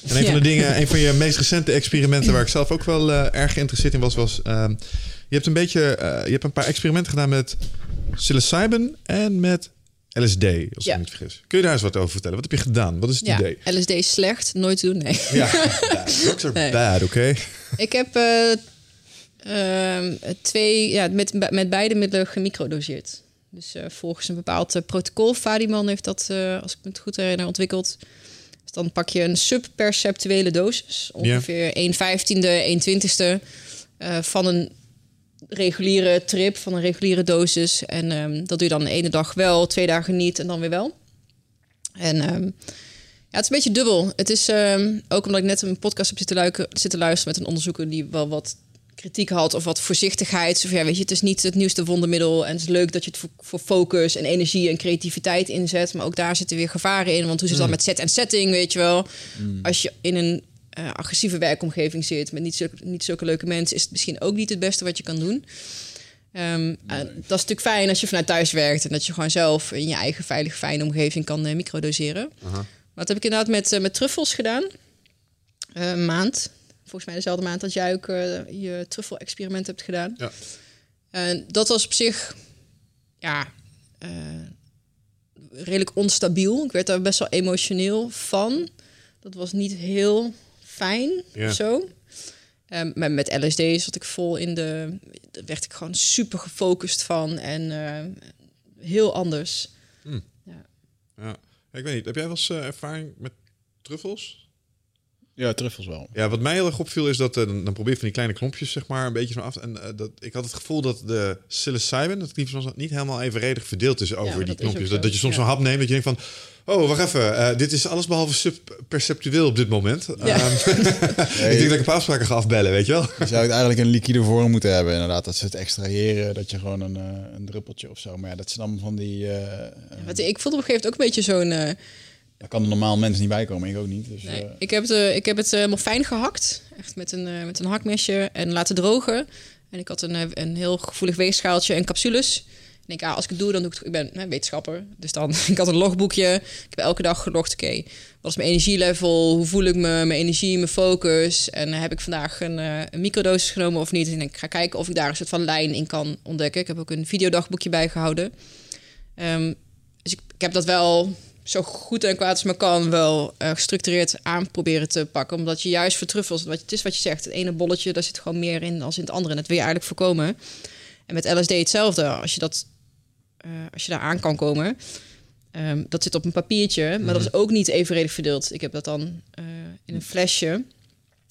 En een van de dingen, een van je meest recente experimenten waar ik zelf ook wel erg geïnteresseerd in was, was ehm, je hebt een beetje, je hebt een paar experimenten gedaan met psilocybin en met LSD, als ik me niet vergis. Kun je daar eens wat over vertellen? Wat heb je gedaan? Wat is het ja, idee?
LSD is slecht, nooit doen, nee.
Ja, drugs are nee. bad, oké?
Ik heb uh, uh, twee, ja, met, met beide middelen gemicrodoseerd. Dus uh, volgens een bepaald uh, protocol. Fadiman heeft dat, als ik me het goed herinner, ontwikkeld. Dus dan pak je een subperceptuele dosis, ongeveer ja. 1 vijftiende, 1 twintigste van een reguliere trip van een reguliere dosis. En um, dat doe je dan de ene dag wel, twee dagen niet en dan weer wel. En um, ja, het is een beetje dubbel. Het is um, ook omdat ik net een podcast heb zitten, zitten luisteren met een onderzoeker die wel wat kritiek had of wat voorzichtigheid. Of ja, weet je, het is niet het nieuwste wondermiddel en het is leuk dat je het voor, focus en energie en creativiteit inzet, maar ook daar zitten weer gevaren in. Want hoe zit het dan mm. met set en setting, weet je wel? Mm. Als je in een uh, agressieve werkomgeving zit, met niet, zo, niet zulke leuke mensen, is het misschien ook niet het beste wat je kan doen. Um, dat is natuurlijk fijn als je vanuit thuis werkt en dat je gewoon zelf in je eigen veilige, fijne omgeving kan uh, microdoseren. -huh. Maar dat heb ik inderdaad met, met truffels gedaan. een maand. Volgens mij dezelfde maand dat jij ook je truffel-experiment hebt gedaan. Ja. En dat was op zich, ja, redelijk onstabiel. Ik werd daar best wel emotioneel van. Dat was niet heel fijn ja. zo. Um, maar met LSD zat ik vol in de. Daar werd ik gewoon super gefocust van en uh, heel anders.
Hm. Ja. ja. Ik weet niet, heb jij wel eens uh, ervaring met truffels?
Ja, truffels wel.
Ja, wat mij heel erg opviel is dat uh, dan, dan probeer je van die kleine klompjes zeg maar een beetje zo af. En uh, dat ik had het gevoel dat de psilocybin, dat het niet helemaal evenredig verdeeld is over die klompjes. Dat, dat, je soms ja. een hap neemt dat je denkt van, Oh, wacht even. Uh, dit is alles behalve subperceptueel op dit moment. Ja. Um, ik denk dat ik een paar afspraken ga afbellen, weet je wel.
Je zou het eigenlijk een liquide vorm moeten hebben, inderdaad. Dat ze het extraheren, dat je gewoon een, uh, een druppeltje of zo. Maar ja, dat ze dan van die... Uh,
ja, ik voelde op een gegeven moment ook een beetje zo'n...
Daar kan er normaal mensen niet bij komen, ik ook niet. Dus,
nee, ik heb het, ik heb het helemaal fijn gehakt. Echt met een, met een hakmesje en laten drogen. En ik had een, een heel gevoelig weegschaaltje en capsules denk, als ik doe, dan doe ik het. Ik ben hè, wetenschapper, dus dan ik had een logboekje. Ik heb elke dag gelogd. Oké, wat is mijn energielevel? Hoe voel ik me? Mijn energie, mijn focus. En heb ik vandaag een, uh, microdosis genomen of niet? En ik ga kijken of ik daar een soort van lijn in kan ontdekken. Ik heb ook een videodagboekje bijgehouden. Um, dus ik, heb dat wel zo goed en kwaad als me kan wel uh, gestructureerd aan proberen te pakken. Omdat je juist voor truffels, wat, het is wat je zegt, het ene bolletje, daar zit gewoon meer in als in het andere. En dat wil je eigenlijk voorkomen. En met LSD hetzelfde. Als je dat uh, als je daar aan kan komen. Um, dat zit op een papiertje, maar mm -hmm. dat is ook niet evenredig verdeeld. Ik heb dat dan uh, in een flesje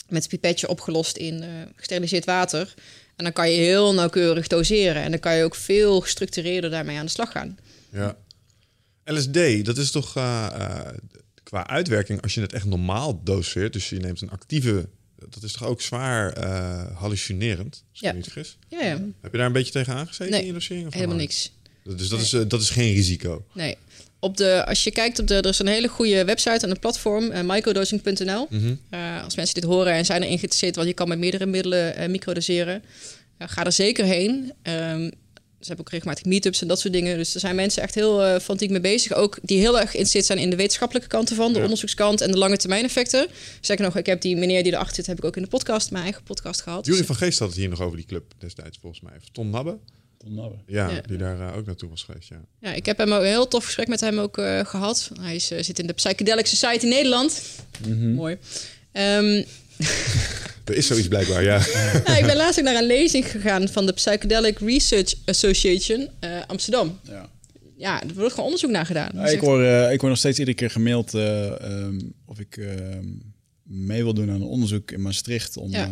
met pipetje opgelost in uh, gesteriliseerd water. En dan kan je heel nauwkeurig doseren. En dan kan je ook veel gestructureerder daarmee aan de slag gaan.
Ja. LSD, dat is toch qua uitwerking, als je het echt normaal doseert, dus je neemt een actieve dat is toch ook zwaar uh, hallucinerend, als ja. ik niet vergis?
Ja, ja.
Heb je daar een beetje tegen aangezeten
nee,
in je dosering?
Of helemaal niks.
Dus dat, is, uh, dat is geen risico?
Nee. Op de, als je kijkt op de, er is een hele goede website en een platform, uh, microdosing.nl. Mm -hmm. als mensen dit horen en zijn er geïnteresseerd, want je kan met meerdere middelen microdoseren. ga er zeker heen. Um, ze hebben ook regelmatig meetups en dat soort dingen. Dus er zijn mensen echt heel fanatiek mee bezig. Ook die heel erg geïnteresseerd zijn in de wetenschappelijke kanten van, de onderzoekskant en de lange termijn effecten. Zeker nog, ik heb die meneer die erachter zit, heb ik ook in de podcast, mijn eigen podcast gehad.
Julie van Geest had het hier nog over die club destijds, volgens mij. Ton Nabbe. Ja, ja. die daar uh, ook naartoe was geweest, ja.
Ja, ik heb hem ook een heel tof gesprek met hem ook uh, gehad. Hij is, zit in de Psychedelic Society Nederland. Mm -hmm. Mooi. Um,
Er is zoiets blijkbaar, ja.
ja. ik ben laatst ook naar een lezing gegaan van de Psychedelic Research Association uh, Amsterdam. Ja. Ja, er wordt gewoon onderzoek naar gedaan.
Ja, ik, word, uh, ik word nog steeds iedere keer gemaild uh, um, of ik ehm, mee wil doen aan een onderzoek in Maastricht om, ja.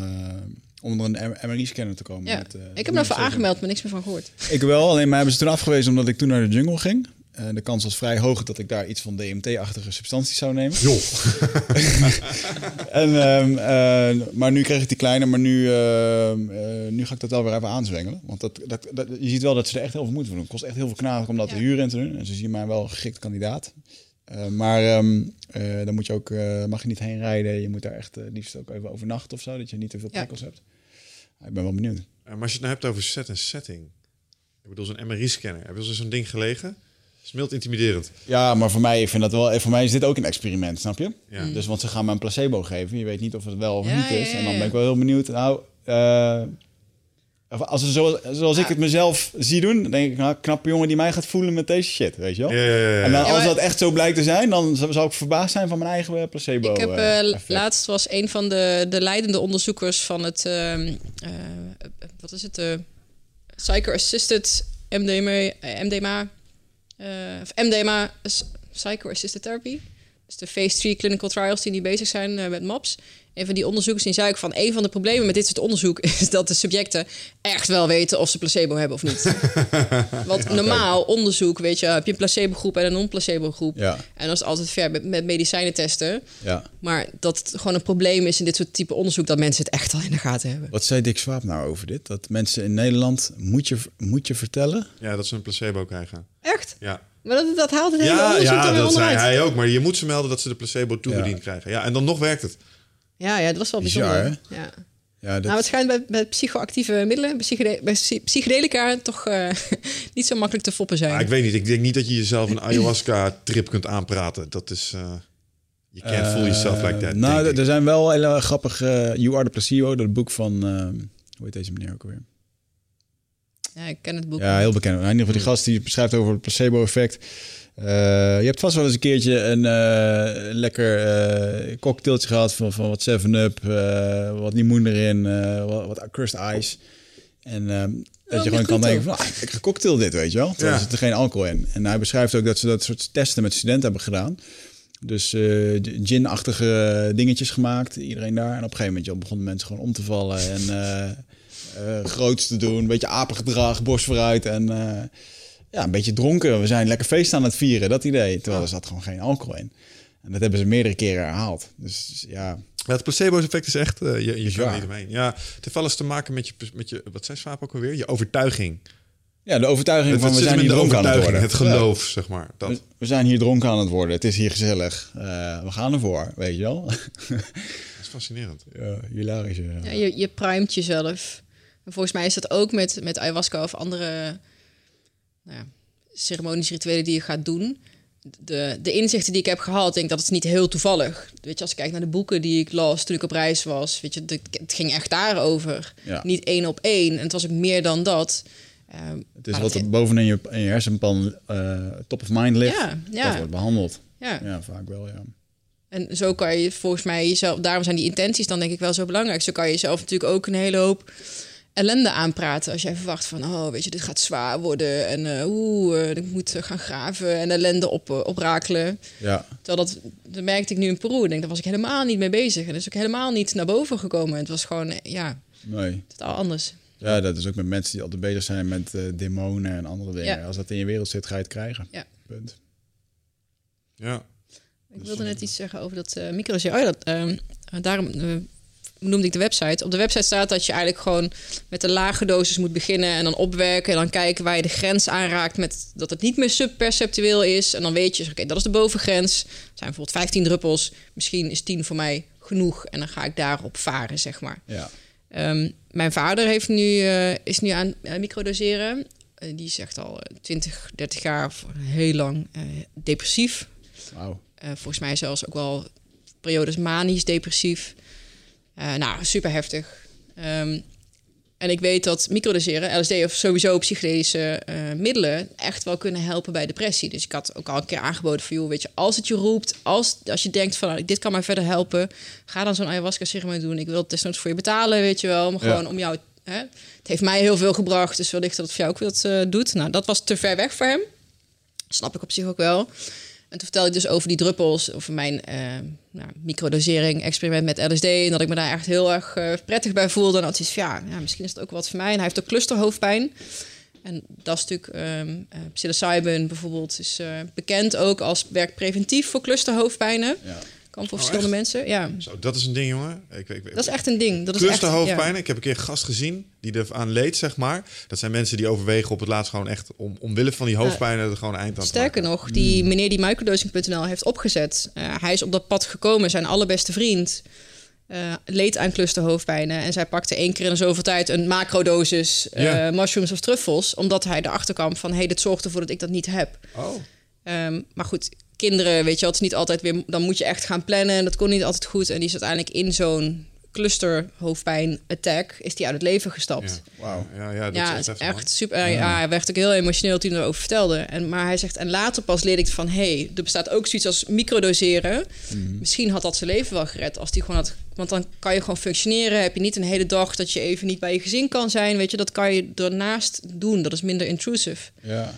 Om er een MRI-scanner te komen.
Ja. Met, ik heb me even aangemeld, maar niks meer van gehoord.
Ik wel, alleen mij hebben ze toen afgewezen omdat ik toen naar de jungle ging. Uh, de kans was vrij hoog dat ik daar iets van DMT-achtige substanties zou nemen.
Jo.
en, um, uh, maar nu kreeg ik die kleine, maar nu, uh, nu ga ik dat wel weer even aanzwengelen. Want dat, dat, dat, je ziet wel dat ze er echt heel veel moeite voor doen. Het kost echt heel veel knagen om dat ja. te huren en te doen. En ze zien mij wel een geschikt kandidaat. Maar um, dan moet je ook, mag je niet heen rijden. Je moet daar echt liefst ook even overnachten of zo. Dat je niet te veel prikkels ja. hebt. ik ben wel benieuwd.
maar als je het nou hebt over set en setting. Ik bedoel, zo'n MRI-scanner. Heb je al zo'n ding gelegen? Smilt intimiderend.
Ja, maar voor mij, ik vind dat wel, voor mij is dit ook een experiment, snap je? Ja. Dus want ze gaan me een placebo geven. Je weet niet of het wel of ja, niet is. Ja, en dan ben ik wel heel benieuwd. Nou, uh, als het zoals, zoals ik het mezelf zie doen, dan denk ik, nou, knappe jongen die mij gaat voelen met deze shit, weet je wel? En dan, als dat echt zo blijkt te zijn, dan zou ik verbaasd zijn van mijn eigen placebo.
Ik heb uh, laatst was een van de, de leidende onderzoekers van het, uh, wat is het, de psycho-assisted MDMA, MDMA uh, of MDMA, Psycho-Assisted Therapy. Dus de phase 3 clinical trials die nu bezig zijn uh, met MAPS. Een van die onderzoekers die zei ik van... een van de problemen met dit soort onderzoek... is dat de subjecten echt wel weten of ze placebo hebben of niet. Want normaal onderzoek, weet je... heb je een placebo-groep en een non-placebo-groep. Ja. En dat is altijd ver met, met medicijnen testen.
Ja.
Maar dat het gewoon een probleem is in dit soort type onderzoek... dat mensen het echt al in de gaten hebben.
Wat zei Dick Swaap nou over dit? Dat mensen in Nederland... moet je, moet je vertellen?
Ja, dat ze een placebo krijgen.
Echt?
Ja.
Maar dat, dat haalt het
hele
ja, onderzoek
ja,
er
dat
onderuit.
zei hij ook. Maar je moet ze melden dat ze de placebo toegediend ja. krijgen. Ja, en dan nog werkt het.
Ja, ja dat was wel bijzonder. ja. Ja, dat... Nou, het schijnt bij, bij psychoactieve middelen, bij, psychede bij psychedelica, toch uh, niet zo makkelijk te foppen zijn.
Maar ik weet niet, ik denk niet dat je jezelf een ayahuasca-trip kunt aanpraten. Dat is... Uh, je can't uh, fool yourself like that.
Nou, er zijn wel hele grappige... You Are the Placebo, dat boek van... hoe heet deze meneer ook alweer?
Ja, ik ken het boek.
Ja, heel bekend. In ieder geval die gast die beschrijft over het placebo-effect. Uh, je hebt vast wel eens een keertje een uh, lekker uh, cocktailtje gehad van, van wat 7-Up, wat limoen erin, wat, wat crushed ice. En ehm, dat je gewoon kan denken van, ah, ik ga cocktail dit, weet je wel. Terwijl ja. zit er geen alcohol in. En hij beschrijft ook dat ze dat soort testen met studenten hebben gedaan. Dus gin-achtige dingetjes gemaakt, iedereen daar. En op een gegeven moment begonnen mensen gewoon om te vallen en uh, groots te doen. Een beetje apengedrag, borst vooruit en uh, ja, een beetje dronken. We zijn lekker feest aan het vieren, dat idee. Terwijl er zat gewoon geen alcohol in. En dat hebben ze meerdere keren herhaald. Dus ja...
Ja, het placebo-effect is echt, uh, je, je kan niet omheen. Ja, het heeft alles te maken met je, met je wat zei Swaap ook alweer? Je overtuiging.
Ja, de overtuiging het, van we zijn hier dronken aan het worden.
Het geloof, ja. zeg maar. Dat.
We, we, zijn hier dronken aan het worden. Het is hier gezellig. Uh, we gaan ervoor, weet je wel.
dat is fascinerend.
Ja, hilarisch. Ja.
Ja, je, je primet jezelf. En volgens mij is dat ook met, met ayahuasca of andere nou ja, ceremonies, rituelen die je gaat doen. De, de inzichten die ik heb gehad, denk dat het niet heel toevallig. Weet je, als ik kijk naar de boeken die ik las toen ik op reis was, weet je, het ging echt daarover. Ja. Niet één op één. En het was ook meer dan dat.
Um, het is wat er bovenin je, in je hersenpan uh, top of mind ligt.
Ja, ja.
Dat wordt behandeld.
Ja.
ja, vaak wel, ja.
En zo kan je volgens mij jezelf, daarom zijn die intenties dan denk ik wel zo belangrijk. Zo kan je jezelf natuurlijk ook een hele hoop ellende aanpraten. Als jij verwacht van, oh, weet je, dit gaat zwaar worden. En uh, oeh, uh, ik moet gaan graven en ellende op, uh, oprakelen.
Ja.
Terwijl dat, dat merkte ik nu in Peru. Ik denk, daar was ik helemaal niet mee bezig. En dat is ook helemaal niet naar boven gekomen. Het was gewoon, ja,
nee.
totaal anders.
Ja, dat is ook met mensen die altijd bezig zijn met demonen en andere dingen. Ja. Als dat in je wereld zit, ga je het krijgen.
Ja.
Punt.
Ja.
Ik wilde net iets zeggen over dat uh, micro. Oh ja, dat, daarom noemde ik de website. Op de website staat dat je eigenlijk gewoon met een lage dosis moet beginnen en dan opwerken en dan kijken waar je de grens aanraakt met dat het niet meer subperceptueel is. En dan weet je, oké, dat is de bovengrens. Er zijn bijvoorbeeld 15 druppels. Misschien is 10 voor mij genoeg en dan ga ik daarop varen, zeg maar.
Ja.
Um, mijn vader heeft nu, uh, is nu aan uh, microdoseren. Uh, die zegt al 20, 30 jaar of heel lang depressief.
Wow.
volgens mij zelfs ook wel periodes manisch depressief. Nou, super heftig. Um, en ik weet dat microdoseren, LSD of sowieso psychedelische uh, middelen echt wel kunnen helpen bij depressie. Dus ik had ook al een keer aangeboden voor joh, weet je, als het je roept, als, als je denkt van nou, dit kan mij verder helpen, ga dan zo'n ayahuasca ceremonie doen. Ik wil het desnoods voor je betalen, weet je wel, maar gewoon ja. om jou. Hè? Het heeft mij heel veel gebracht, dus wellicht dat het voor jou ook wat uh, doet. Nou, dat was te ver weg voor hem. Snap ik op zich ook wel. En toen vertelde ik dus over die druppels, over mijn uh, nou, microdosering, experiment met LSD. En dat ik me daar echt heel erg uh, prettig bij voelde. En dat is ja, misschien is het ook wat voor mij. En hij heeft ook clusterhoofdpijn. En dat is natuurlijk, um, uh, psilocybin bijvoorbeeld, is bekend ook als werkt preventief voor clusterhoofdpijnen. Ja. Kan voor oh, verschillende echt? mensen. Ja.
Zo, dat is een ding, jongen. Ik, ik,
dat is echt een ding. Dat is
clusterhoofdpijn.
Ja.
Ik heb een keer een gast gezien die er aan leed, zeg maar. Dat zijn mensen die overwegen op het laatst gewoon echt om, omwille van die hoofdpijn er gewoon een eind aan
Sterker nog, die
Hmm.
meneer die microdosing.nl heeft opgezet. Uh, hij is op dat pad gekomen, zijn allerbeste vriend. Uh, leed aan clusterhoofdpijnen. En zij pakte één keer in de zoveel tijd een macrodosis uh,
Ja.
mushrooms of truffels. Omdat hij erachter kwam van... hé, hey, dit zorgt ervoor dat ik dat niet heb.
Oh.
Um, maar goed, kinderen, weet je wel, het is niet altijd weer... dan moet je echt gaan plannen. Dat kon niet altijd goed. En die is uiteindelijk in zo'n clusterhoofdpijn-attack... is die uit het leven gestapt.
Ja. Wauw. Ja, ja, dat
Ja,
is
het
echt,
super. Ja. ja, hij werd ook heel emotioneel toen hij erover vertelde. En, maar hij zegt, en later pas leerde ik van... hé, hey, er bestaat ook zoiets als microdoseren.
Mhm.
Misschien had dat zijn leven wel gered als hij gewoon had... Want dan kan je gewoon functioneren. Heb je niet een hele dag dat je even niet bij je gezin kan zijn. Weet je, dat kan je ernaast doen. Dat is minder intrusive.
Ja.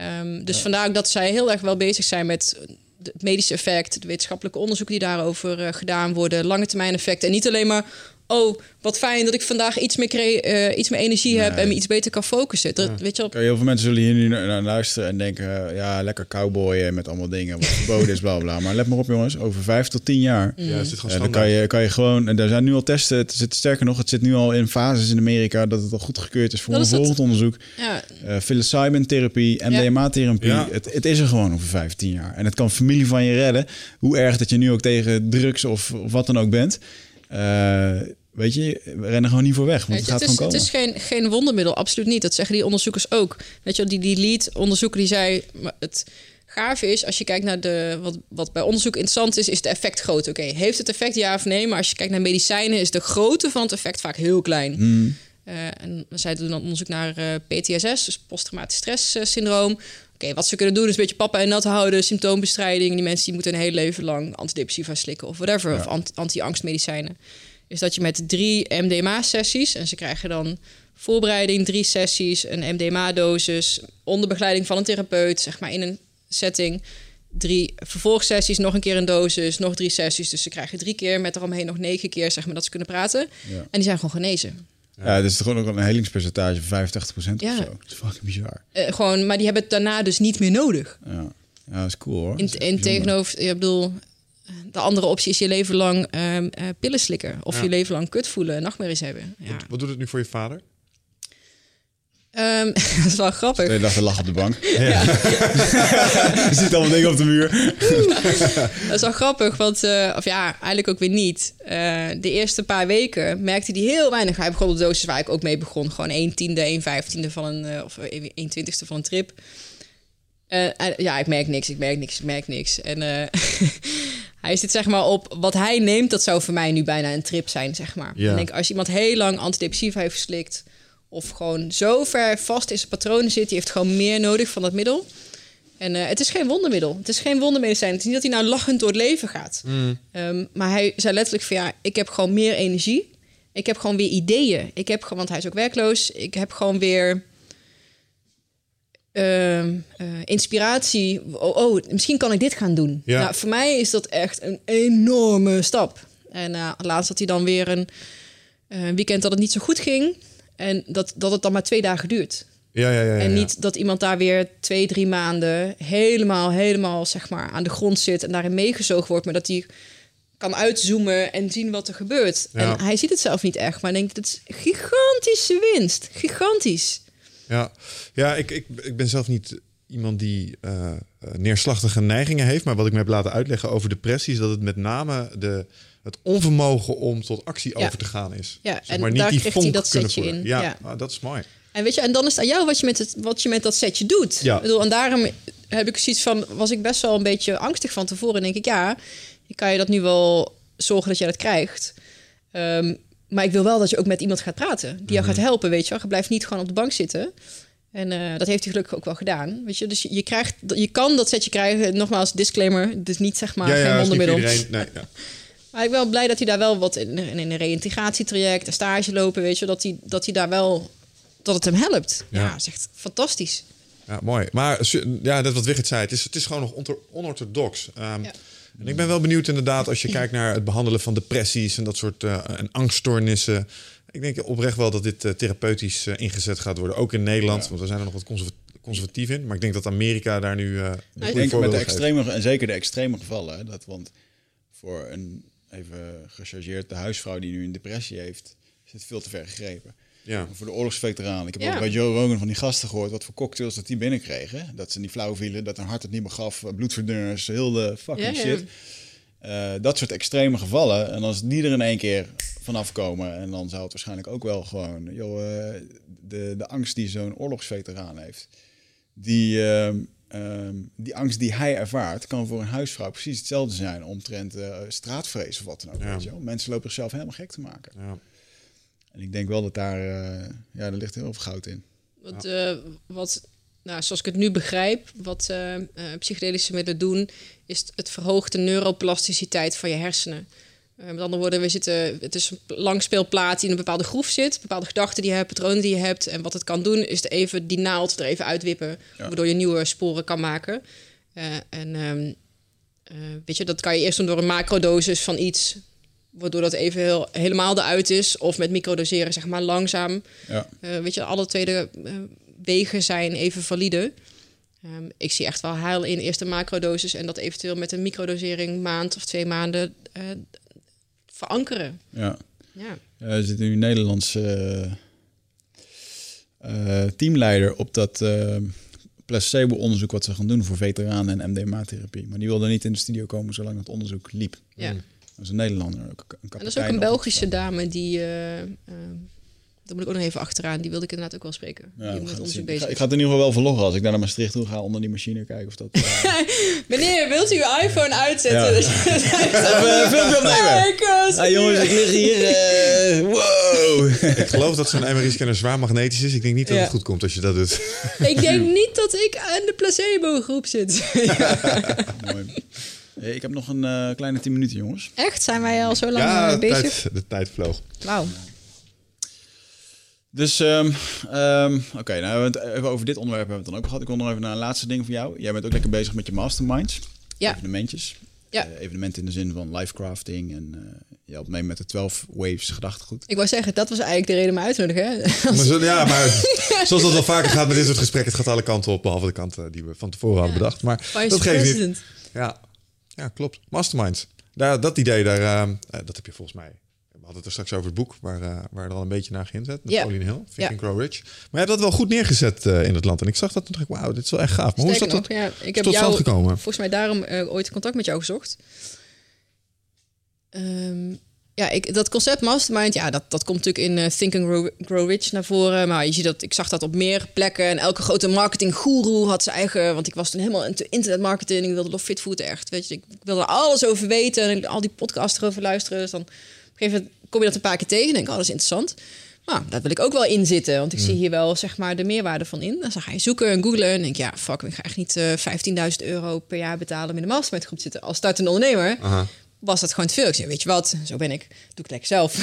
Um, dus vandaar ook dat zij heel erg wel bezig zijn met het medische effect, de wetenschappelijke onderzoeken die daarover uh, gedaan worden, lange termijn effecten. En niet alleen maar, oh, wat fijn dat ik vandaag iets meer, uh, iets meer energie nee. heb en me iets beter kan focussen. Dat,
ja.
weet je wel.
Heel veel mensen zullen hier nu naar luisteren en denken, ja, lekker cowboyen met allemaal dingen wat verboden is, bla bla. Maar let maar op jongens, over vijf tot tien jaar.
Mm. Ja, zit
uh, dan kan je, kan je gewoon, en er zijn nu al testen, het zit sterker nog, het zit nu al in fases in Amerika dat het al goed gekeurd is voor
dat
een
is
volgend onderzoek.
Ja.
Uh, psilocybin-therapie, MDMA-therapie,
Ja.
het, het is er gewoon over vijf, tien jaar. En het kan familie van je redden, hoe erg dat je nu ook tegen drugs of, of wat dan ook bent. Uh, Weet je, we rennen gewoon niet voor weg, want het gaat
is,
gewoon komen.
Het is geen, geen wondermiddel, absoluut niet. Dat zeggen die onderzoekers ook. Weet je, die, die lead-onderzoeker die zei... Het gave is, als je kijkt naar de... Wat, wat bij onderzoek interessant is, is de effect groot. Oké, okay, heeft het effect ja of nee? Maar als je kijkt naar medicijnen, is de grootte van het effect vaak heel klein.
Mm.
Uh, en zij doen dan onderzoek naar uh, PTSS, dus posttraumatisch stresssyndroom. Oké, okay, wat ze kunnen doen is een beetje papa en nat houden, symptoombestrijding. Die mensen die moeten een heel leven lang antidepressiva slikken of whatever, ja. of anti-angstmedicijnen is dat je met drie MDMA-sessies... en ze krijgen dan voorbereiding, drie sessies... een MDMA-dosis, onder begeleiding van een therapeut... zeg maar in een setting... drie vervolgsessies, nog een keer een dosis... nog drie sessies, dus ze krijgen drie keer... met eromheen nog negen keer, zeg maar, dat ze kunnen praten.
Ja.
En die zijn gewoon genezen.
Ja, het is gewoon ook een helingspercentage van 85%
Ja.
of zo. Dat is fucking bizar.
Eh, gewoon, maar die hebben het daarna dus niet meer nodig.
Ja, ja dat is cool hoor.
In, in tegenover, ik bedoel... De andere optie is je leven lang ehm, eh, pillen slikken. Of
Ja.
je leven lang kut voelen en nachtmerries hebben. Ja.
Wat, wat doet het nu voor je vader?
Ehm, dat is wel grappig.
Twee dagen lag op de bank. Je ziet allemaal dingen op de muur.
Dat is wel grappig, want, eh, of ja, eigenlijk ook weer niet. Eh, de eerste paar weken merkte hij heel weinig. Hij begon op dosis waar ik ook mee begon. Gewoon 1 tiende, 1 vijftiende van een, eh, of 1 twintigste van een trip. Ja, ik merk niks, ik merk niks, ik merk niks. En hij zit zeg maar op wat hij neemt, dat zou voor mij nu bijna een trip zijn, zeg maar.
Ja.
Ik denk, als iemand heel lang antidepressiva heeft verslikt... of gewoon zo ver vast in zijn patronen zit... die heeft gewoon meer nodig van dat middel... En eh, het is geen wondermiddel. Het is geen wondermedicijn. Het is niet dat hij nou lachend door het leven gaat. Ehm, maar hij zei letterlijk van ja, ik heb gewoon meer energie. Ik heb gewoon weer ideeën. Ik heb gewoon, want hij is ook werkloos. Ik heb gewoon weer ehm, eh, inspiratie. Oh, oh, misschien kan ik dit gaan doen.
Ja.
Nou, voor mij is dat echt een enorme stap. En eh, laatst had hij dan weer een weekend dat het niet zo goed ging. En dat, dat het dan maar twee dagen duurt.
Ja, ja, ja. ja,
En niet dat iemand daar weer twee, drie maanden helemaal, helemaal zeg maar aan de grond zit en daarin meegezogen wordt, maar dat hij kan uitzoomen en zien wat er gebeurt. En hij ziet het zelf niet echt, maar denkt, het is gigantische winst. Gigantisch.
Ja, ja ik, ik, ik ben zelf niet iemand die uh, neerslachtige neigingen heeft. Maar wat ik me heb laten uitleggen over depressie... is dat het met name de, het onvermogen om tot actie over te gaan is.
Ja, maar niet daar krijgt hij dat setje in.
Ja, ja. Ah, dat is mooi.
En weet je, en dan is het aan jou wat je met, het, wat je met dat setje doet. Ja. Ik bedoel, en daarom heb ik zoiets van... was ik best wel een beetje angstig van tevoren. En denk ik, ja, ik kan je dat nu wel zorgen dat je dat krijgt. Um, maar ik wil wel dat je ook met iemand gaat praten. Die jou gaat mhm. helpen, weet je wel. Je blijft niet gewoon op de bank zitten. En uh, dat heeft hij gelukkig ook wel gedaan. Weet je, dus je, je, krijgt, je kan dat setje krijgen. Nogmaals, disclaimer. Dus niet zeg maar ja, ja, geen wondermiddel. Nee, ja. maar ik ben wel blij dat hij daar wel wat in, in een reïntegratietraject, een stage lopen, weet je, dat hij, dat hij daar wel, dat het hem helpt. Ja, ja is echt fantastisch.
Ja, mooi. Maar ja, dat wat Wigert zei, het is, het is gewoon nog onorthodox. Um, ja. En ik ben wel benieuwd inderdaad als je kijkt naar het behandelen van depressies en dat soort uh, en angststoornissen. Ik denk oprecht wel dat dit uh, therapeutisch uh, ingezet gaat worden, ook in Nederland, want we zijn er nog wat conservatief in. Maar ik denk dat Amerika daar nu. Uh,
ik denk met de extreme en zeker de extreme gevallen, dat want voor een even gechargeerd de huisvrouw die nu een depressie heeft, is het veel te ver gegrepen. Ja. Voor de oorlogsveteranen. Ik heb ook bij Joe Rogan van die gasten gehoord wat voor cocktails dat die binnenkregen. Dat ze niet flauw vielen, dat hun hart het niet meer gaf, bloedverdunners, heel de fucking shit. Uh, dat soort extreme gevallen. En als die er in één keer vanaf komen, en dan zou het waarschijnlijk ook wel gewoon, joh, uh, de, de angst die zo'n oorlogsveteraan heeft, die, uh, die angst die hij ervaart, kan voor een huisvrouw precies hetzelfde zijn omtrent straatvrees of wat dan ook. Ja. Weet je wel? Mensen lopen zichzelf helemaal gek te maken. Ja. En ik denk wel dat daar, uh, ja, er ligt heel veel goud in.
Wat, uh, wat nou, zoals ik het nu begrijp, wat uh, psychedelische middelen doen, is het verhoogt de neuroplasticiteit van je hersenen. Met andere woorden, we zitten, het is een langspeelplaat die in een bepaalde groef zit, bepaalde gedachten die je hebt, patronen die je hebt. En wat het kan doen, is even die naald er even uitwippen, waardoor je nieuwe sporen kan maken. en um, weet je, dat kan je eerst doen door een macrodosis van iets waardoor dat even heel, helemaal eruit is. Of met microdoseren, zeg maar, langzaam. Ja. Uh, weet je, alle tweede wegen zijn even valide. Um, ik zie echt wel heil in eerste macrodosis... en dat eventueel met een microdosering maand of twee maanden uh, verankeren.
Ja. ja. er zit nu een Nederlandse teamleider op dat placebo-onderzoek... wat ze gaan doen voor veteranen en MDMA-therapie. Maar die wilde niet in de studio komen zolang het onderzoek liep. Ja. Dat is een Nederlander. Een
en dat is ook een Belgische dame die... Uh, uh, daar moet ik ook nog even achteraan. Die wilde ik inderdaad ook wel spreken. Ja, die met
ons bezig ik, ga, het in ieder geval wel verloggen als ik naar de Maastricht toe ga onder die machine kijken of dat. Uh...
Meneer, wilt u uw iPhone uitzetten? Ja.
Even een filmpje opnemen. Ah, jongens, ik lig hier. wow.
ik geloof dat zo'n MRI-scanner zwaar magnetisch is. Ik denk niet dat het goed komt als je dat doet.
ik denk niet dat ik aan de placebo-groep zit.
Mooi. Ik heb nog een uh, kleine 10 minuten, jongens.
Echt? Zijn wij al zo lang ja, eh, bezig?
Tijd, de tijd vloog.
Wauw.
Dus, um, um, oké, nou, even over dit onderwerp hebben we het dan ook gehad. Ik wil nog even naar een laatste ding van jou. Jij bent ook lekker bezig met je masterminds. Ja. Evenementjes. Ja. Uh, evenementen in de zin van livecrafting en uh, je helpt mee met de 12 Waves gedachtegoed.
Ik wou zeggen, dat was eigenlijk de reden om uit te nodigen.
Maar ja, maar zoals dat wel vaker gaat met dit soort gesprekken, het gaat alle kanten op, behalve de kant die we van tevoren hadden bedacht. Maar dat geeft niet. Ja, ja, klopt. Masterminds. Daar, dat idee, daar, uh, dat heb je volgens mij. We hadden het er straks over het boek waar, uh, waar er al een beetje naar geïnzet. Met Pauline Hill, Think and Grow Rich. Maar je hebt dat wel goed neergezet uh, in het land. En ik zag dat en dacht ik, wauw, dit is wel echt gaaf. Maar hoe is dat nog, ja, ik heb tot jou, gekomen?
Volgens mij daarom ooit contact met jou gezocht. Um, ja, ik, dat concept mastermind, ja, dat, dat komt natuurlijk in uh, Think and Grow, Grow, Rich naar voren. Maar je ziet dat, ik zag dat op meer plekken. En elke grote marketing guru had zijn eigen... Want ik was toen helemaal into internetmarketing. Ik wilde Love Fit Food echt, weet je. Ik wilde alles over weten. En al die podcasts erover luisteren. Dus dan een gegeven moment kom je dat een paar keer tegen. En denk oh, dat is interessant. Nou, daar wil ik ook wel in zitten. Want ik zie hier wel, zeg maar, de meerwaarde van in. Dan ga je zoeken en googlen. En denk ja, fuck, ik ga echt niet uh, 15.000 euro per jaar betalen... om in de mastermind groep zitten als startende ondernemer. Aha was dat gewoon te veel. Ik zei, weet je wat, zo ben ik, doe ik het lekker zelf.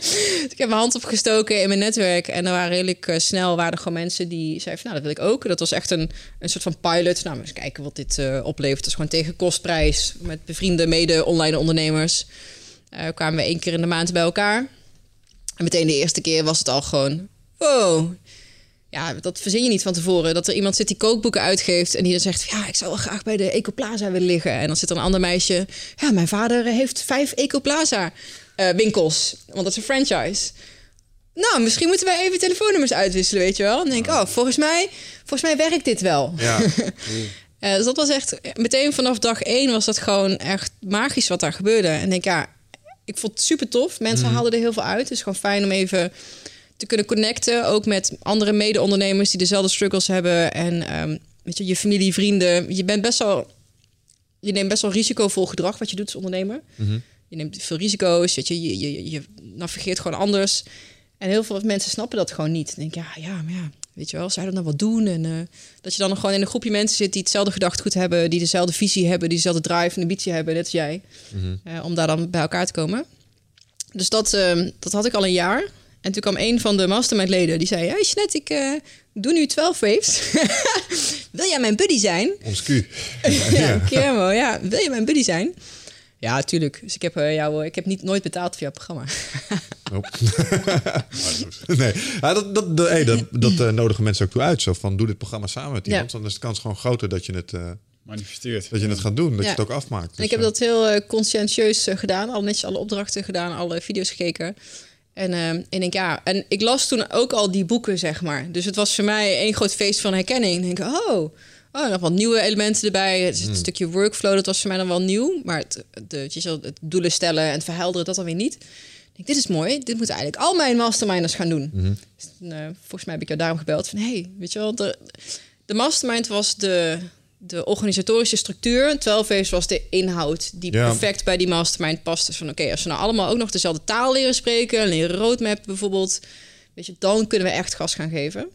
dus ik heb mijn hand opgestoken in mijn netwerk. En er waren redelijk uh, snel waren er gewoon mensen die zeiden van, nou, dat wil ik ook. Dat was echt een, een soort van pilot. Nou, eens kijken wat dit uh, oplevert. Dus gewoon tegen kostprijs, met bevriende mede-online ondernemers. Uh, kwamen we één keer in de maand bij elkaar. En meteen de eerste keer was het al gewoon, wow, ja, dat verzin je niet van tevoren. Dat er iemand zit die kookboeken uitgeeft en die dan zegt: Ja, ik zou wel graag bij de Ecoplaza willen liggen. En dan zit er een ander meisje. Ja, mijn vader heeft vijf Ecoplaza uh, winkels, want dat is een franchise. Nou, misschien moeten wij even telefoonnummers uitwisselen, weet je wel. En denk, oh, volgens mij, volgens mij werkt dit wel. Ja. uh, dus dat was echt meteen vanaf dag één was dat gewoon echt magisch wat daar gebeurde. En denk, ja, ik vond het super tof. Mensen mm. haalden er heel veel uit. Het is gewoon fijn om even te kunnen connecten. Ook met andere mede-ondernemers die dezelfde struggles hebben. En um, weet je, je familie, vrienden. Je bent best wel. Je neemt best wel risicovol gedrag wat je doet als ondernemer. Mhm. Je neemt veel risico's. Weet je, je, je, je navigeert gewoon anders. En heel veel mensen snappen dat gewoon niet. Dan denk ja, ja, maar ja, weet je wel, je dat nou wel doen? En uh, dat je dan nog gewoon in een groepje mensen zit die hetzelfde gedachtegoed hebben, die dezelfde visie hebben, die dezelfde drive en ambitie hebben, net als jij, mm uh, om daar dan bij elkaar te komen. Dus dat, uh, dat had ik al een jaar. En toen kwam een van de mastermind-leden die zei: Hey Jeanette, ik uh, doe nu 12 waves. Wil jij mijn buddy zijn?
Ons Q.
ja, ja. ja. Wil je mijn buddy zijn? Ja, tuurlijk. Dus ik heb uh, jou, ik heb niet nooit betaald voor jouw programma.
nee, ja, dat, dat, dat, hey, dat, dat uh, nodigen mensen ook toe uit. Zo van, doe dit programma samen met iemand. Ja. Dan is de kans gewoon groter dat je het... Uh,
manifesteert.
Dat je het gaat doen, dat je het ook afmaakt.
Dus, ik heb dat heel conscientieus gedaan. Al netjes alle opdrachten gedaan, alle video's gekeken. En uh, ik denk, ja, en ik las toen ook al die boeken, zeg maar. Dus het was voor mij één groot feest van herkenning. Ik denk, oh, oh, nog wat nieuwe elementen erbij. Het, hmm. stukje workflow, dat was voor mij dan wel nieuw. Maar het, de, het doelen stellen en het verhelderen, dat alweer niet. Ik denk, dit is mooi. Dit moeten eigenlijk al mijn masterminders gaan doen. Mm volgens mij heb ik jou daarom gebeld. Van, hey, weet je wel, de, de mastermind was de, de organisatorische structuur. 12 Waves was de inhoud die perfect bij die mastermind past. Dus van oké, als we nou allemaal ook nog dezelfde taal leren spreken, leren roadmap bijvoorbeeld, weet je, dan kunnen we echt gas gaan geven.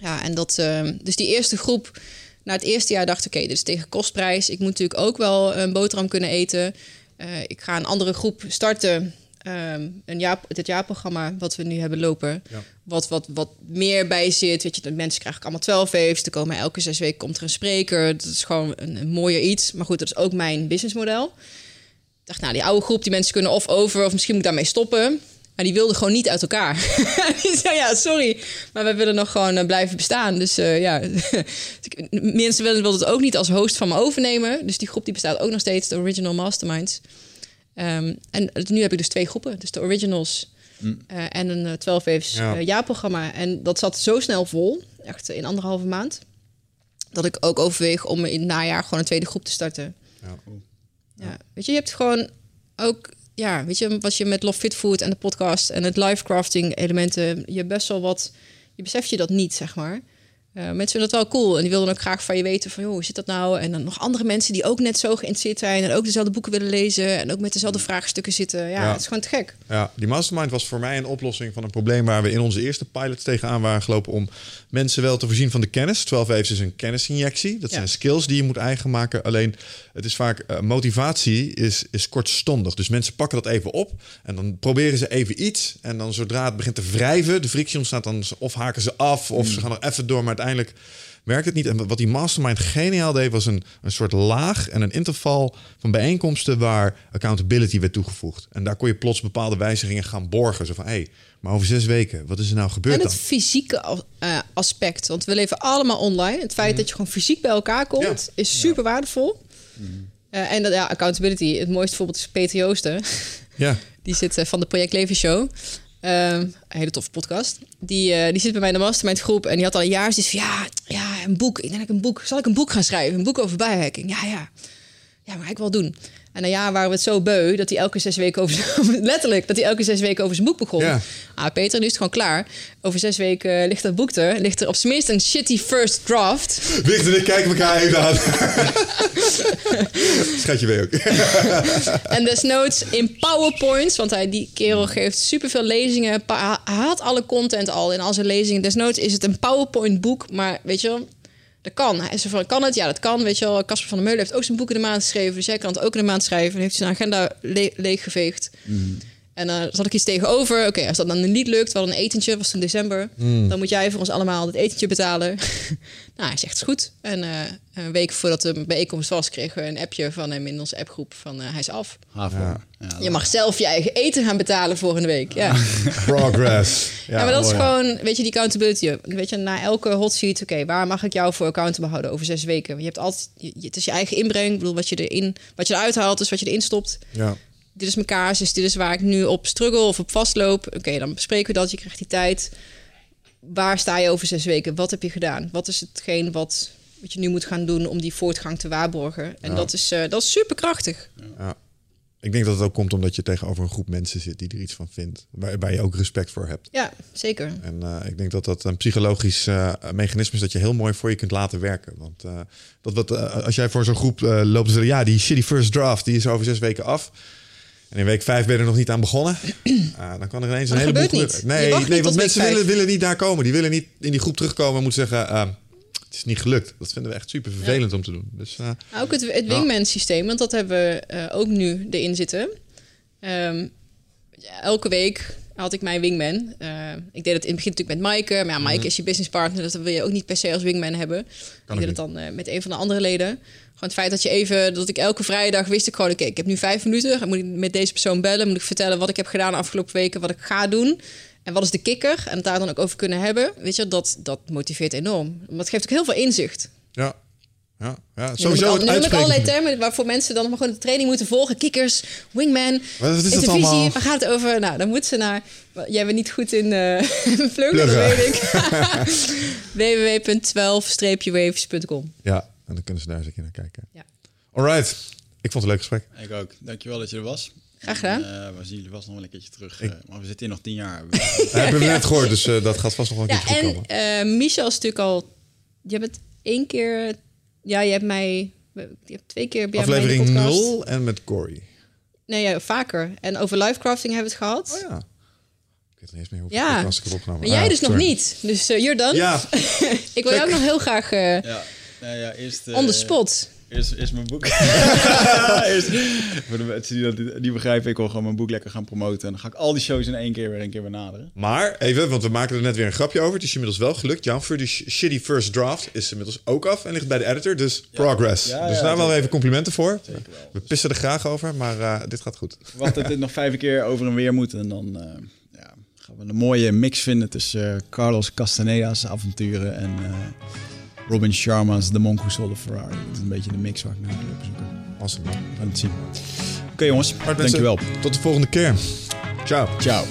Ja. En dat, uh, dus die eerste groep, na het eerste jaar dacht ik, oké, dit is tegen kostprijs. Ik moet natuurlijk ook wel een boterham kunnen eten. Uh, ik ga een andere groep starten. Um, een jaar, dit jaarprogramma wat we nu hebben lopen. Ja. Wat, wat, wat meer bij zit. Weet je, de mensen krijgen allemaal 12 waves. Er komen elke zes weken komt er een spreker. Dat is gewoon een, een mooier iets. Maar goed, dat is ook mijn businessmodel. Ik dacht, nou, die oude groep, die mensen kunnen of over, of misschien moet ik daarmee stoppen. Maar die wilden gewoon niet uit elkaar. die zei, ja, sorry, maar we willen nog gewoon uh, blijven bestaan. Dus uh, ja, mensen willen het ook niet als host van me overnemen. Dus die groep die bestaat ook nog steeds, de Original Masterminds. Um, en nu heb ik dus twee groepen. Dus de Originals mm. uh, en een 12 Waves ja. jaarprogramma. En dat zat zo snel vol, echt in anderhalve maand... dat ik ook overweeg om in het najaar gewoon een tweede groep te starten. Ja. ja. Weet je, je hebt gewoon ook ja, weet je, wat je met Love Fit Food en de podcast en het live crafting elementen, je best wel wat, je beseft je dat niet, zeg maar. Uh, mensen vinden dat wel cool en die wilden ook graag van je weten van, joh, hoe zit dat nou? En dan nog andere mensen die ook net zo geïnteresseerd zijn en ook dezelfde boeken willen lezen en ook met dezelfde vraagstukken zitten. Ja, het is gewoon te gek.
Ja, die mastermind was voor mij een oplossing van een probleem waar we in onze eerste pilots tegenaan waren gelopen om mensen wel te voorzien van de kennis. 12 even is een kennisinjectie. Dat zijn skills die je moet eigen maken. Alleen het is vaak uh, motivatie is, is kortstondig. Dus mensen pakken dat even op en dan proberen ze even iets en dan zodra het begint te wrijven, de frictie ontstaat dan of haken ze af of ze hmm. gaan nog even door, maar uiteindelijk werkt het niet. En wat die mastermind geniaal deed, was een, een soort laag en een interval van bijeenkomsten waar accountability werd toegevoegd. En daar kon je plots bepaalde wijzigingen gaan borgen. Zo van, hé, hey, maar over zes weken, wat is er nou gebeurd
En het fysieke uh, aspect, want we leven allemaal online. Het feit mhm. dat je gewoon fysiek bij elkaar komt, is super waardevol. Uh, en dat, ja, accountability, het mooiste voorbeeld is Peter Joosten. Ja. Die zit uh, van de Project Leven Show. Um, een hele toffe podcast. Die, uh, die zit bij mij in de mastermind groep. En die had al een jaar zoiets. Ja, ja, een boek. Ik denk een boek... Zal ik een boek gaan schrijven? Een boek over biohacking? Ja, ja. Ja, maar ik wel doen. En een jaar waren we het zo beu dat hij elke zes weken over letterlijk dat hij elke zes weken over zijn boek begon. Ja. Ah, Peter, nu is het gewoon klaar. Over zes weken ligt dat boek er. Ligt er op zijn minst een shitty first draft.
Wicht en ik kijken elkaar even aan. Schatje mee ook.
en desnoods in PowerPoints, want hij die kerel geeft superveel lezingen. Hij had alle content al in al zijn lezingen. Desnoods is het een PowerPoint boek, maar weet je wel dat kan. Hij is van, kan het? Ja, dat kan. Weet je wel, Casper van der Meulen heeft ook zijn boek in de maand geschreven. Dus jij kan het ook in de maand schrijven. En heeft zijn agenda le leeggeveegd. Mm. En dan zat ik iets tegenover. Oké, als dat dan niet lukt, wel een etentje, was toen december.
Hmm.
Dan moet jij voor ons allemaal het etentje betalen. nou, hij zegt, is goed. En eh, een week voordat de bijeenkomst was, kregen we een appje van hem in onze appgroep van eh, hij is af.
Haven.
Ja.
Ja,
Je mag zelf je eigen eten gaan betalen volgende week. Ja,
Progress.
ja, maar dat is
mooi,
gewoon, weet je, die accountability. Weet je, na elke hot seat, oké, waar mag ik jou voor accountable houden over zes weken? Je hebt altijd, je, het is je eigen inbreng. Ik bedoel, wat je erin, wat je eruit haalt, is wat je erin stopt.
Ja.
Dit is mijn casus, dit is waar ik nu op struggle of op vastloop. Oké, dan bespreken we dat. Je krijgt die tijd. Waar sta je over zes weken? Wat heb je gedaan? Wat is hetgeen wat, wat je nu moet gaan doen om die voortgang te waarborgen? En
Ja.
dat is, eh, dat is superkrachtig.
Ja. Ik denk dat het ook komt omdat je tegenover een groep mensen zit die er iets van vindt. Waar, je ook respect voor hebt.
Ja, zeker.
En eh, ik denk dat dat een psychologisch eh, mechanisme is dat je heel mooi voor je kunt laten werken. Want dat wat, als jij voor zo'n groep loopt en zegt, ja, die shitty first draft, die is over zes weken af. En in week vijf ben je er nog niet aan begonnen. Ah, dan kan er ineens een heleboel gebeuren. Nee, nee want mensen willen, willen niet daar komen. Die willen niet in die groep terugkomen en moeten zeggen, eh, het is niet gelukt. Dat vinden we echt super vervelend om te doen. Dus eh,
Ook het, het wingman systeem, want dat hebben we eh, ook nu erin zitten. Ehm, ja, elke week had ik mijn wingman. Eh, ik deed het in het begin natuurlijk met Maaike. Maar ja, Maaike
Mhm.
is je businesspartner, dus dat wil je ook niet per se als wingman hebben.
ook
ik deed het dan eh, met een van de andere leden. Gewoon het feit dat je even, dat ik elke vrijdag wist ik gewoon, oké, ik heb nu vijf minuten. Moet ik met deze persoon bellen? Moet ik vertellen wat ik heb gedaan de afgelopen weken, wat ik ga doen? En wat is de kikker? En het daar dan ook over kunnen hebben. Weet je, dat, dat motiveert enorm. Want het geeft ook heel veel inzicht.
ja, ja, ja. Sowieso het
ik, noem allerlei termen waarvoor mensen dan maar gewoon de training moeten volgen. Kikkers, wingman,
Wat is dat
intervisie.
allemaal?
Waar gaat het over? Nou, dan moeten ze naar... Jij bent niet goed in eh dat
Pluggen.
weet ik. www.12-waves.com
Ja, en dan kunnen ze daar eens een keer naar kijken.
Ja.
Alright, ik vond het een leuk gesprek.
Ik ook. Dankjewel dat je er was.
Graag gedaan.
Eh, we zien jullie vast nog wel een keertje terug.
Ik-
eh, maar we zitten hier nog tien jaar.
Dat hebben we net gehoord, dus dat gaat vast nog wel een
Ja,
keer goed
en
komen.
eh Michel is natuurlijk al... Je hebt het één keer... Ja, je hebt mij... Je hebt twee keer bij mij in de
Aflevering
podcast.
0 en met Corey.
Nee, ja, vaker. En over livecrafting hebben we het gehad.
Oh ja. Ik weet niet eens meer hoeveel
Ja.
ik heb opgenomen.
Maar jij
Ah,
dus nog niet. Dus eh you're done.
Ja,
Ik wil jou ook nog heel graag eh
ja. Nou ja, eerst, eh,
on the spot.
Eerst, eerst mijn boek. eerst, voor de mensen die dat niet begrijpen, ik wil gewoon mijn boek lekker gaan promoten. En dan ga ik al die shows in één keer weer een keer benaderen.
maar even, want we maken er net weer een grapje over. Het is inmiddels wel gelukt. For the sh- shitty first draft is inmiddels ook af en ligt bij de editor. Dus progress.
Ja,
dus daar wel even complimenten voor.
Zeker wel.
We pissen er graag over, maar eh, dit gaat goed.
Wacht dat dit nog vijf keer over en weer moet. En dan eh, ja, gaan we een mooie mix vinden tussen eh, Carlos Castaneda's avonturen en Robin Sharma's The Monk Who Sold a Ferrari. Dat is een beetje de mix waar ik naar wil zoeken.
Man.
We gaan het zien. Oké jongens,
Alright, mensen.
dankjewel.
Tot de volgende keer. Ciao.
Ciao.